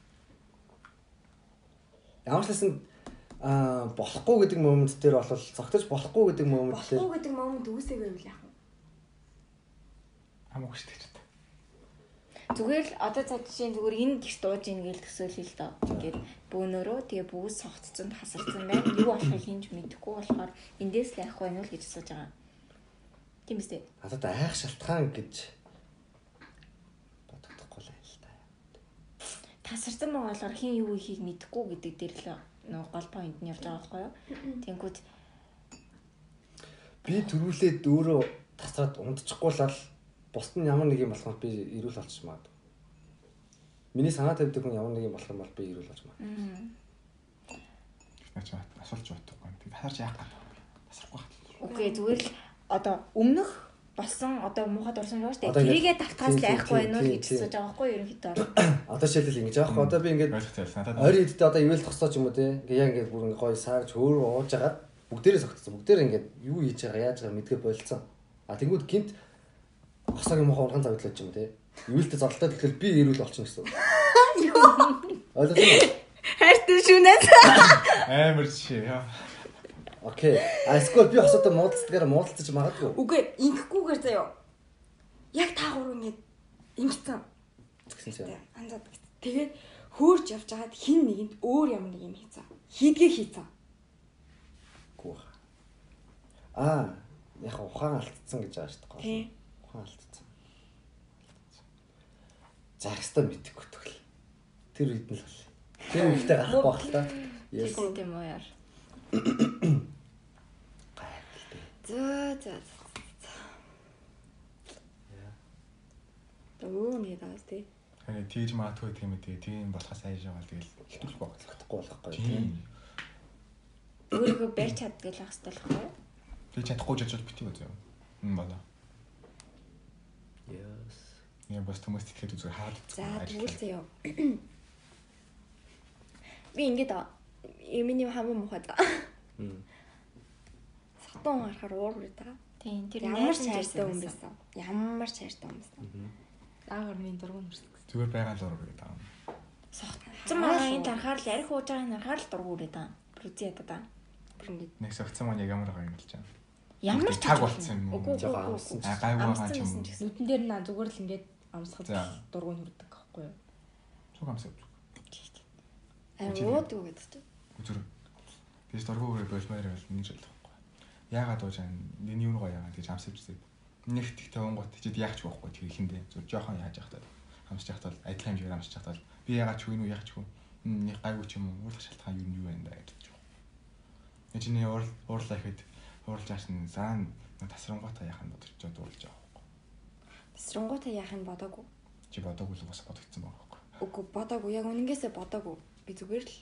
B: Ямар ч хэлсэн аа болохгүй гэдэг момент дээр бол цогтож болохгүй гэдэг момент дээр
A: Болохгүй гэдэг момент үүсээгүй юм яах?
C: Хамаагүй шүү дээ.
D: Зүгээр л одоо цаа жишээ зүгээр энэ гэрт ууж ийн гэж төсөөлөе л доо. Ингээд бөөнөрөө тэгээ бүгд согтцсон хасарсан байна. Юу болохыг хинж мэдэхгүй болохоор эндээс л вэ нүл гэж асууж байгаа. Тийм үстэй.
B: надад айх шалтгаан гэж бодогдохгүй л байл та.
D: Тасарсан байгаа болохоор хин юу ихийг мэдэхгүй гэдэг дээр л нөгөө гол поинт нь явж байгаа байхгүй юу? Тэнгүүд
B: Би төрүүлээд өөрөө тасраад унтчихгүй л бусд нь ямар нэг юм болоход би ирүүл олчих магадгүй. Миний санаа тавьдаг хүн ямар нэг юм болох юм бол би ирүүл олж магадгүй.
C: Наач асуулж бодохгүй. Тэгээд харж яах вэ? Тасрахгүй хат.
D: окей зүгээр л одоо өмнөх болсон одоо муухай дурсан байгаа шүү дээ. Тэрийгээ давтахаас л айхгүй уу
B: тийм,
D: гэж асууж байгаа байхгүй юу ерөнхийдөө.
B: Одоо жишээлбэл ингэж аахгүй. Одоо би ингээд
C: Ойлгох байлаа. Надад
B: ойр идэлтэй одоо ивэл тосоо ч юм уу те. Ингээ яг ингээд бүр ингээ гоё саарч хөөрөө ууж агаад бүгдээрээ согтсон. Бүгдээрээ ингээд юу хийж байгаа яаж байгаа мэдгээ болцсон. А тэнгууд гинт хосоогийн мохоо урган завдлаа ч юм те. Ивэл зодтолтой тэгэхээр би ирүүл олчихно гэсэн. Ойлгосон уу?
D: Хайртай шүнээс.
C: амар жишээ яа.
B: Окей. А эсвэл би хосоотой муудалцдгаар муудалцаж магадгүй.
A: Үгүй ингэхгүйгээр заяа. Яг та гурав ингэ ингэсэн.
B: Тэгсэн чинь.
A: Анзаад. Тэгээд хөөрж явж хагаад хин нэгэнд өөр ямар нэг юм хийцэн. Хийдгээ хийцэн.
B: Гүү. Аа, яг ухаан алдсан гэж байгаа шүү дээ.
A: Тий.
B: Ухаан алдсан. Загстаа мэдхгүй тэгэл. Тэр үед нь л. Тэр үедээ гарахгүй байх л та. Yes.
D: Тийм үү яар. Зөө зөө. Оо нэг даас тий.
C: Харин тэгж маадгүй гэх юм үү тийм болохоос айж байгаа л тэгэл хэлтүүлэх байх.
B: Болохгүй болохгүй
C: Тийм.
B: тийм.
D: Өөрийгөө барьж чаддаг л л байхгүй юу?
C: Тэг чадахгүй ч ажил битгий үү. Мм бала.
B: Yes.
C: Я бас хүмүүс тэгэхээр зүгээр хаад.
D: За тэгвэл заяа. Би ингээд миний хамгийн муухай да.
B: Мм.
A: Сатун харахаар уур үрээд байгаа.
D: Тийм тэр
A: Ямар хайртай хүн
D: байсан.
A: Ямар ч хайртай хүн байсан.
E: Аагаар минь дургуун мөрсөг.
C: Зүгээр байгаа л ураг гэдэг юм.
D: Цэм байгаа энэ тарахаар л арх ууж байгаа энэ тарахаар л дургу үрээд байгаа. Брүзи ядаа да. Бүр ингээд
C: Нэг согцсон маань яг ямар байгаа юм болж байна.
D: Ямар ч
C: таг болцсон юм уу?
B: Жохоо амссан
C: А гайгүй байгаа ч юм.
E: Нүдэн дээр наа зүгээр л ингээд амсахад
C: За.
E: дургуун хүрдэг байхгүй юу?
C: Цуг амсаа.
D: Аа ууд юу гэдэг чинь.
C: Үзүр. Тэгэж дургуугаар болмоор байл нэг жил байхгүй. Яагаад ууж байгаа энэ юу гоё яагаад гэж амсаж үзээ. Нэг тэгтээ онгот чид яах ч байхгүй тэр ихэндээ зүр жоохон яаж яах таа. Амсаж яах таа адилхан хэмжээгээр амсаж яах таа. Би яагаад ч үгүй яах ч үгүй. Нэг гайгүй ч юм уу уулах шалтгаан юу нь юу байна да гэж. Э чиний уурал уурлаа ихэд уурлж ааш нь заа тасрангуутаа яах нь бодож чад уурлж байгаа байхгүй.
A: Тэсрэнгуутаа яах нь бодоогүй.
C: Чи бодоогүй л бас бодогдсон байгаа байхгүй.
A: Үгүй бодоогүй. Яг үнэнгээсээ бодоогүй. Би зүгээр л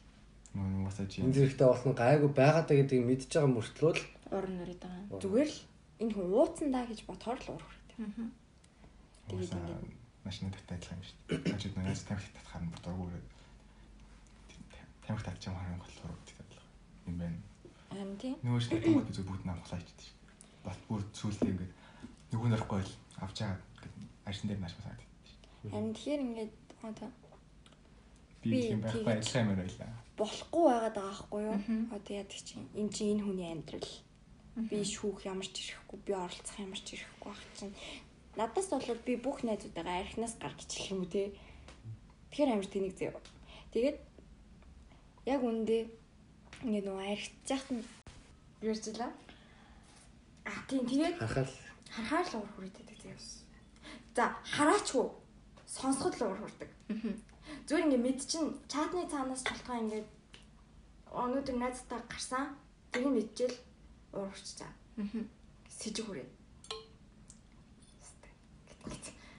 C: Мөн уусаа чи
B: энэ зэрэгтэй болсон гайгүй байгаадаа гэдгийг мэдж байгаа мөртлөө л
D: Уран нарийн байгаа.
A: зүгээр л энэ хүн ууцсан даа гэж бодохоор л уур хүрээ. Тэгээд ингээд
C: машины таттай адилхан юм шүү дээ. Хажууд нээс тамхи татхаар нь бодоогүй. Тамхи татчих юм харин болохоор гэдэг. Юм байна.
A: Харин тийм.
C: Нөгөө гол би зөв бүгд намглаа ичдэг шүү. Бат бүр зүйлээ ингээд нөгөө нөрөхгүй л авч байгаа гэдэг аршин дээр нааш масаад.
A: Харин тэгэхээр ингээд одоо
C: Би тийм байхгүй адилхан юм байлаа.
A: болохгүй байгаад байгаа байхгүй юу? Одоо яадаг чинь энэ чинь энэ хүний амьдрал. Би шүүх ямар ч ирэхгүй, би оролцох ямар ч ирэхгүй ах чинь. Надаас бол би бүх найзуудаагаа архинаас гарч ичих юм уу те. Тэгэхээр амар тэнийг зөө. Тэгээд яг үндэ ингээд нөгөө архиж яхад нь юурчлаа. А тийм тэгээд
B: харахад
A: харахаар л уур хүрээдэг зөө. За хараач уу? Сонсоход л уур хүрдэг. Зүгээр ингээд мэд чин чатны цаанаас шалтгаан ингээд өнөөдөр найзтай гарсан. Тэгээ мэдчихэл уур хүрчээ. Сэжиг хүрээ.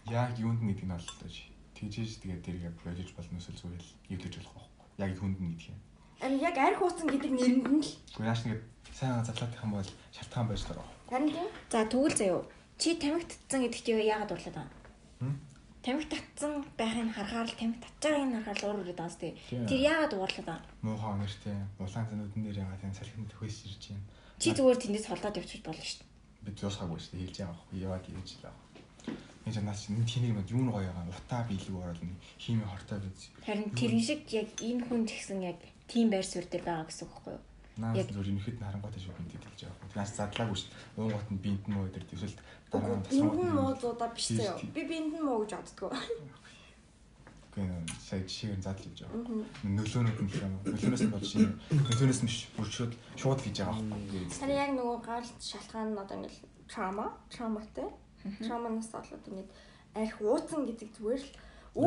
C: Яг юунд гэдэг нь боллоо чи. Тэгжээж тэгээд тэрийг project болно эсвэл зүгээр л юутэж болох байхгүй. Яг юунд нь гэдэг юм.
A: Харин яг арх ууцсан гэдэг нэрэнд нь л
C: Гэхдээ нааш нэгэд сайн задлаадах юм бол шалтгаан байж дараа.
A: харин тийм.
D: За тэгвэл заяо. Чи тамхи татсан гэдэгт яагаад дурлаад байгаа?
C: Хм?
D: Тамхи татсан байхыг харахаар л байгааг нь харахаар л уур үрээд байгаа сте.
C: Тийм.
D: Тэр яагаад уурлаад байгаа?
C: Муухай өнөртэй улаан зануудын дээр ягаад тийм салхинд төхөөс ирж байна.
D: Чи зүгээр тэндээс холдоод явчих болно шүү дээ.
C: Би дуусгаагүй шүү дээ хэлж байгаа байхгүй. Яваад ирж л байгаа. Энэ ч наас нэг тэнийг нэг юу н гоё байгаа. Утаа биелэг ороод нэг хими хортой биз.
D: Харин тэрэн шиг яг энэ хүн ч гэсэн яг тийм байр суурь дээр байгаа гэсэн үг байхгүй юу?
C: Наас
D: Яг-
C: зүгээр ихэд харангуйтай шүү бинт хэлж байгаа байхгүй. Наас задлаагүй шүү. Уунгууд нь бинт муу өдр төсөл
A: Үгүй биндэн муудуудаа биш зөө. Би биндэн муу гэж боддгоо.
C: Гэнэ сая жишээр задл хийж байгаа. Нөлөөнүүд нь юм. Нөлөөнөөс нь болж шинэ нөлөөнөөс нь биш бүр шууд шууд хийж байгаа байхгүй.
A: Харин яг нөгөө гаалт шалтгаан нь одоо ингээд трама, траматай. Траманаас болоод ингээд арх ууцсан гэдэг зүгээр л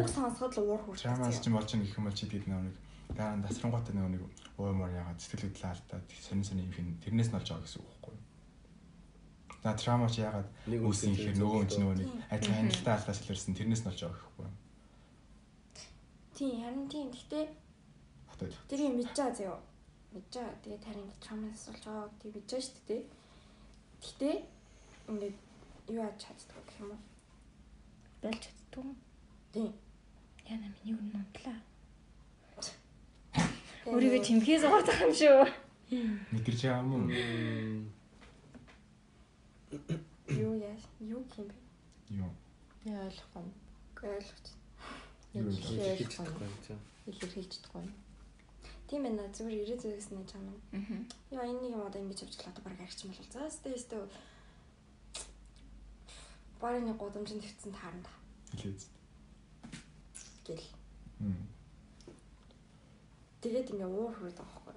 A: үг сонсоход л уур хүрдэг.
C: Чамаас ч болж байгаа гэх юм бол чи тэд нэг дараа нь тасрангуйтай нэг нэг уумар ягаад сэтгэл хөдлөл алдаад сонин сонин юм хин тэрнээс нь олж байгаа гэсэн үг байхгүй юу? За трама чи ягаад
B: үсэг
C: хэрэг нөгөө ч нөгөө нэг адилхан хяналтаа алдаас илэрсэн тэрнээс нь олж байгаа гэхгүй юу?
A: Тийм, харин тийм. Гэхдээ
C: Хотод.
A: тэрийг мэдж байгаа зөө. Мэдж байгаа. Тэгээд харин трамаас болж байгаа гэдгийг мэдж байгаа шүү дээ. Гэхдээ ингээд юу яаж чаддаг гэх юм уу?
D: Болж чаддгүй.
A: Тийм.
D: Яна миний өрн унтлаа. Өөрийгөө тэмхээс уурдах юм шүү.
C: Мэдэрч байгаа юм уу?
A: юу яа юу юм бэ?
C: Юу?
E: Яа ойлгохгүй.
A: Ойлгоч.
B: Хэлж чадахгүй юм чинь.
E: Илэрхийлж чадахгүй.
A: Тийм байна. Зүгээр ирээ зүгээс нэж байгаа юм.
D: Аа.
A: Яа энэ нэг юм одоо ингэж авчлаа одоо баг арчих юм бол за сте сте Барын нэг гудамжинд твцэн таарна да
C: Хэлээд.
A: гэл.
C: Мм.
A: Тэгээд ингээ уур хүрээд байгаа байхгүй.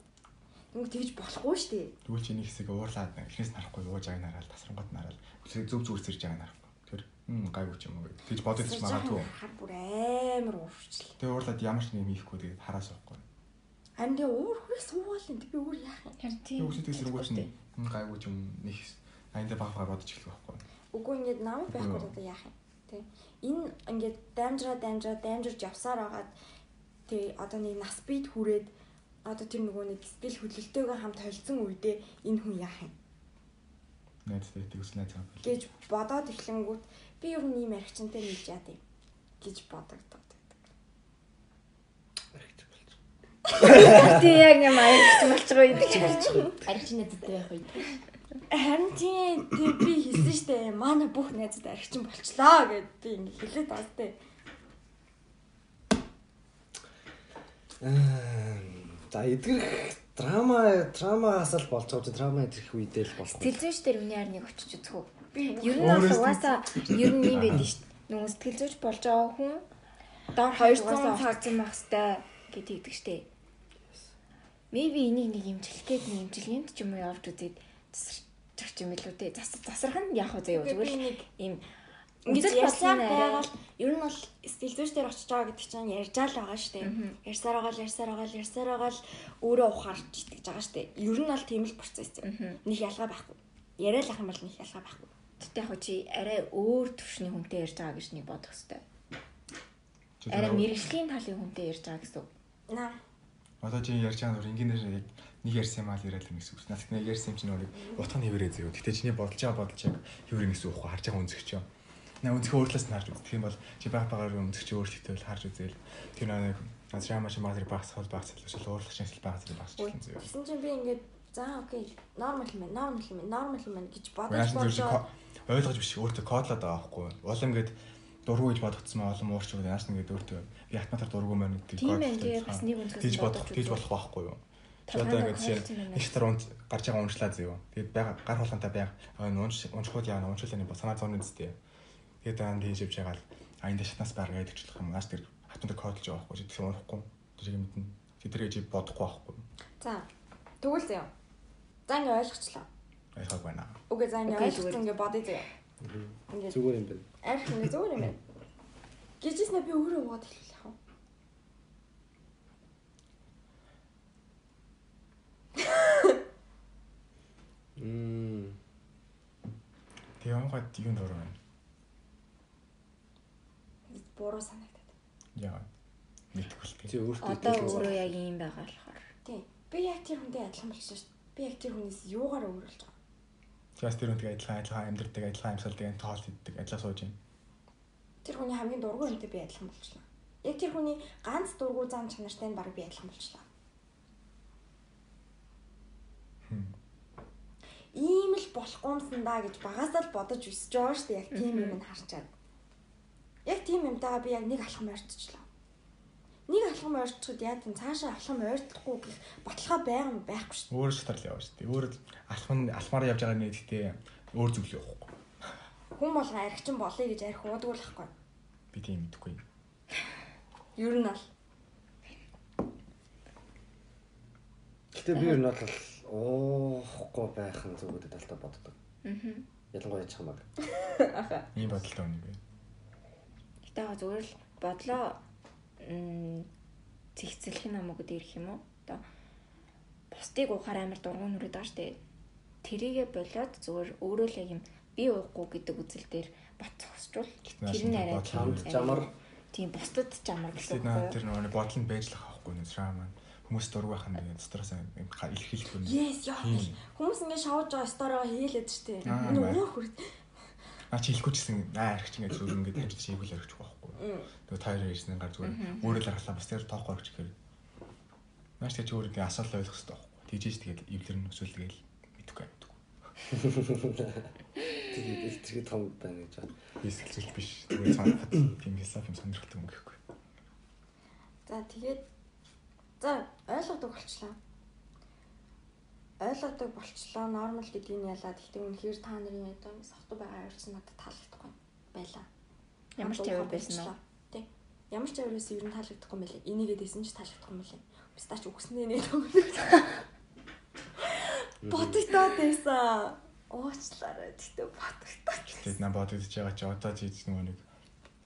A: Нэг тэгж болохгүй шүү дээ.
C: Тэгвэл чи нэг хэсэг уурлаад эхнээс нь харахгүй ууж хараад тасрангууд нь хараад үсрэг зөв зөв сэрж байгааг нь харахгүй. Тэр хм гайгүй ч юм уу гэж бодож ч магадгүй.
A: Хар бүр амар уурчлаа.
C: Тэгээ уурлаад ямар ч юм хийхгүй тэгээд хараа суухгүй.
A: Тэгээ уур хүрээ суугаал энэ би уур яах юм.
D: Харин тийм.
C: Үсэд сэрнгүүч нь хм гайгүй ч юм нэг аянда баг баг бодож эхлэх байхгүй.
A: Үгүй ингээд намайг байхгүй одоо яах юм. Тэ. Энэ ингээд дамжраа дамжраа дамжирж явсаар байгаад тэг одоо нэг нас бийд хүрээд одоо тэр нөгөө нэг сэтгэл хөдлөлтөөгөө хамт холцсон үедээ энэ хүн яах юм
C: Найзтай тэгс найз байгаа.
A: гэж бодоод эхлэнгүүт би ер нь ийм архичантай нийлж яад юм гэж бодогдоод байдаг.
D: Тийм яг юм болж байгаа юм гэж харж байна.
E: Арчин надад байх үед.
A: Харин тийм би хэлсэн штэ манай бүх найзууд архичин болчлоо гэд би ингэ хэлээд байгаа штэ.
B: За эдгэрх драма драмаас л болж байгаа драма эдгэрх үедээ л болсон.
D: Зүйч дээр миний харныг очиж үзэх үү? Ер нь бол угаасаа ер нь юм байдаг шүү дээ. Нөгөө сэтгэл зүйч болж байгаа хүн доор
A: 200
D: 200
A: цаг.
D: цаг зам байх хэвээр гэж хэлдэг шүү дээ. Maybe энийг нэг имжлэх гээд нэг имжилгээнд ч юм уу явж үзээд засарч юм илүү дээ. Зас засарх нь яг хөө заяа зүгээр л
A: нэг
D: ийм Бодлоо арай-
A: байгаад ер нь бол стилзүүч дээр очиж байгаа гэдэг чинь ярьжаа л байгаа шүү дээ. Ярьсаар байгаа л ярьсаар байгаа л ярьсаар байгаа л өөрөө ухаарч итгэж байгаа шүү дээ. Ер нь бол тийм л процесс юм. Них ялгаа байхгүй. Яриад ах юм бол них ялгаа байхгүй.
D: Тэгтээ яг чи арай өөр төвшний хүнтэй ярьж байгаа гэж нэг бодох.
C: Чи
D: Арай мэрэгжлийн талын хүнтэй ярьж байгаа гэсэн үг.
A: Наа.
C: Одоо чи ярьж байгаа нөр ингээнээр яг нэг ярьсан юм аа л яриад юм гэсэн үг. Наас нэг ярьсан юм чинь нэг утга нь хэвээрээ зөө. Гэтэ чиний бодож байгаа бодож яг хэвээрээ гэсэн үг харж байгаа үнзэгч юм. Наа үнзэх өөртлөөс нь харж үзэх юм бол чи баг багаар үнзэгч өөрчлөлтөө бол харж үзээл. Тэр нэг азрама чи мадри багс хол багс л уурлах шинжил багс л багс чинь зөө.
A: Тэгсэн чинь би ингээд за окей нормал юм байна. Нормал юм байна. Нормал юм байна гэж бодож
C: зөв ойлгож биш өөртөө кодлоод байгаа байхгүй. Улам ингээд дургу гэж бодогдсон маа улам уурч байгаа. Яаж нэгээд өөртөө би хатматар дургу маань гэдэг
D: үнцгээс
C: Тийж бодох, тийж болох байхгүй юу? Чи одоо ингээд жишээ шатар унж гарч байгаа уншлаа зөө. Тэгээд байга гар хулгантай байга унж унжхууд яана унжууланы санаа зовны зүтэй. Тэгээд аа тийж явж байгаа л а энэ шатнаас ч болох юм. Аас тэр хатматар кодлж байгаа байхгүй. Тэр унахгүй. Тэр юм мэднэ. Тэдрэж бодохгүй байхгүй.
A: За. Тэгвэл заяа. За ингээд ойлгочлаа.
C: Ойлгоог байна.
A: Үгүй за ингээд
D: Окей,
A: ойлгосон ингээд бодъё заяа. Ингээд
B: Зүгээр юм байна.
A: арх нэг зүгээр юм байна. Гэжсэн би өөрөө бод хэлэх яах вэ?
B: Мм.
C: Тэгээ онгод юу нөр байна.
A: Буруу санагдаад.
C: Яа. Мэдгүй л
B: өөртөө
D: Одоо өөрөө яг ийм байгаа болохоор.
A: Тий. Би яг тэр хүнтэй адилхан болчихсон шүү дээ. Би яг тэр хүнээс юугаар өөрөлж байгаа.
C: Тэгээс тэр үнтэй адилхан адилхан амьдрдаг, адилхан амьсгалдаг, тоол хийдэг, ажиллаа сууж байна.
A: Тэр хүний хамгийн дургүй хүнтэй би адилхан болчихлоо. Яг тэр хүний ганц дургүй зам чанартай нь баг би адилхан болчихлоо. Ийм л болохгүй юмсан да гэж багасаа л бодож өсөж байгаа шүү дээ. Яг тийм юм нь харчаад. Яг тийм юмтайгаа би яг нэг алхам ойртчихлоо. Нэг алхам ойртчиход яа тийм цаашаа алхам ойртохгүй гэх баталгаа байгаан байхгүй шүү
C: Өөр шатар л яваа шүү дээ. Өөр алхам алхмаар явж байгаа нэгтээ өөр зүйл явахгүй.
A: Хүн болгон архичин болъё гэж арх уудаг л байхгүй.
C: Би тийм мэдэхгүй.
A: Ер нь бол
B: Гэтэ би ер нь бол уухгүй байх нь зүгүүдэд талтаа боддог.
D: Аа.
B: Ялангуяа чамаг.
C: Ийм бодолтой хүн юм.
D: Гэтэ яг зүгээр л бодлоо зихцэлэх нь амаа гэдэг юм уу? Одоо бусдыг ухаар амар дургуун нүрээд байгаа штэ. Тэрийгэ болоод зүгээр өөрөө л яг юм би уухгүй гэдэг үзэл дээр бат зогсчвол
C: нааш
D: тэр нь арай
B: Чамд жамар
D: тийм бусдад жамар гэсэн үг байхгүй
C: тэр нөгөө бодол нь л авахгүй нэ шаа маань. Хүмүүс дургүйх нь тэгээд дотроос илэрхийлэх юм.
A: Yes, яа. Хүмүүс ингэ шоуж байгаа стороо хийлээд штэ. Энэ уур хүрд.
C: А чи хэлэхгүй чсэн аа архич ингээд зүр ингээд тавьж чийгүүл архичих байхгүй. Тэгээд тайр ирсэн гар зүгээр өөрөө л аргалаа бас тэр тоохгүй архич гэхээр. Маш тэг чи өөрөө ингээд асуулт ойлгох хэрэгтэй байхгүй. Тэгжээж тэгээд эвлэр нөхцөл тэгээд мэдхгүй мэдхгүй.
B: тэгээд илтгэж том байна гэж байна.
C: Сэтгэл биш. Тэгээд санахад тийм философи юм сонирхолтой юм гэхгүй.
A: За тэгээд за ойлгодог болчлаа. Ойлгодог болчлоо. Нормал гэдгийг нь ялаад гэхдээ үнэхээр та нарын одоо сохтуу байгаа явуулсан надад таалагдахгүй байлаа.
D: Ямар ч
A: ухаан
D: байсан уу?
A: Тий. Ямар ч тавир байсан ер нь таалагдахгүй юм байлээ. Энийгээ дэсэн ч таалагдахгүй юм байлээ. Бистач үгснээ нэг төгнөв. Бодогдоод байсан. Уучлаарай. Гэтэ бодогдоод.
C: Тэгээд нам бодогдож байгаа чи одоо чи нөгөө нэг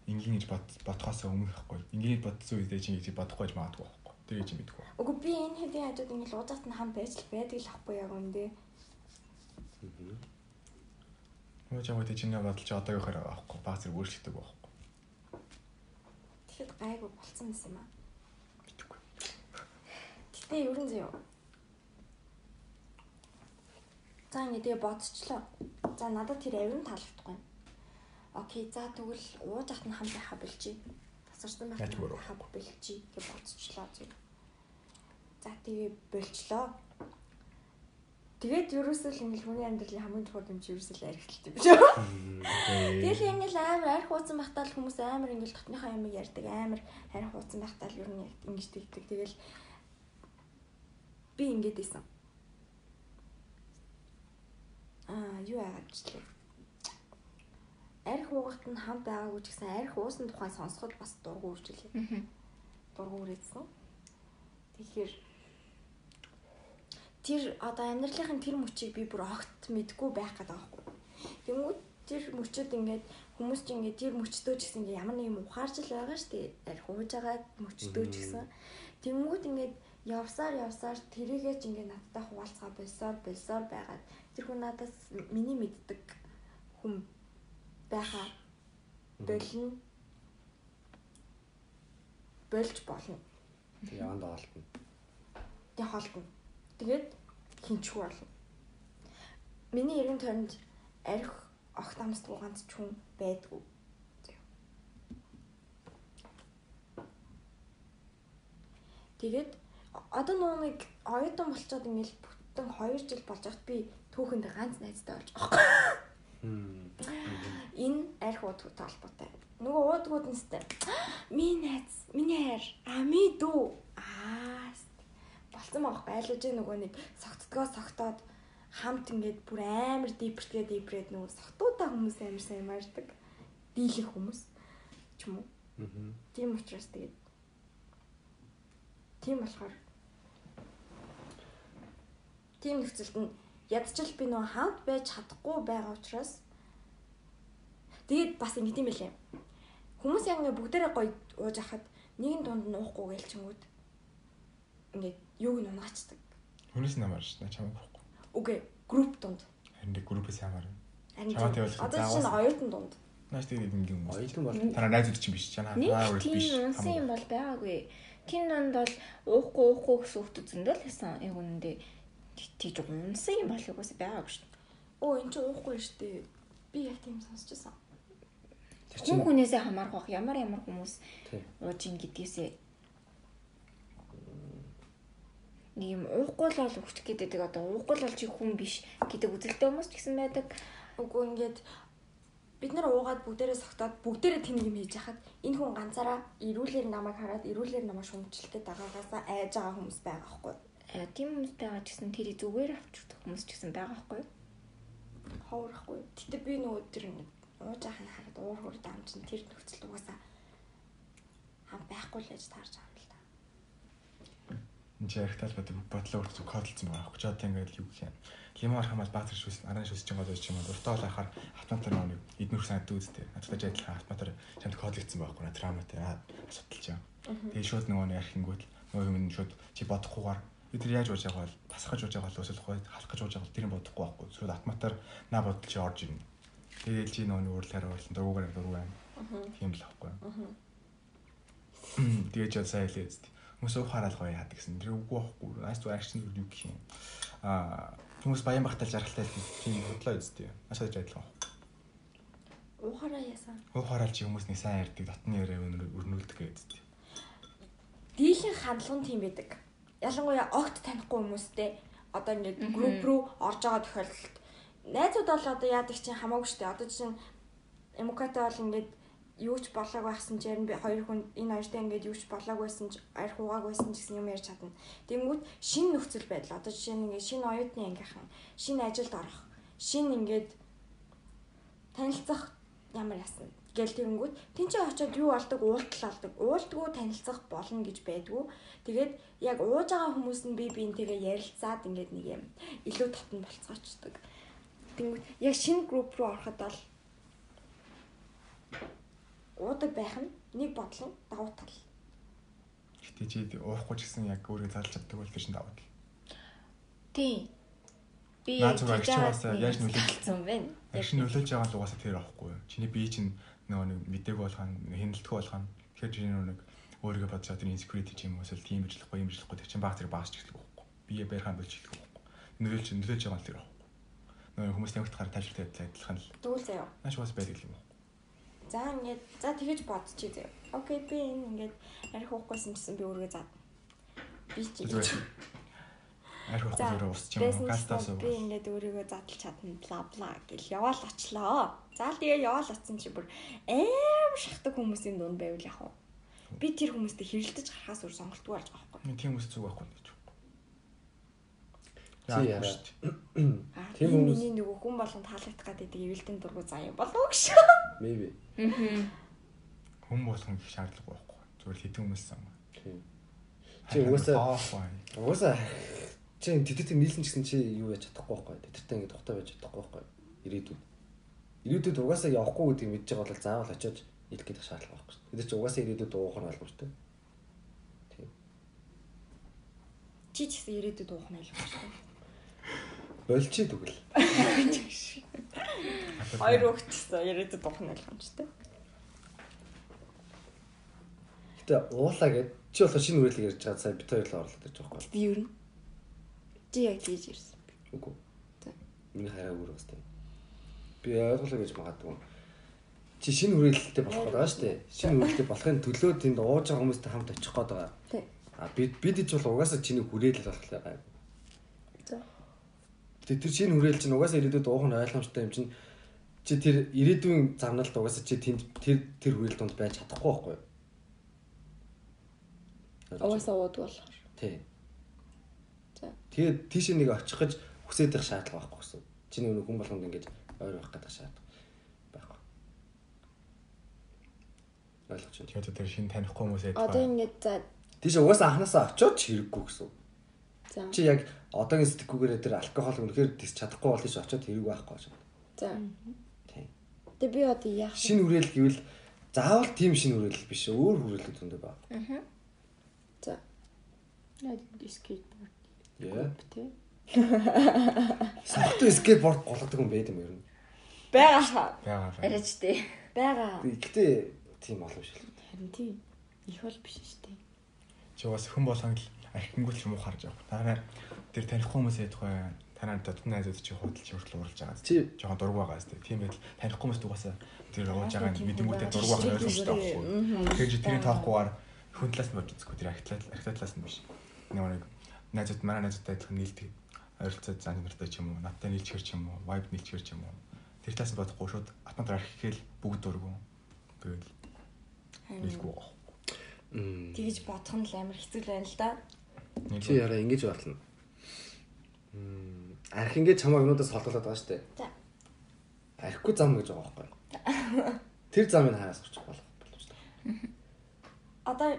C: энгийн гэж бод бодхоос өмнө байхгүй. Энгийн бодсон үедээ чи гэж бодохгүй гэж магадгүй. Тэр гэж мэдгүй.
A: Үгүй би энэ хэдийн хажууд ингэ л уудаат нь хам байж л байдаг л ахгүй яг үндэ.
C: Нөгөө ч яг үедээ чиний бодол чи одоогийнхоор байхгүй. Баг зэрэг өөрчлөгдөг байхгүй.
A: Тэгэхэд гайгүй болцсон юм аа.
C: Мэдгүй.
A: Гэтэ ер нь зөө. За ингэ тэгээ бодчихлоо. За надад тэр авир нь таалагдахгүй. Окей, за тэгвэл ууж ахт нь хам байхаа бэлчий. Тасарсан байх байхаа бэлчий гэж бодчихлоо зөө. За тэгээ болчлоо. Тэгээд ерөөсөө л ингэ хүний амьдралын хамгийн чухал юм чи ерөөсөө л архитэлт юм шүү. Тэгэл ингээл амар арх хууцсан байхдаа л хүмүүс амар ингээл дотныхаа юм ярьдаг амар арх хууцсан байхдаа л ер нь ингэж тэгдэг. Тэгэл би ингэж исэн. Аа юу яагаад ч лээ. Арх уугахт нь хамт байгаагүй ч гэсэн арх уусан тухайн сонсоход бас дургу үржилээ. Дургу үрээдсэн. Тэгэхээр тэр одоо амьдралынхын тэр мөчийг би бүр огт мэдгүй байх гэдэг аахгүй. Тэнгүүд тэр мөчөд ингээд хүмүүс ч ингээд тэр мөчтөө ч гэсэн ямар нэг юм ухаарч л байгаа шүү дээ. Арх ууж байгаа мөчтөө ч гэсэн. Тэнгүүд ингээд явсаар явсаар тэрийгээ ч ингээд надтай хуваалцгаа болсоор болсоор байгаад тэр хүн надаас миний мэддэг хүн байхаа болно. Болж болно.
B: Тэг яванд оолтно.
A: Тэг холдно. Тэгээд хинчгүй болно. Миний эргэн тойронд арх огт амсдгүй ганц ч хүн байдгүй. Тэгээд одоо нөгөө нэг оюутан болцоод ингээл бүтэн 2 жил болж байхад би түүхэндээ ганц найзтай болж байгаа. Энэ арх уудгуудтай холбоотой. Нөгөө уудгууд нь сте. Миний найз, миний хайр, а ми дүү. Аа. Болцсон байхгүй айлж нөгөө нэг согтдгоо согтоод хамт ингээд бүр амар дипртгээ дипрээд нөгөө согтуудаа хүмүүс амар сайн мардаг. Дийлэх хүмүүс ч юм уу. Аа. Тийм учраас тэгээд тийм болохоор тийм нөхцөлд нь ядчил би нөгөө хамт байж чадахгүй байгаа учраас тэгээд бас ингэ тийм байлээ. Хүмүүс яг ингээ бүгдээрээ гоё ууж ахад нэгэн дунд нь уухгүй гэлчингүүд ингээд юуг нь унаачдаг.
C: Хүнээс намаар ш нь чамайг байхгүй.
A: Үгүй групп дунд.
C: Харин дэ группээс ямар.
A: Чамаатай бол одоо чинь оюутан дунд.
C: Нааш тэгээд ингийн хүмүүс.
B: Оюутан бол
C: Танаа найзууд чинь биш чанаа.
D: Нэг тийм унсан юм бол байгаагүй. Тин донд бол уухгүй уухгүй гэсэн хүмүүс зөндөө л байсан. Яг үнэндээ тийж унсан юм бол угсаа байгаагүй шүү дээ.
A: Оо эн чинь уухгүй шүү дээ. Би яг тийм сонсчихсан.
D: Хүн хүнээсээ хамаарх бах ямар ямар хүмүүс ууж ин гэдгээсээ нэг юм уухгүй л бол өвчих гэдэг одоо уухгүй л бол чи хүн биш гэдэг үзэлтэй хүмүүс ч гэсэн байдаг.
A: Үгүй ингээд бид нар уугаад бүгдээрээ согтоод бүгдээрээ тэм юм хийж хахад энэ хүн ганцаараа ирүүлэр намайг хараад ирүүлэр намайг шүмжилтэд дагаагаасаа айж байгаа хүмүүс байгаа байхгүй.
D: Аа тийм хүмүүс байгаа ч гэсэн тэр зүгээр авчирдаг хүмүүс ч гэсэн байгаа байхгүй.
A: Ховрахгүй. Гэтэ би нөгөө тэр ууж ах нь хараад уур хурд амчин тэр нөхцөл угаасаа хам байхгүй л гэж таарч байгаа юм л та.
C: энэ ярихтал байдаг бодлоо үрч кодлцсон байгаа. Хүч одоо ингээд юу гэх юм. Лимар хамаас баатар шүүс аран шүүс чинь чим бол уртаа байхаар автоматар нэг эднүр санаад үзтэй. Надад ажиллах автоматар чамд кодлцсон байхгүй на травматай асуудал чинь. Тэгээ шууд нөгөө ярихингүүт нөгөө юм шууд чи бодохгүйгээр бид нар яаж ууж байгаа бол тасгаж ууж байгаа бол өсөлхгүй халах гэж ууж байгаа бол тэр нь бодохгүй байхгүй. Шууд автоматар на бодол чи орж ирнэ. Тэгээд чи нөгөө өөрлөөр оруулсан дөрвөөр дөрвөө байна. Тийм л байхгүй. Тэгээд ч сайн хэлээ зү. Хүмүүс ухаарал гоё яадаг гэсэн. Тэр үгүй байхгүй. Аас зү акшн юу гэх юм. Аа хүмүүс баян багтал жаргалтай тийм бодлоо үсттэй. Асууж ажиллах.
A: Уухаараа яасан.
C: Ухаарал чи хүмүүс нэг сайн ярьдаг, дотны яриа өрнүүлдэг гэдэг.
A: Дийлэн хандлага нь тийм байдаг. Ялангуяа огт танихгүй хүмүүстэй одоо ингээд групп руу орж байгаа тохиолдолд найзууд бол одоо яадаг чинь хамаагүй шүү дээ. Одоо чинь эмукатай бол ингээд юу ч болоог байхсан ч ярин би хоёр хүн энэ хоёртой ингээд юу ч болоог байсан ч арх угааг байсан ч гэсэн юм ярьж чадна. Тэнгүүт шинэ нөхцөл байдал. Одоо жишээ нь ингээд шинэ оюутны ангийнхан, шинэ ажилд орох, шинэ ингээд танилцах ямар ясна. Гэл тэнгүүт тэн чинь очиод юу алдаг уултал алдаг. Уултгүй танилцах болно гэж байдгүй. Тэгээд яг ууж байгаа хүмүүс нь би биентэйгээ ярилцаад ингээд нэг юм илүү татан болцоочдөг. Тэнгүүт яг шинэ групп руу ороход бол уудаг байх нь нэг бодлон давуу тал.
C: Гэтэ чи уухгүй ч гэсэн яг өөрийгөө залж чаддаг бол тэр чинь давуу тал.
D: Тийм. Би
C: яаж
D: нөлөөлсөн бэ?
C: Яг нөлөөлж байгаа л угаасаа тэр авахгүй. Чиний бие чинь нөгөө нэг мдэг болгоно, хяналтгүй болгоно. Тэгэхээр чи нэг өөрийгөө бодож байгаа тэр insecurity ч юм уу эсвэл тийм бичлэхгүй юм бичлэхгүй тэр чинь баг тэр багс ч эхлэх байхгүй. Бие барихаа болж эхлэх байхгүй. Нөлөөлж нөлөөлж байгаа л тэр авахгүй. Нөгөө хүмүүс нэмэгдэх тайлбартай адилхан л.
A: Тэгвэл заяа.
C: Нааш бас байдаг юм уу?
A: За ингээд за тэгэж бодчих заяа. Окей би энэ ингээд арх уухгүйсэн гэсэн би өөргөө заа. Би чи.
C: Арх уухгүй өөрөө усч юм. Гастаас уу.
A: Би ингээд өөрийгөө задлж чадна бла бла гэл яваал очлоо. За л тэгээ яваал оцсон чи бүр аим шахдаг хүмүүсийн дунд байвал яах вэ? Би тэр хүмүүстэй хэрэлдэж гарахаас өөр сонголтгүй болж байгаа байхгүй.
C: Тийм хүмүүс зүг байхгүй гэж.
B: Чи яа.
A: Тийм хүмүүс миний нөгөө хүн болгон таалагдах гэдэг эвэлтэн дургу заяа болов гэж.
B: Maybe.
C: Хүн болгон их шаардлага байхгүй. Зүгээр хэдэн хүмүүс сан.
B: Тийм. Чи угаасаа угаасаа чи тэтгэдэг нийлсэн ч гэсэн чи юу яаж чадахгүй байхгүй. Тэтгэртэй ингэ тухтай байж чадахгүй байхгүй. Ирээдүйд. ирээдүйд угаасаа явахгүй гэдгийг мэдж байгаа бол заавал очиод хэлэх гэдэг шаардлага байхгүй шүү дээ. Тэр чинь угаасаа ирээдүйд уух нь ойлгомжтой.
A: Чи ч гэсэн ирээдүйд уух нь ойлгомжтой.
B: Болчи тэгвэл.
A: Хоёр өгчсөн ирээдүйд уух нь ойлгомжтой.
B: Гэтэ уулаа гэд чи болохоор шинэ үрэлэг ярьж байгаа сая бит хоёрлоо орлоо гэж байгаа байхгүй.
A: Би юу нэ? Чи яг тийж ирсэн.
B: Үгүй.
A: За.
B: Миний хараа өөр бастай. Би ойлголоо гэж магадгүй. Чи шинэ хүрээлэлтэй болох гэдэг байгаа шүү дээ. Шинэ хүрээлэлтэй болохын төлөө тэнд ууж байгаа хүмүүстэй хамт очих гээд байгаа.
A: Тий.
B: А бид бид ч бол угаасаа чиний хүрээлэл болохоор байгаа.
A: За.
B: Тэгээ тэр шинэ хүрээлэл чинь угаасаа ирээдүйд уух нь ойлгомжтой юм чинь чи тэр ирээдүйн замналд угаасаа чи тэнд тэр тэр хүрээлэл донд байж чадахгүй байхгүй юу?
A: Угаасаа уудаг болохоор.
B: Тий. Тэгээд тийш нэг очих гэж хүсээд байх шаардлага байхгүй гэсэн. Чиний өнөө хүн болгонд ингэж ойр байх гэдэг шаардлага байхгүй. Ойлгож байна.
C: Тэгээд тэр шинэ танихгүй хүмүүсээ
A: Одоо ингээд за
B: Тийш угаасаа анханасаа очиод ч хэрэггүй гэсэн.
A: за
B: Чи яг одоогийн сэтгэхгүйгээр тэр алкогол үнэхээр тис чадахгүй бол тийш очиод хэрэг байхгүй байна.
A: за.
B: Тийм.
A: Тэгээ би одоо яах вэ?
B: Шинэ хүрээлэл гэвэл заавал тийм шинэ хүрээлэл биш өөр хүрээлэл зөндөө байна.
A: Аа. За.
D: Яа скейтборд
B: Яа.
D: тий.
B: Сахтуу скейтборд голодог юм байд юм ер нь.
A: Бага хаа.
C: байгаа.
D: Арайч тий.
A: Бага.
B: Гэхдээ тийм олон биш л.
D: Харин тий. Их бол биш шүү дээ.
C: Чи бас хүн болгонд л архингуул юм уу харж байгаа. Танаа тэр танихгүй хүмүүсээ тухай танаа дотны найзууд чи худалч хүртэл уралж байгаа.
B: Чи
C: жоохон дург байгаа зү. Тийм байдал танихгүй хүмүүст угаасаа тэр ууж байгаа нь мэдэнгүүтээ дург байгаа ойлгомжтой байхгүй. Тэгэхээр чи тэрийг тоохгүй хүн талаас нь болж үзэхгүй тэр архи талаас нь биш. Нэг нэг найзууд манай найзуудтай адилхан нийлдэг ойролцоо зан нартай ч юм уу, надтай нийлчихэр ч юм уу, vibe нийлчихэр ч юм уу. Тэр талаас нь бодохгүй шууд атмад архи гэхэл бүгд дургу. Тэгэл нийлгүй байгаа.
B: Мм.
A: Тэгэж бодох нь л амар хэцүү л байна л да.
B: Чи яраа ингэж батлна. Мм. Арх ингэж чамаа юмудаас холдуулаад байгаа шүү дээ.
A: За.
B: Архигүй зам гэж байгаа байхгүй? Тэр замыг хараас очих болох болж байна.
A: Одоо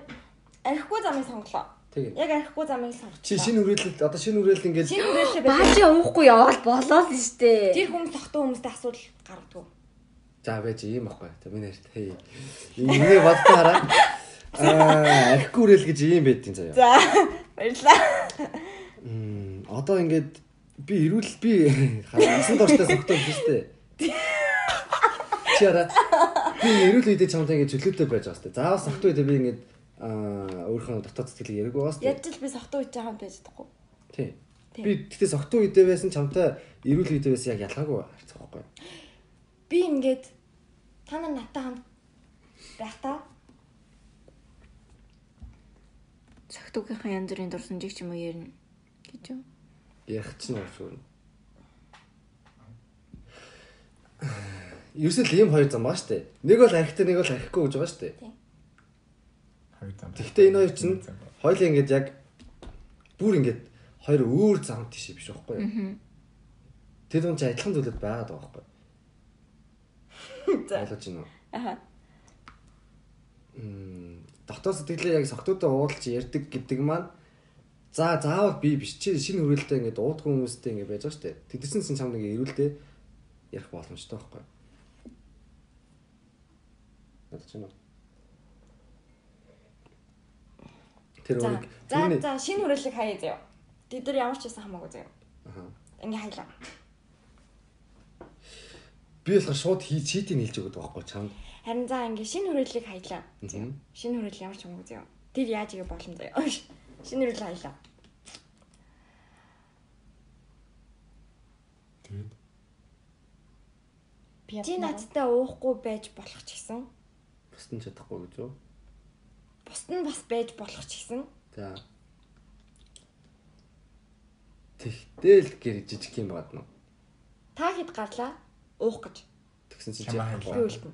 A: архигүй замыг сонглоо.
B: Тэгээ.
A: Яг архигүй замыг сонгоч.
B: Чи шинэ хүрээлэлд одоо шинэ хүрээлэл ингэж
A: шинэ хүрээлэлээ.
D: Баажи уухгүй явал болоо л шүү дээ.
A: Тэр хүмүүс тогтоо хүмүүстэй асуудал гаргадаг.
B: за байж ийм байхгүй. За миний ярьт. Хей. Энийг боддоо хараа. Аа, архигүй хүрээлэл гэж ийм байдгийн заяа.
A: За. Баярлаа.
B: Мм. Одоо ингэж би ирүүл би хасан биш шүү дээ. Чи яра би ирүүл үедээ чамтай ингэж чөлөөтэй байж байгаа дээ. Заавал согтоо үедээ би ингэж аа өөрийнхөө дотоод сэтгэлийг яриг байгаа шүү дээ.
A: Яаж л би сохтуу үеч хамт байж чадахгүй.
B: Тий.
A: Тий.
B: Би тэгтээ согтуу үедээ байсан чамтай ирүүл үедээ байсан яг ялгаагүй харцах байхгүй.
A: Би ингээд та нар надтай хамт байх та.
D: Согтуугийнхаа янз бүрийн дурсамжийг ч юм уу ярина гэж юу?
B: Ярих чинь уу шүү. Ерөөсөө л ийм хоёр зам баа дээ. Нэг бол архитай нэг бол архигүй гэж байгаа шүү дээ.
C: Хоёр зам.
B: Тэгтээ энэ хоёр чинь хоёулаа ингэж яг бүр ингэж хоёр өөр зам тийш биш байхгүй юу? Тэр дунд чи адилхан зүйлүүд байгаад байгаа байхгүй юу?
A: За.
B: Ойлгож байна уу?
A: Аха.
B: Мм дотоод сэтгэлээ яг согтуудаа уудалж ярьдаг гэдэг маань за заавал би биш чи шинэ хүрээлэлтэй ингээд уудгүй хүмүүстэй ингээд байж байгаа шүү дээ. Тэгдсэн чинь чамд ингээд ирүүлдэ ярих боломжтой байхгүй юу? Надад ч юм уу. Тэр
A: За.
B: үүрэг
A: За за шинэ хүрээлэг хаяа заяа. Тэд нар ямар ч байсан хамаагүй заяа.
B: Аха.
A: Ингээ хайлаа.
B: би болохоор шууд хий читийг нийлж өгöd байхгүй чамд.
A: Харин за ингээ шинэ хүрээлэг хаялаа.
B: Мгм.
A: Шинэ хүрээлэл ямар ч хамаагүй заяа. Тэр яаж игээ болно заяа. Шинэ хүрээлэг хаялаа.
C: Тэгээд
E: Би
A: надтай уухгүй байж болох ч гэсэн
B: Бусд нь чадахгүй гэж юу?
A: Бусд нь бас байж болох ч гэсэн
B: За. Тэгтэл гэр жижиг юм байгаад нь.
A: та хэд гарлаа уух гэж
B: Тэгсэн чинь
C: Чамаа
A: үлдэнэ.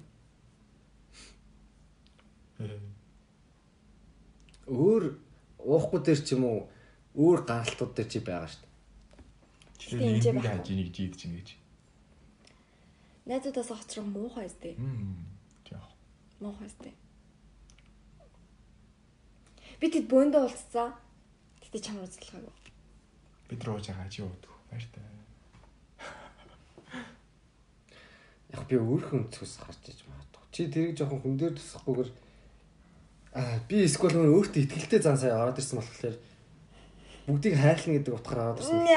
B: өөр уухгүй дээр ч юм уу өөр гаралтууд дээр чи байгаа шүү дээ.
C: чи нэг
A: байхгүй.
C: хаж нэг жийд чинь гэж.
A: Найзуудаас хоцрох муухай өстэй.
C: Мм. Яах.
A: Муухай өстэй. Би тэд бөөндөө уулзсан. Гэтэ чамд уулзлаагүй.
C: Бид рууж байгаа чи уудаг. Баяртай.
B: Яг би өөрхөн өнцгөөс гарч иж магадгүй. Чи тэрийг жоохон хүн дээр тусахгүйгээр аа би эсвэл өөр өөртөө ихтгэлтэй зан сая ороод ирсэн болохоор бүгдийг хайрлна гэдэг утгаар ороод ирсэн.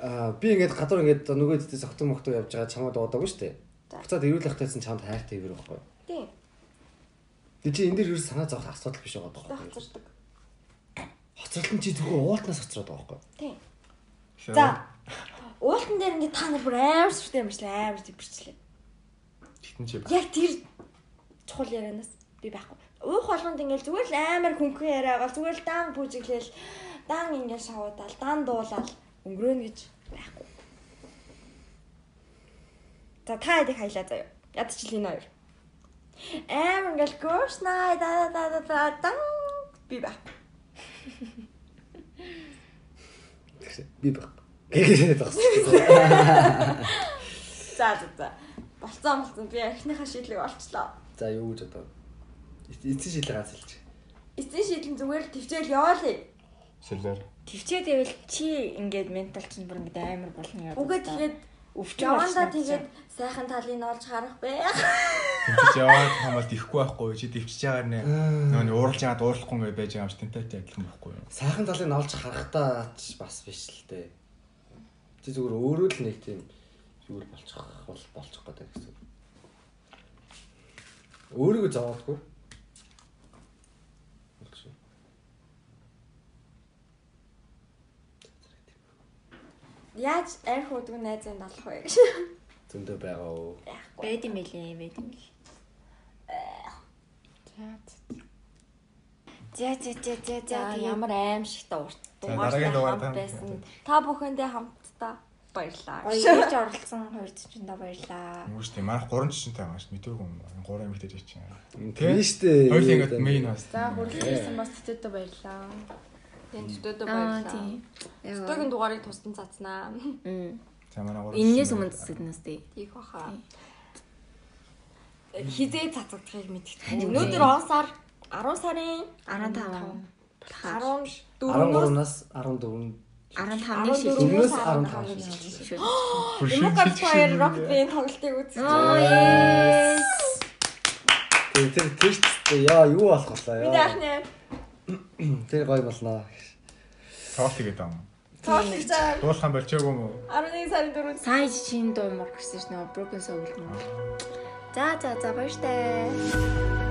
B: Аа би ингээд гадуур ингээд нөгөө дэдээс огтон мохтоо явж байгаа чамаа дуудаагүй шүү дээ. Буцаад ирүүл ахтайсан чамд хайртай ивэр байхгүй.
A: Тийм.
B: Тэг чи энэ дээр ерөөс санаа зовох асуудал биш байгаа байхгүй.
A: Хоцордог.
B: Хоцролт нь чи зүгээр уултнаас хоцроод байгаа байхгүй.
A: Тийм. За. Уултан дээр ингээд та нар бүр амар сүртэй юм шиг амар зэвэрчлээ.
C: Тэгтэн чи
A: Яг тэр чухал ярианаас би байхгүй. Уух болгонд ингээд зүгээр л амар хөнгөн яриагаа зүгээр л дан бүжиглээл дан ингээд шавуудаал дан дуулаад өнгөрөөнө гэж байхгүй. За та хэдийг хаялаа заяа. Ядчихл энэ хоёр. Амар ингээд girls night да да да да дан би байхгүй.
B: Би баг. Гэгээд багсан.
A: За за за. Болцсон болцсон би эхнийхээ шийдлийг олчлоо.
B: За юу гэж одоо эцсийн шийдлээ ганц хэлж.
A: Эцсийн шийдэл зүгээр л төвчээл яваалаа.
C: шилээр.
E: Төвчээ тэгвэл чи ингээд ментал чинь бүр ингээд амар болно яа.
A: Үгээ тэгээд
E: өвчин
A: явандаа тэгээд сайхан талыг нь олж харах бэ.
C: Тэмчиж яваад хамаал дихгүй байхгүй чи дэвчиж байгаа нэ. Нөгөө нэг ууралж яагаад уурлахгүй ингээ байж байгаа юм чи тэнтэйтэй адилхан байхгүй юу?
B: Сайхан талыг нь олж харахтаа бас биш л дээ. Чи зүгээр өөрөө л нэг тийм зүгээр болчих бол болчих гэдэг гэсэн. Өөрийгөө зовоодгүй. Болчих.
A: Яаж арх уудаг найзын далах вэ гэж.
B: Зөндөө байгаа уу?
E: Бэд юм билээ, бэд юм билээ. За за за за за
A: ямар аимшигтай урт
C: дараагийн дугаар
A: байсан. Та бүхэндээ хамтдаа баярлалаа.
E: Хоёрч оролцсон хоёр зочиндоо баярлаа.
C: Үгүй шүү дээ. Манайх гурван жишэнтэй байгаа шүү. Мэдээгүй юм. Гурван эмэгтэй жишээ.
B: Тийм шүү дээ.
C: Хоёул ингээд мейн бас.
D: За хүрэлцсэн бас тэтэдтэй баярлаа.
A: Тэн төдөө
E: Аа
A: баярлалаа.
E: тийм.
A: Өстөгийн дугаарыг тусдан цацнаа.
C: За манай гурван.
E: Иннээс өмнө зүсэднэс дээ.
A: Тийх баха. Хизээ цацагдахыг мэдчихсэн. Өнөөдөр он сар 10 сарын
E: 15
A: 14-өөс
B: 13-наас 14
E: 15-ны шил.
B: Өмнөөс
A: 15
B: 15
A: Democrat Fire Rocket Band тоглолтыг үзсэн.
B: Тэр тэр тэр яа юу болох вэ?
A: Миний анхны
B: Тэр гоё болно.
C: Тоол тэгээд байгаа юм.
A: тоглолт цаа
C: Дуулахын болчихоогүй юм уу?
A: 11 сарын 4-нд
E: Сайн чинь дуу мөр гэсэн чинь нөгөө broken soul. За за за баяртай.